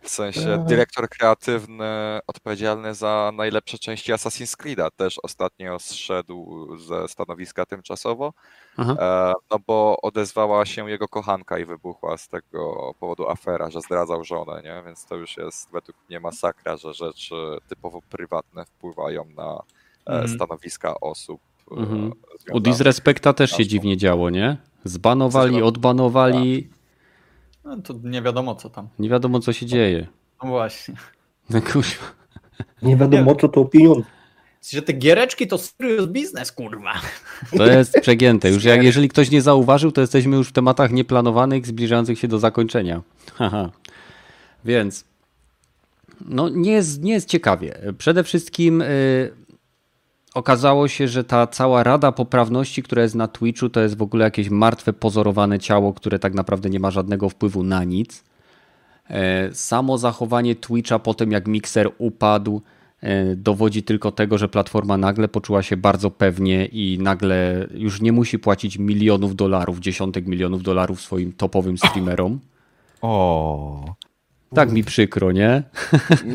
W sensie dyrektor kreatywny odpowiedzialny za najlepsze części Assassin's Creed'a też ostatnio zszedł ze stanowiska tymczasowo, Aha. e, no bo odezwała się jego kochanka i wybuchła z tego powodu afera, że zdradzał żonę, nie? Więc to już jest według mnie masakra, że rzeczy typowo prywatne wpływają na e, Mhm. stanowiska osób. e, Mhm. U. Disrespekta też się dziwnie działo, nie? Zbanowali, odbanowali, No to nie wiadomo co tam. nie wiadomo co się dzieje. No właśnie. No kuźwa. Nie wiadomo, co to pieniądze. Że te giereczki to serious business, kurwa. To jest przegięte. Już jak, jeżeli ktoś nie zauważył, to jesteśmy już w tematach nieplanowanych, zbliżających się do zakończenia. Haha. Więc no nie jest, nie jest ciekawie. Przede wszystkim y, okazało się, że ta cała rada poprawności, która jest na Twitchu, to jest w ogóle jakieś martwe, pozorowane ciało, które tak naprawdę nie ma żadnego wpływu na nic. E, Samo zachowanie Twitcha po tym, jak mikser upadł, e, dowodzi tylko tego, że platforma nagle poczuła się bardzo pewnie i nagle już nie musi płacić milionów dolarów, dziesiątek milionów dolarów swoim topowym streamerom. O. Tak mi przykro, nie?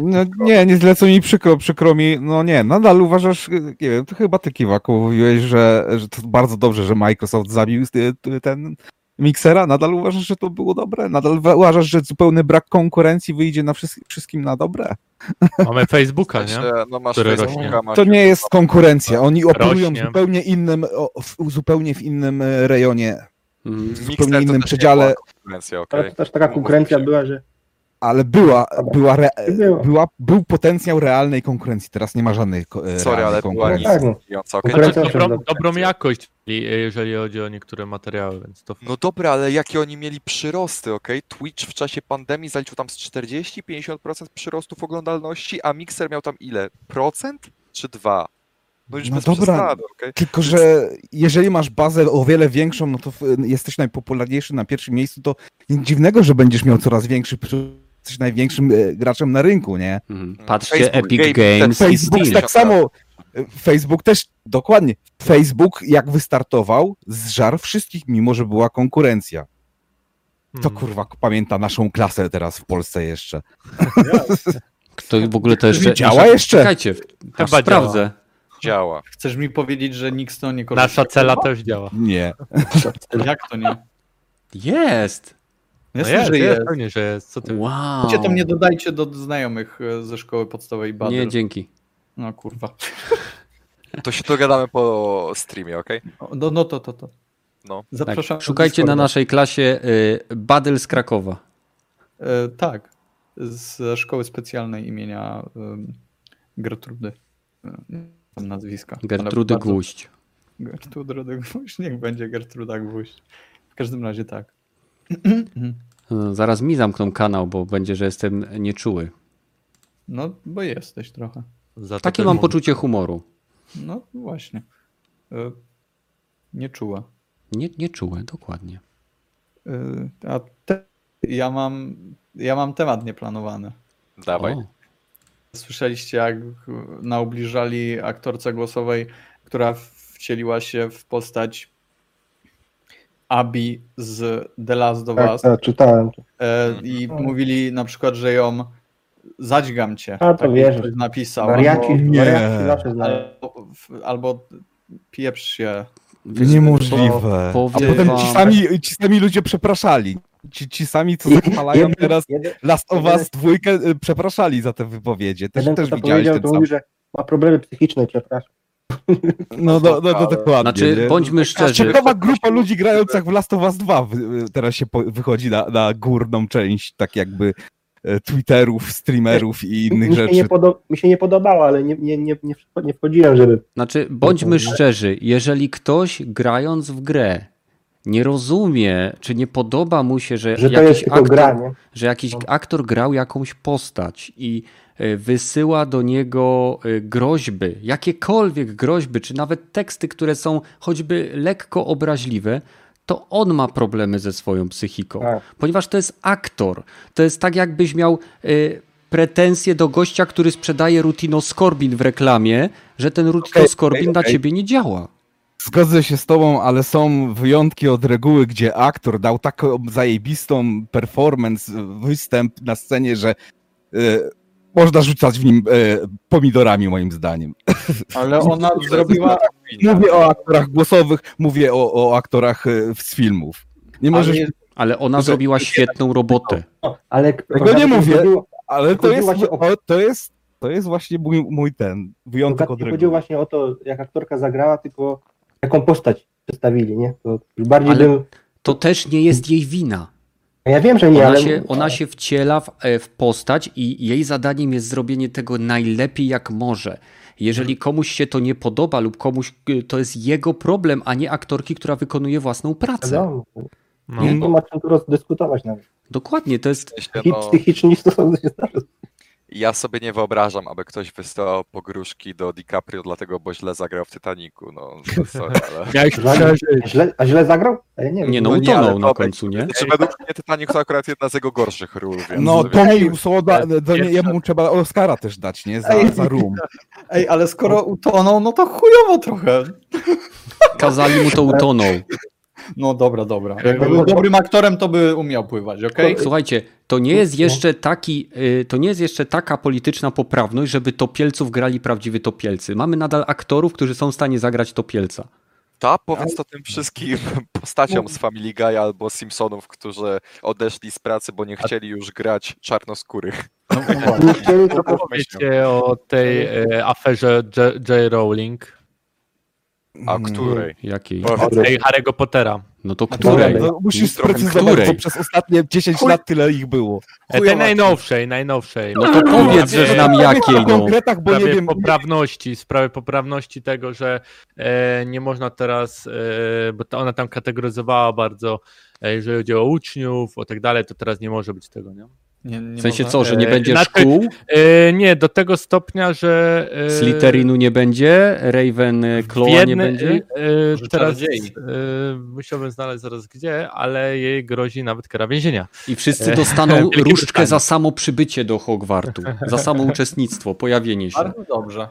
No, nie, nie źle co mi przykro, przykro mi, no nie, nadal uważasz, nie wiem, to chyba ty Kiwaku mówiłeś, że, że to bardzo dobrze, że Microsoft zabił y, ten miksera, nadal uważasz, że to było dobre? Nadal uważasz, że zupełny brak konkurencji wyjdzie na wszystkim, wszystkim na dobre? Mamy Facebooka, W nie? sensie, no masz Który Facebooka, masz To nie jest konkurencja, oni operują Rośnie. zupełnie innym, w, zupełnie w innym e, rejonie, Mhm. w Mixer zupełnie to innym przedziale? Ale to też taka konkurencja była, że ale była, była, re, Była. była, był potencjał realnej konkurencji, teraz nie ma żadnej e, Sorry, ale była konkurencji. Tak, no. nieistniejąca, okej? Konkurencja Znaczy, też dobrą, dobrą jakość, jeżeli chodzi o niektóre materiały, więc to No dobra, ale jakie oni mieli przyrosty, okej? Twitch w czasie pandemii zaliczył tam z 40-50% przyrostów oglądalności, a Mixer miał tam ile? Procent? Czy dwa? No już No dobra. okej? Tylko, że jeżeli masz bazę o wiele większą, no to jesteś najpopularniejszy na pierwszym miejscu, to nic dziwnego, że będziesz miał coraz większy, jesteś największym e, graczem na rynku, nie? Mhm. Patrzcie, Facebook Epic Games i Facebook Steam. tak samo, Facebook też, dokładnie, Facebook jak wystartował, zżarł wszystkich, mimo że była konkurencja. To Hmm. kurwa pamięta naszą klasę teraz w Polsce jeszcze. To w ogóle to jeszcze... Działa jeszcze? Czekajcie, Chyba sprawdzę. Działa. Chcesz mi powiedzieć, że nikt z tego nie korzysta? Nasza cela też działa. Nie. Jak to nie? Jest! No Jasne, jest, że jest, jest. pewnie, że jest. Co ty? Wow. Wiecie, to mnie dodajcie do znajomych e, ze szkoły podstawowej Badyl. Nie, dzięki. No kurwa. To się dogadamy po streamie, okej? O, No, no to, to, to. No. Zapraszam. Tak. Szukajcie na naszej klasie y, Badel z Krakowa. E, tak. Z szkoły specjalnej imienia um, Gertrudy. Nie znam nazwiska. Gertrudy bardzo- Gwóźdź. Gertrudy Gwóźdź. Niech będzie Gertruda Gwóźdź. W każdym razie tak. No, Zaraz mi zamkną kanał, bo będzie, że jestem nieczuły. No, bo jesteś trochę. Za Takie mam mówię. poczucie humoru. No właśnie. E, nie czuła. Nie, nieczułe, dokładnie. E, a te, ja mam ja mam temat nieplanowany. Dawaj. O, Słyszeliście, jak naubliżali aktorce głosowej, która wcieliła się w postać Abi z The Last of Tak, Us tak, czytałem e, i mówili na przykład, że ją zadźgam cię. A, to Tak wierzę. ktoś napisał. Wariaci, Nie. wariaci zawsze znają. Albo, albo pieprz się. Niemożliwe. Bo A potem ci sami, ci sami ludzie przepraszali. Ci, ci sami, co zachwalają Jeden- teraz jeden- Last of Us dwójkę, y, przepraszali za te wypowiedzi. Też, Jeden, też widziałeś ten to sam. mówi, że ma problemy psychiczne, przepraszam. No, no, no, no dokładnie. Znaczy, nie? bądźmy szczerzy. Ciekawa grupa ludzi grających w Last of Us 2 wy- teraz się po, wychodzi na, na górną część, tak jakby e, Twitterów, streamerów i innych mi, się rzeczy. nie podo- mi się nie podobało, ale nie, nie, nie, nie, wcho- nie wchodziłem, żeby... Znaczy, bądźmy szczerzy, jeżeli ktoś grając w grę nie rozumie, czy nie podoba mu się, że, Że jakiś aktor, że jakiś aktor grał jakąś postać i wysyła do niego e, groźby, jakiekolwiek groźby, czy nawet teksty, które są choćby lekko obraźliwe, to on ma problemy ze swoją psychiką. Tak. Ponieważ to jest aktor. To jest tak, jakbyś miał y, pretensje do gościa, który sprzedaje rutinoskorbin w reklamie, że ten rutinoskorbin okej, dla okej. ciebie nie działa. Zgodzę się z tobą, ale są wyjątki od reguły, gdzie aktor dał taką zajebistą performance, występ na scenie, że e, można rzucać w nim e, pomidorami, moim zdaniem. Ale ona zrobiła. Mówię o aktorach głosowych, mówię o, o aktorach e, z filmów. Nie możesz, Ale, Ale ona zrobiła świetną robotę. no, ale Tego nie mówię. Ale to jest, to jest, to jest właśnie mój, mój ten wyjątek od nie chodziło właśnie o to, jak aktorka zagrała, tylko jaką postać przedstawili, nie? To bardziej Ale- bym... To też nie jest jej wina. Ja wiem, że nie, Ona ale... się, ona się wciela w, e, w postać i jej zadaniem jest zrobienie tego najlepiej jak może. Jeżeli komuś się to nie podoba lub komuś y, to jest jego problem, a nie aktorki, która wykonuje własną pracę. No. nie, nie ma czym tu rozdyskutować nawet. Dokładnie, to jest no, się. Ja sobie nie wyobrażam, aby ktoś wysyłał pogróżki do DiCaprio dlatego, bo źle zagrał w Titanicu. No, sorry, ale... Przeżyć. Źle, a źle zagrał? A ja nie wiem. Nie no, No utonął na końcu, nie? Znaczy, według mnie Titanic to akurat jedna z jego gorszych ról, więc... No, to nie, Pierwsza- jemu trzeba Oscara też dać, nie? Za, Ej. za Room. Ej, ale skoro utonął, no to chujowo trochę. Kazali mu to utonął. No dobra, dobra. Jak Jakby był dobrym aktorem, to by umiał pływać, okej? Słuchajcie, to nie jest jeszcze taki, y, to nie jest jeszcze taka polityczna poprawność, żeby topielców grali prawdziwi topielcy. Mamy nadal aktorów, którzy są w stanie zagrać topielca. Ta, powiedz to tym wszystkim postaciom z Family Guy albo Simpsonów, którzy odeszli z pracy, bo nie chcieli już grać czarnoskórych. No, Myślę. Wiecie o tej e, aferze J. J. Rowling, A której? Jakiej? Tej Harry'ego Pottera. No to której? No, musisz sprecyzować, bo przez ostatnie 10 lat tyle ich było. E, tej najnowszej, najnowszej. No to powiedz, że znam jakiej, W no. konkretach, w bo nie sprawie wiem. poprawności, w sprawie poprawności tego, że e, nie można teraz, e, bo to ona tam kategoryzowała bardzo, e, jeżeli chodzi o uczniów, o tak dalej, to teraz nie może być tego, nie? Nie, nie W sensie można- co, że nie E, będzie znaczy- szkół? E, nie, do tego stopnia, że... E, Slytherinu nie będzie? Raven Claw nie będzie? Może teraz e, musiałbym znaleźć zaraz gdzie, ale jej grozi nawet kara więzienia. I wszyscy dostaną różdżkę za samo przybycie do Hogwartu, za samo uczestnictwo, pojawienie się. Bardzo dobrze.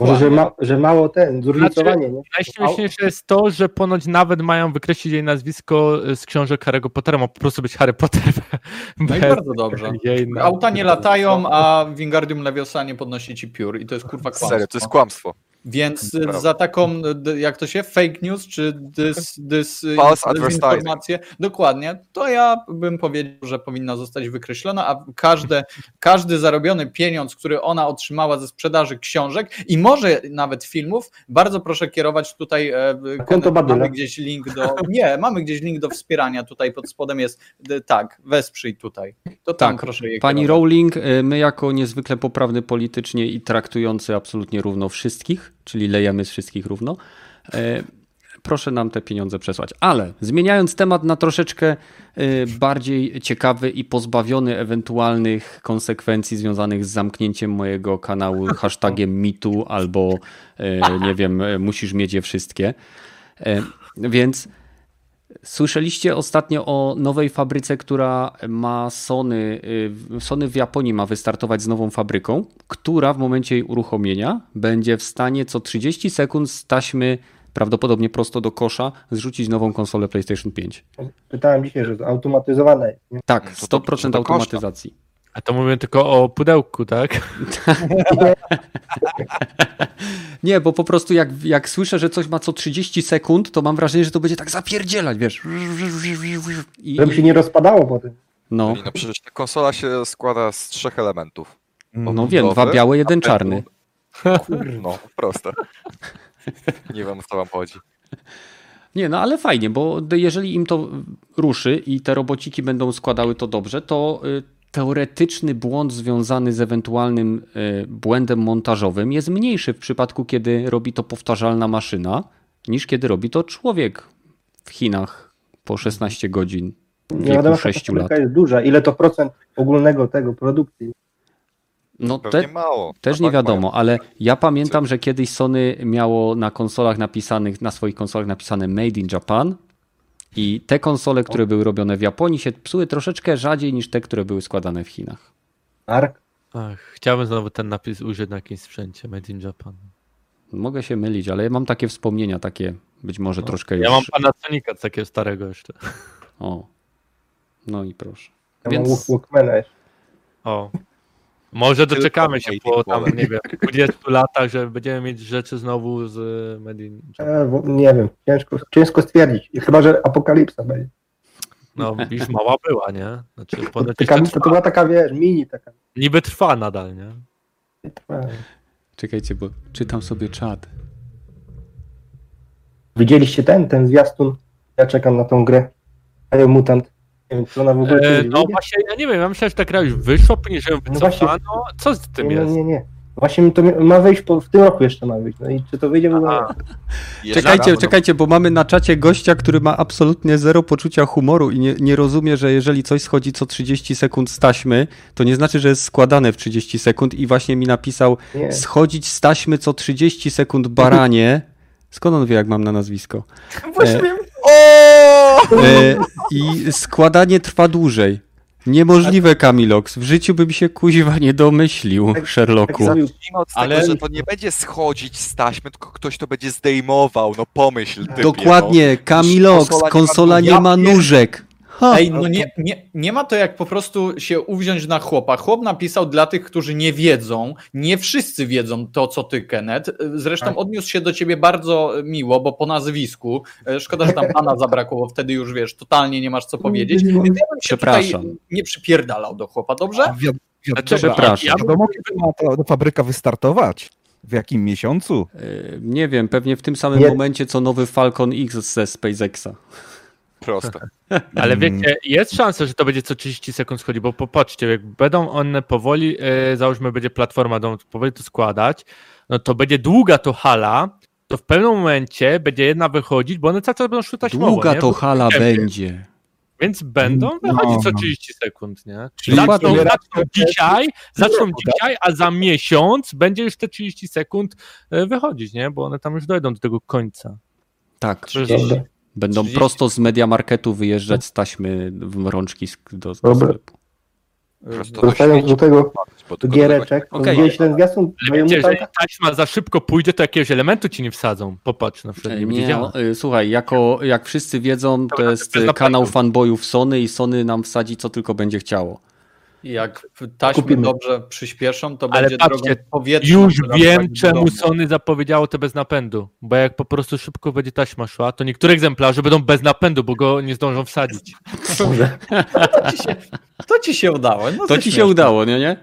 Może, że, ma, że mało ten, zróżnicowanie, nie? Najśmieszniejsze jest to, że ponoć nawet mają wykreślić jej nazwisko z książek Harry'ego Pottera, ma po prostu być Harry Potter. No i bardzo dobrze. Nazwy. Auta nie latają, a Wingardium Leviosa nie podnosi ci piór i to jest kurwa kłamstwo. Serio, to jest kłamstwo. Więc y, Prawda. za taką, d- jak to się, fake news, czy dys, dys, False dezinformację, dokładnie, to ja bym powiedział, że powinna zostać wykreślona, a każde, każdy zarobiony pieniądz, który ona otrzymała ze sprzedaży książek i może nawet filmów, bardzo proszę kierować tutaj, e, konto mamy gdzieś link do, nie, mamy gdzieś link do wspierania, tutaj pod spodem jest, tak, wesprzyj tutaj, to tam Tak, proszę je Pani kierować. Rowling, y, my jako niezwykle poprawny politycznie i traktujący absolutnie równo wszystkich, czyli lejemy z wszystkich równo, y, proszę nam te pieniądze przesłać. Ale zmieniając temat na troszeczkę y, bardziej ciekawy i pozbawiony ewentualnych konsekwencji związanych z zamknięciem mojego kanału hashtagiem mitu albo y, nie wiem, musisz mieć je wszystkie. Więc Słyszeliście ostatnio o nowej fabryce, która ma Sony. y, Sony w Japonii ma wystartować z nową fabryką, która w momencie jej uruchomienia będzie w stanie co 30 sekund z taśmy prawdopodobnie prosto do kosza zrzucić nową konsolę PlayStation 5. Pytałem dzisiaj, że to automatyzowane jest, nie? Tak, To to- 100% to koszta. automatyzacji. A to mówię tylko o pudełku, tak? Nie, bo po prostu jak, jak słyszę, że coś ma co 30 sekund, to mam wrażenie, że to będzie tak zapierdzielać, wiesz. I, Żeby się nie rozpadało potem. no, No przecież ta konsola się składa z trzech elementów. no wiem, dwa białe, jeden czarny. No, proste. Nie wiem, o co wam chodzi. Nie, no ale fajnie, bo jeżeli im to ruszy i te robociki będą składały to dobrze, to y, teoretyczny błąd związany z ewentualnym y, błędem montażowym jest mniejszy w przypadku, kiedy robi to powtarzalna maszyna, niż kiedy robi to człowiek w Chinach po 16 godzin w Nie wieku wiadomo, jaka 6 lat. fabryka jest duża. Ile to procent ogólnego tego produkcji? No te, mało. też A nie tak wiadomo, mają. ale ja pamiętam, że kiedyś Sony miało na konsolach napisanych, na swoich konsolach napisane Made in Japan i te konsole, które były robione w Japonii się psuły troszeczkę rzadziej niż te, które były składane w Chinach. Ark? Ach, chciałbym znowu ten napis użyć na jakimś sprzęcie Made in Japan. Mogę się mylić, ale ja mam takie wspomnienia, takie Być może No. troszkę już. Ja mam Panasonica takiego starego jeszcze. O. No i proszę. Ja Więc- mam Walk- Walkmana jeszcze. O. Może doczekamy się po tam, nie wiem, 20 latach, że będziemy mieć rzeczy znowu z y, Medin. E, nie wiem, ciężko, ciężko stwierdzić. Chyba, że apokalipsa będzie. No, już mała była, nie? Znaczy, ponoć Apokalipsa to trwa. była taka, wiesz, mini taka. Niby trwa nadal, nie? Czekajcie, bo czytam sobie czat. Widzieliście ten, ten zwiastun? Ja czekam na tą grę. Biomutant. Nie wiem, czy ona w ogóle E, no właśnie, ja nie wiem, ja myślałem, że ta gra już wyszła, później, że ją No właśnie. wycofano. Co z tym Nie, jest? nie, nie. Właśnie mi to ma wyjść po, w tym roku jeszcze ma wyjść. No i czy to wyjdzie w ogóle? Czekajcie, czekajcie, bo mamy na czacie gościa, który ma absolutnie zero poczucia humoru i nie, nie rozumie, że jeżeli coś schodzi co 30 sekund z taśmy, to nie znaczy, że jest składane w 30 sekund i właśnie mi napisał Nie. schodzić z taśmy co 30 sekund baranie. Skąd on wie, jak mam na nazwisko? Właśnie E, I składanie trwa dłużej. Niemożliwe, Kamilox. W życiu bym się kuźwa nie domyślił, tak Sherlocku. zrobił. Zacznijmy od Ale- tego, że to nie będzie schodzić z taśmy, tylko ktoś to będzie zdejmował, no pomyśl typie, Dokładnie, Kamilox, konsola nie ma nóżek. Ha. Ej, no nie, nie, nie ma to jak po prostu się uwziąć na chłopa. Chłop napisał dla tych, którzy nie wiedzą. Nie wszyscy wiedzą to, co ty, Kenneth. Zresztą Tak. odniósł się do ciebie bardzo miło, bo po nazwisku. E, Szkoda, że tam pana zabrakło, bo wtedy już wiesz, totalnie nie masz co powiedzieć. Ja bym się Przepraszam. tutaj nie przypierdalał do chłopa, dobrze? Wi- wi- Znaczy, Przepraszam. Ja, Wiadomo, kiedy ma ta, ta fabryka wystartować? W jakim miesiącu? E, Nie wiem, pewnie w tym samym Nie. momencie, co nowy Falcon X ze SpaceXa. Proste. ale wiecie, jest szansa, że to będzie co 30 sekund schodzić, bo popatrzcie, jak będą one powoli, e, załóżmy, będzie platforma, będą powoli to składać, no to będzie długa to hala, to w pewnym momencie będzie jedna wychodzić, bo one cały czas będą szły taśmowo, Długa nie? to hala nie, będzie. Więc będą No, wychodzić co no. 30 sekund, nie? Czyli Zaczną, zaczną dzisiaj, zaczną dzisiaj, a za miesiąc będzie już te 30 sekund e, wychodzić, nie? Bo one tam już dojdą do tego końca. Tak. Dobra. Będą 30. prosto z Media Marketu wyjeżdżać z taśmy w rączki do, do sklepu. Wracając do tego, giereczek, to Okej. widzieliście ten zwiastun jeżeli taśma za szybko pójdzie, to jakiegoś elementu ci nie wsadzą. Popatrz, na przykład nie, Nie, y, słuchaj, jako, jak wszyscy wiedzą, to jest kanał fanboyów Sony i Sony nam wsadzi co tylko będzie chciało. Jak taśmy Kupimy. dobrze przyspieszą, to Ale będzie patrzcie, drogą powietrzną. Już wiem, do czemu domu. Sony zapowiedziało to bez napędu. Bo jak po prostu szybko będzie taśma szła, to niektóre egzemplarze będą bez napędu, bo go nie zdążą wsadzić. To ci się, to ci się udało. No To ci się udało, nie? nie?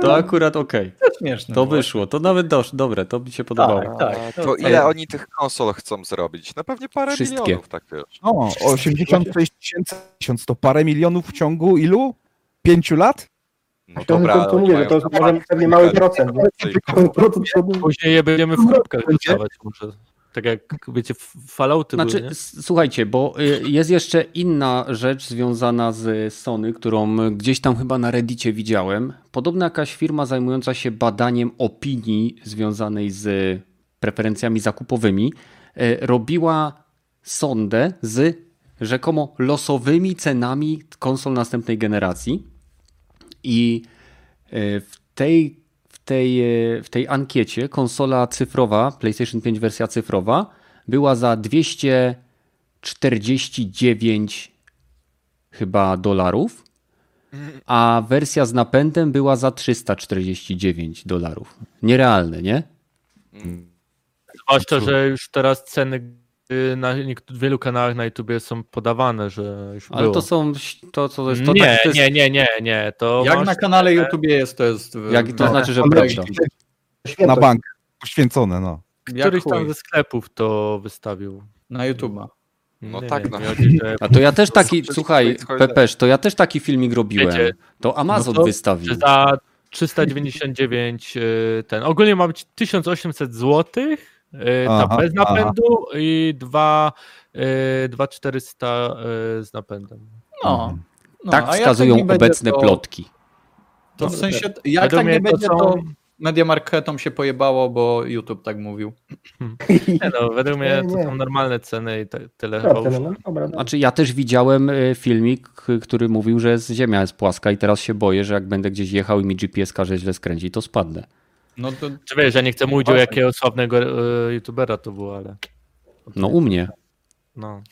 To akurat okej. To śmieszne. To było. wyszło. To nawet dosz, dobre, to mi się podobało. Tak, tak. To ile oni tych konsol chcą zrobić? No pewnie parę Wszystkie. milionów, tak wiesz. O, 86 tysięcy, tysiąc to parę milionów w ciągu ilu? Pięciu lat? No To, dobra, to, to mówię, że to jest może pewnie mały procent. nie? więcej. Mały procent to- Później je będziemy w próbkach dostawać może. Tak jak, wiecie, f- Fallouty Znaczy, były, słuchajcie, bo y, jest jeszcze inna rzecz związana z Sony, którą gdzieś tam chyba na Reddicie widziałem. Podobno jakaś firma zajmująca się badaniem opinii związanej z preferencjami zakupowymi y, robiła sondę z rzekomo losowymi cenami konsol następnej generacji. I y, w tej, w tej, y, w tej ankiecie konsola cyfrowa, PlayStation 5 wersja cyfrowa, była za 249 chyba dolarów, a wersja z napędem była za 349 dolarów. Nierealne, nie? Zwłaszcza, że już teraz ceny na niektó- wielu kanałach na YouTubie są podawane, że już Ale było. to są to, co to jest. To nie, tak, to jest nie, nie, nie, nie, to Jak masz na kanale YouTube jest, to jest. Jak, to no, znaczy, że prawda. Na bank. Poświęcone, no. któryś tam ze sklepów to wystawił. Na YouTube'a. No Nie, tak, nie, no. chodzi, że A to ja też taki, słuchaj. Pepesz, to ja też taki filmik robiłem. Wiecie, To Amazon no to- wystawił. za 399 y, ten. Ogólnie ma być 1800 zł. Y, Ta Aha, bez aha. napędu i 2 y, 2400 y, z napędem. No. no tak jak wskazują będzie, obecne to, plotki. To w sensie, jak Według tak nie to będzie, są- to Media Marketom się pojebało, bo YouTube tak mówił. Nie no, według mnie Nie, to są normalne ceny i te, tyle. Chyba no, już. no, no. Znaczy ja też widziałem y, filmik, który mówił, że Ziemia jest płaska i teraz się boję, że jak będę gdzieś jechał i mi GPS każe źle skręcić, to spadnę. No to Czy wiesz, ja nie chcę mówić o jakiego sławnego y, youtubera to było, ale No u mnie. No.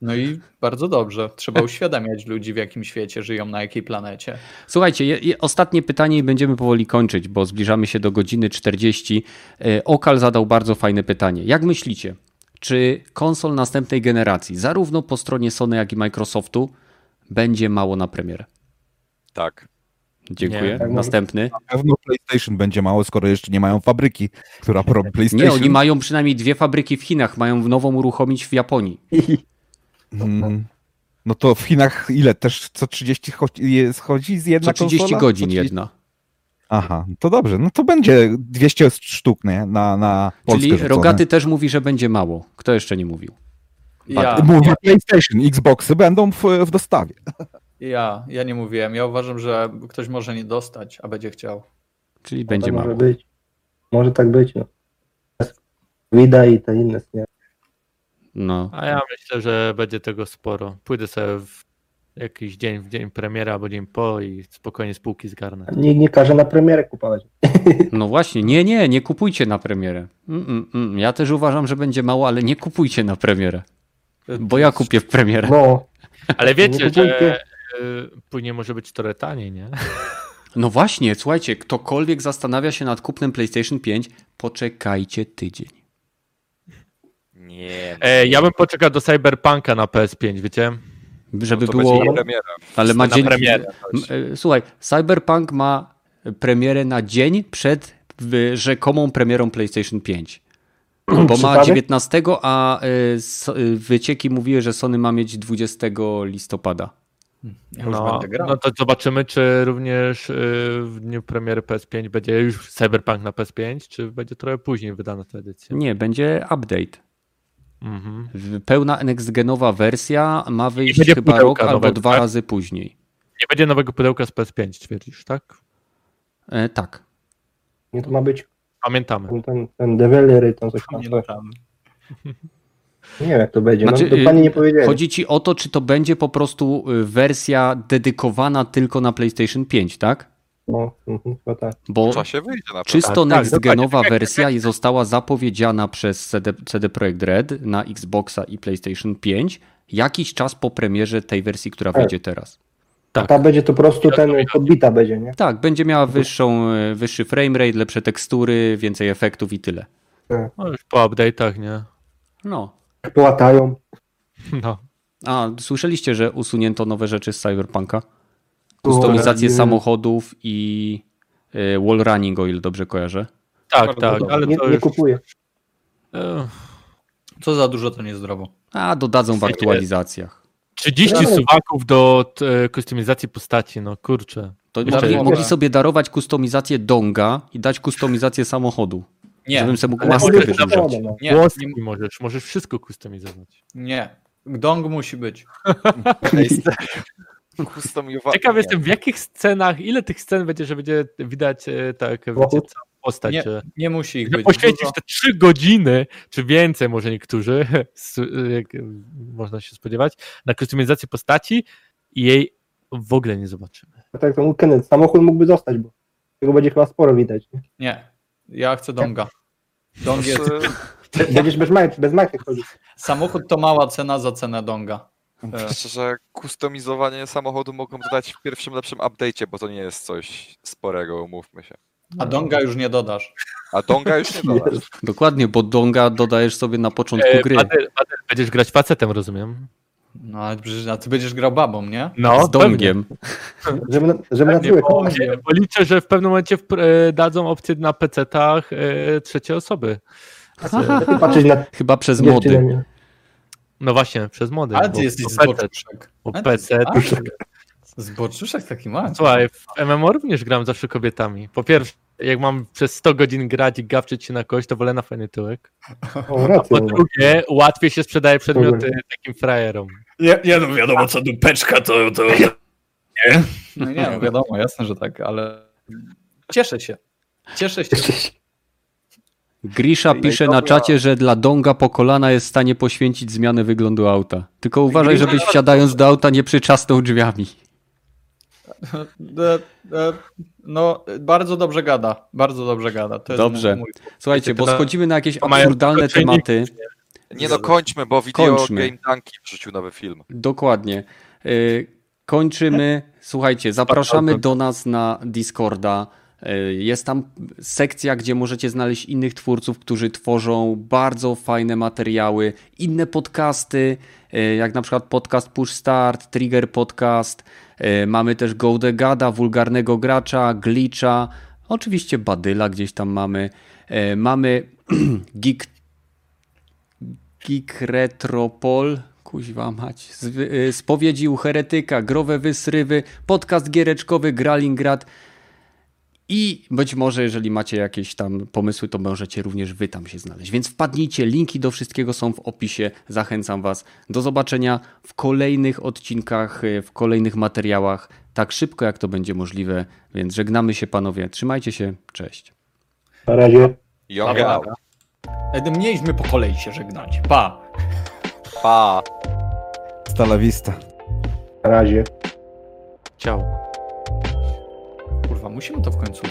No i bardzo dobrze. Trzeba uświadamiać ludzi, w jakim świecie żyją, na jakiej planecie. Słuchajcie, je, je, ostatnie pytanie i będziemy powoli kończyć, bo zbliżamy się do godziny 40. E, Okal zadał bardzo fajne pytanie. Jak myślicie, czy konsol następnej generacji, zarówno po stronie Sony, jak i Microsoftu, będzie mało na premierę? Tak. Dziękuję. Nie. Następny. Na pewno PlayStation będzie mało, skoro jeszcze nie mają fabryki, która robi PlayStation. Nie, oni mają przynajmniej dwie fabryki w Chinach, mają nową uruchomić w Japonii. Mm. No to w Chinach ile? Też co 30 chodzi, jest, chodzi z jedna Co 30 konsola? godzin Co 30? jedna. Aha, to dobrze. No to będzie 200 sztuk nie? na, na Polskę Czyli rzucone. Rogaty też mówi, że będzie mało. Kto jeszcze nie mówił? Ja, Mówię PlayStation, Xboxy będą w, w dostawie. Ja, ja nie mówiłem. Ja uważam, że ktoś może nie dostać, a będzie chciał. Czyli będzie tak mało. może być. Może tak być, no. Wida i te inne, nie? No. A ja myślę, że będzie tego sporo. Pójdę sobie w jakiś dzień, w dzień premiera albo dzień po i spokojnie spółki zgarnę. Nikt nie każe na premierę kupować. No właśnie, nie, nie, nie kupujcie na premierę. Mm, mm, mm. Ja też uważam, że będzie mało, ale nie kupujcie na premierę. Bo ja kupię w premierę. No, Ale wiecie, że później może być trochę taniej, nie? No właśnie, słuchajcie, ktokolwiek zastanawia się nad kupnem PlayStation 5, poczekajcie tydzień. Nie. no. E, ja bym poczekał do Cyberpunka na PS5, wiecie? Żeby to było. Ale ma dzień. premierę. E, Słuchaj, Cyberpunk ma premierę na dzień przed rzekomą premierą PlayStation 5. Bo ma Przypadek? 19, a e, wycieki mówiły, że Sony ma mieć 20 listopada. Ja No, no to zobaczymy, czy również y, w dniu premiery PS5 będzie już Cyberpunk na PS5, czy będzie trochę później wydana ta edycja. Nie, będzie update. Mhm. Pełna next-genowa wersja ma wyjść chyba rok albo nowego, dwa tak? razy później. Nie będzie nowego pudełka z PS5, twierdzisz, tak? E, tak. nie to ma być Pamiętamy. ten, ten, developer, tam coś tam. Coś. Nie wiem jak to będzie, Znaczy, no dokładnie y, nie powiedzieli. Chodzi ci o to, czy to będzie po prostu y, wersja dedykowana tylko na PlayStation 5, tak? No, mhm, chyba tak. Bo czysto Tak, tak, next-genowa dokładnie. wersja została zapowiedziana przez CD, CD Projekt Red na Xboxa i PlayStation 5 jakiś czas po premierze tej wersji, która wyjdzie teraz. Tak. Ta będzie to po prostu ten podbita będzie, nie? Tak, będzie miała wyższą, y, wyższy framerate, lepsze tekstury, więcej efektów i tyle. No już po update'ach, nie? No. Jak połatają. No. A, słyszeliście, że usunięto nowe rzeczy z Cyberpunka? Kustomizację samochodów i y, wall running, o ile dobrze kojarzę. Tak, Bardzo tak, dobrze. ale Nie, to nie już... kupuję. e, Co za dużo, to niezdrowo. A, dodadzą w aktualizacjach. 30 Ale- suwaków do t, kustomizacji postaci, no kurczę. To mogli, mogli sobie darować kustomizację donga i dać kustomizację samochodu. Nie, Żebym sobie mógł maskę możesz wyrzucać. No. nie, Włoski nie, możesz, możesz wszystko kustomizować. nie. Dong musi być. Ciekaw jestem, w jakich scenach, ile tych scen będzie, że będzie widać e, tak, wiecie, postać. Nie, nie musi ich być. poświęcisz Dużo. te trzy godziny, czy więcej może niektórzy, jak można się spodziewać, na kustomizację postaci i jej w ogóle nie zobaczymy. Tak to mógł Kenneth, samochód mógłby zostać, bo tego będzie chyba sporo widać. Nie? Nie. Ja chcę Donga. Dong jest... Będziesz bez majek, bez majek chodzić. Samochód to mała cena za cenę Donga. Szczerze, kustomizowanie samochodu mogą dodać w pierwszym lepszym update'cie, bo to nie jest coś sporego, umówmy się. A Donga już nie dodasz. A Donga już nie dodasz. Dokładnie, bo donga dodajesz sobie na początku E, gry. Bader, Bader, będziesz grać facetem, rozumiem? No ale przecież a ty będziesz grał babą, nie? No, z dongiem. Żeby na, żeby na bo, liczę, że w pewnym momencie wpr- e, dadzą opcję na PC-tach e, trzeciej osoby. Patrzeć na Chyba przez mody. No właśnie, przez mody. Ale ty jesteś bo PC, zboczuszek. bo PC. Zboczuszek taki masz. Słuchaj, w MMO również gram zawsze kobietami. Po pierwsze, jak mam przez 100 godzin grać i gawczyć się na kość, to wolę na fajny tyłek. O. Po drugie, łatwiej się sprzedaje przedmioty takim frajerom. Nie, nie no wiadomo co dupeczka to... to... Nie? No nie, no wiadomo, jasne, że tak, ale cieszę się. Cieszę się. Grisza No pisze na czacie, że dla donga po kolana jest w stanie poświęcić zmianę wyglądu auta. Tylko uważaj, żebyś wsiadając do auta nie przyczasnął drzwiami. E, e, No, bardzo dobrze gada. Bardzo dobrze gada. To jest Dobrze. mój- Słuchajcie, bo schodzimy na jakieś absurdalne tematy. Nie no, kończmy, bo Video Kończmy. Game Tanki wrzucił nowy film. Dokładnie. Y, Kończymy. Słuchajcie, zapraszamy do nas na Discorda. Y, Jest tam sekcja, gdzie możecie znaleźć innych twórców, którzy tworzą bardzo fajne materiały, inne podcasty, y, jak na przykład podcast Push Start, Trigger Podcast. Y, Mamy też Go The Gada, Wulgarnego Gracza, Glitcha, oczywiście Badyla gdzieś tam mamy. Y, Mamy Geek Geek Retropol, kuźwa mać, y, spowiedzi u heretyka, growe wysrywy, podcast giereczkowy Gralingrad i być może, jeżeli macie jakieś tam pomysły, to możecie również wy tam się znaleźć. Więc wpadnijcie, linki do wszystkiego są w opisie. Zachęcam was. Do zobaczenia w kolejnych odcinkach, y, w kolejnych materiałach, tak szybko jak to będzie możliwe. Więc żegnamy się panowie, trzymajcie się, cześć. Na razie. Edy, Mieliśmy po kolei się żegnać. Pa! Pa! Hasta la vista. Na razie. Ciao. Kurwa, musimy to w końcu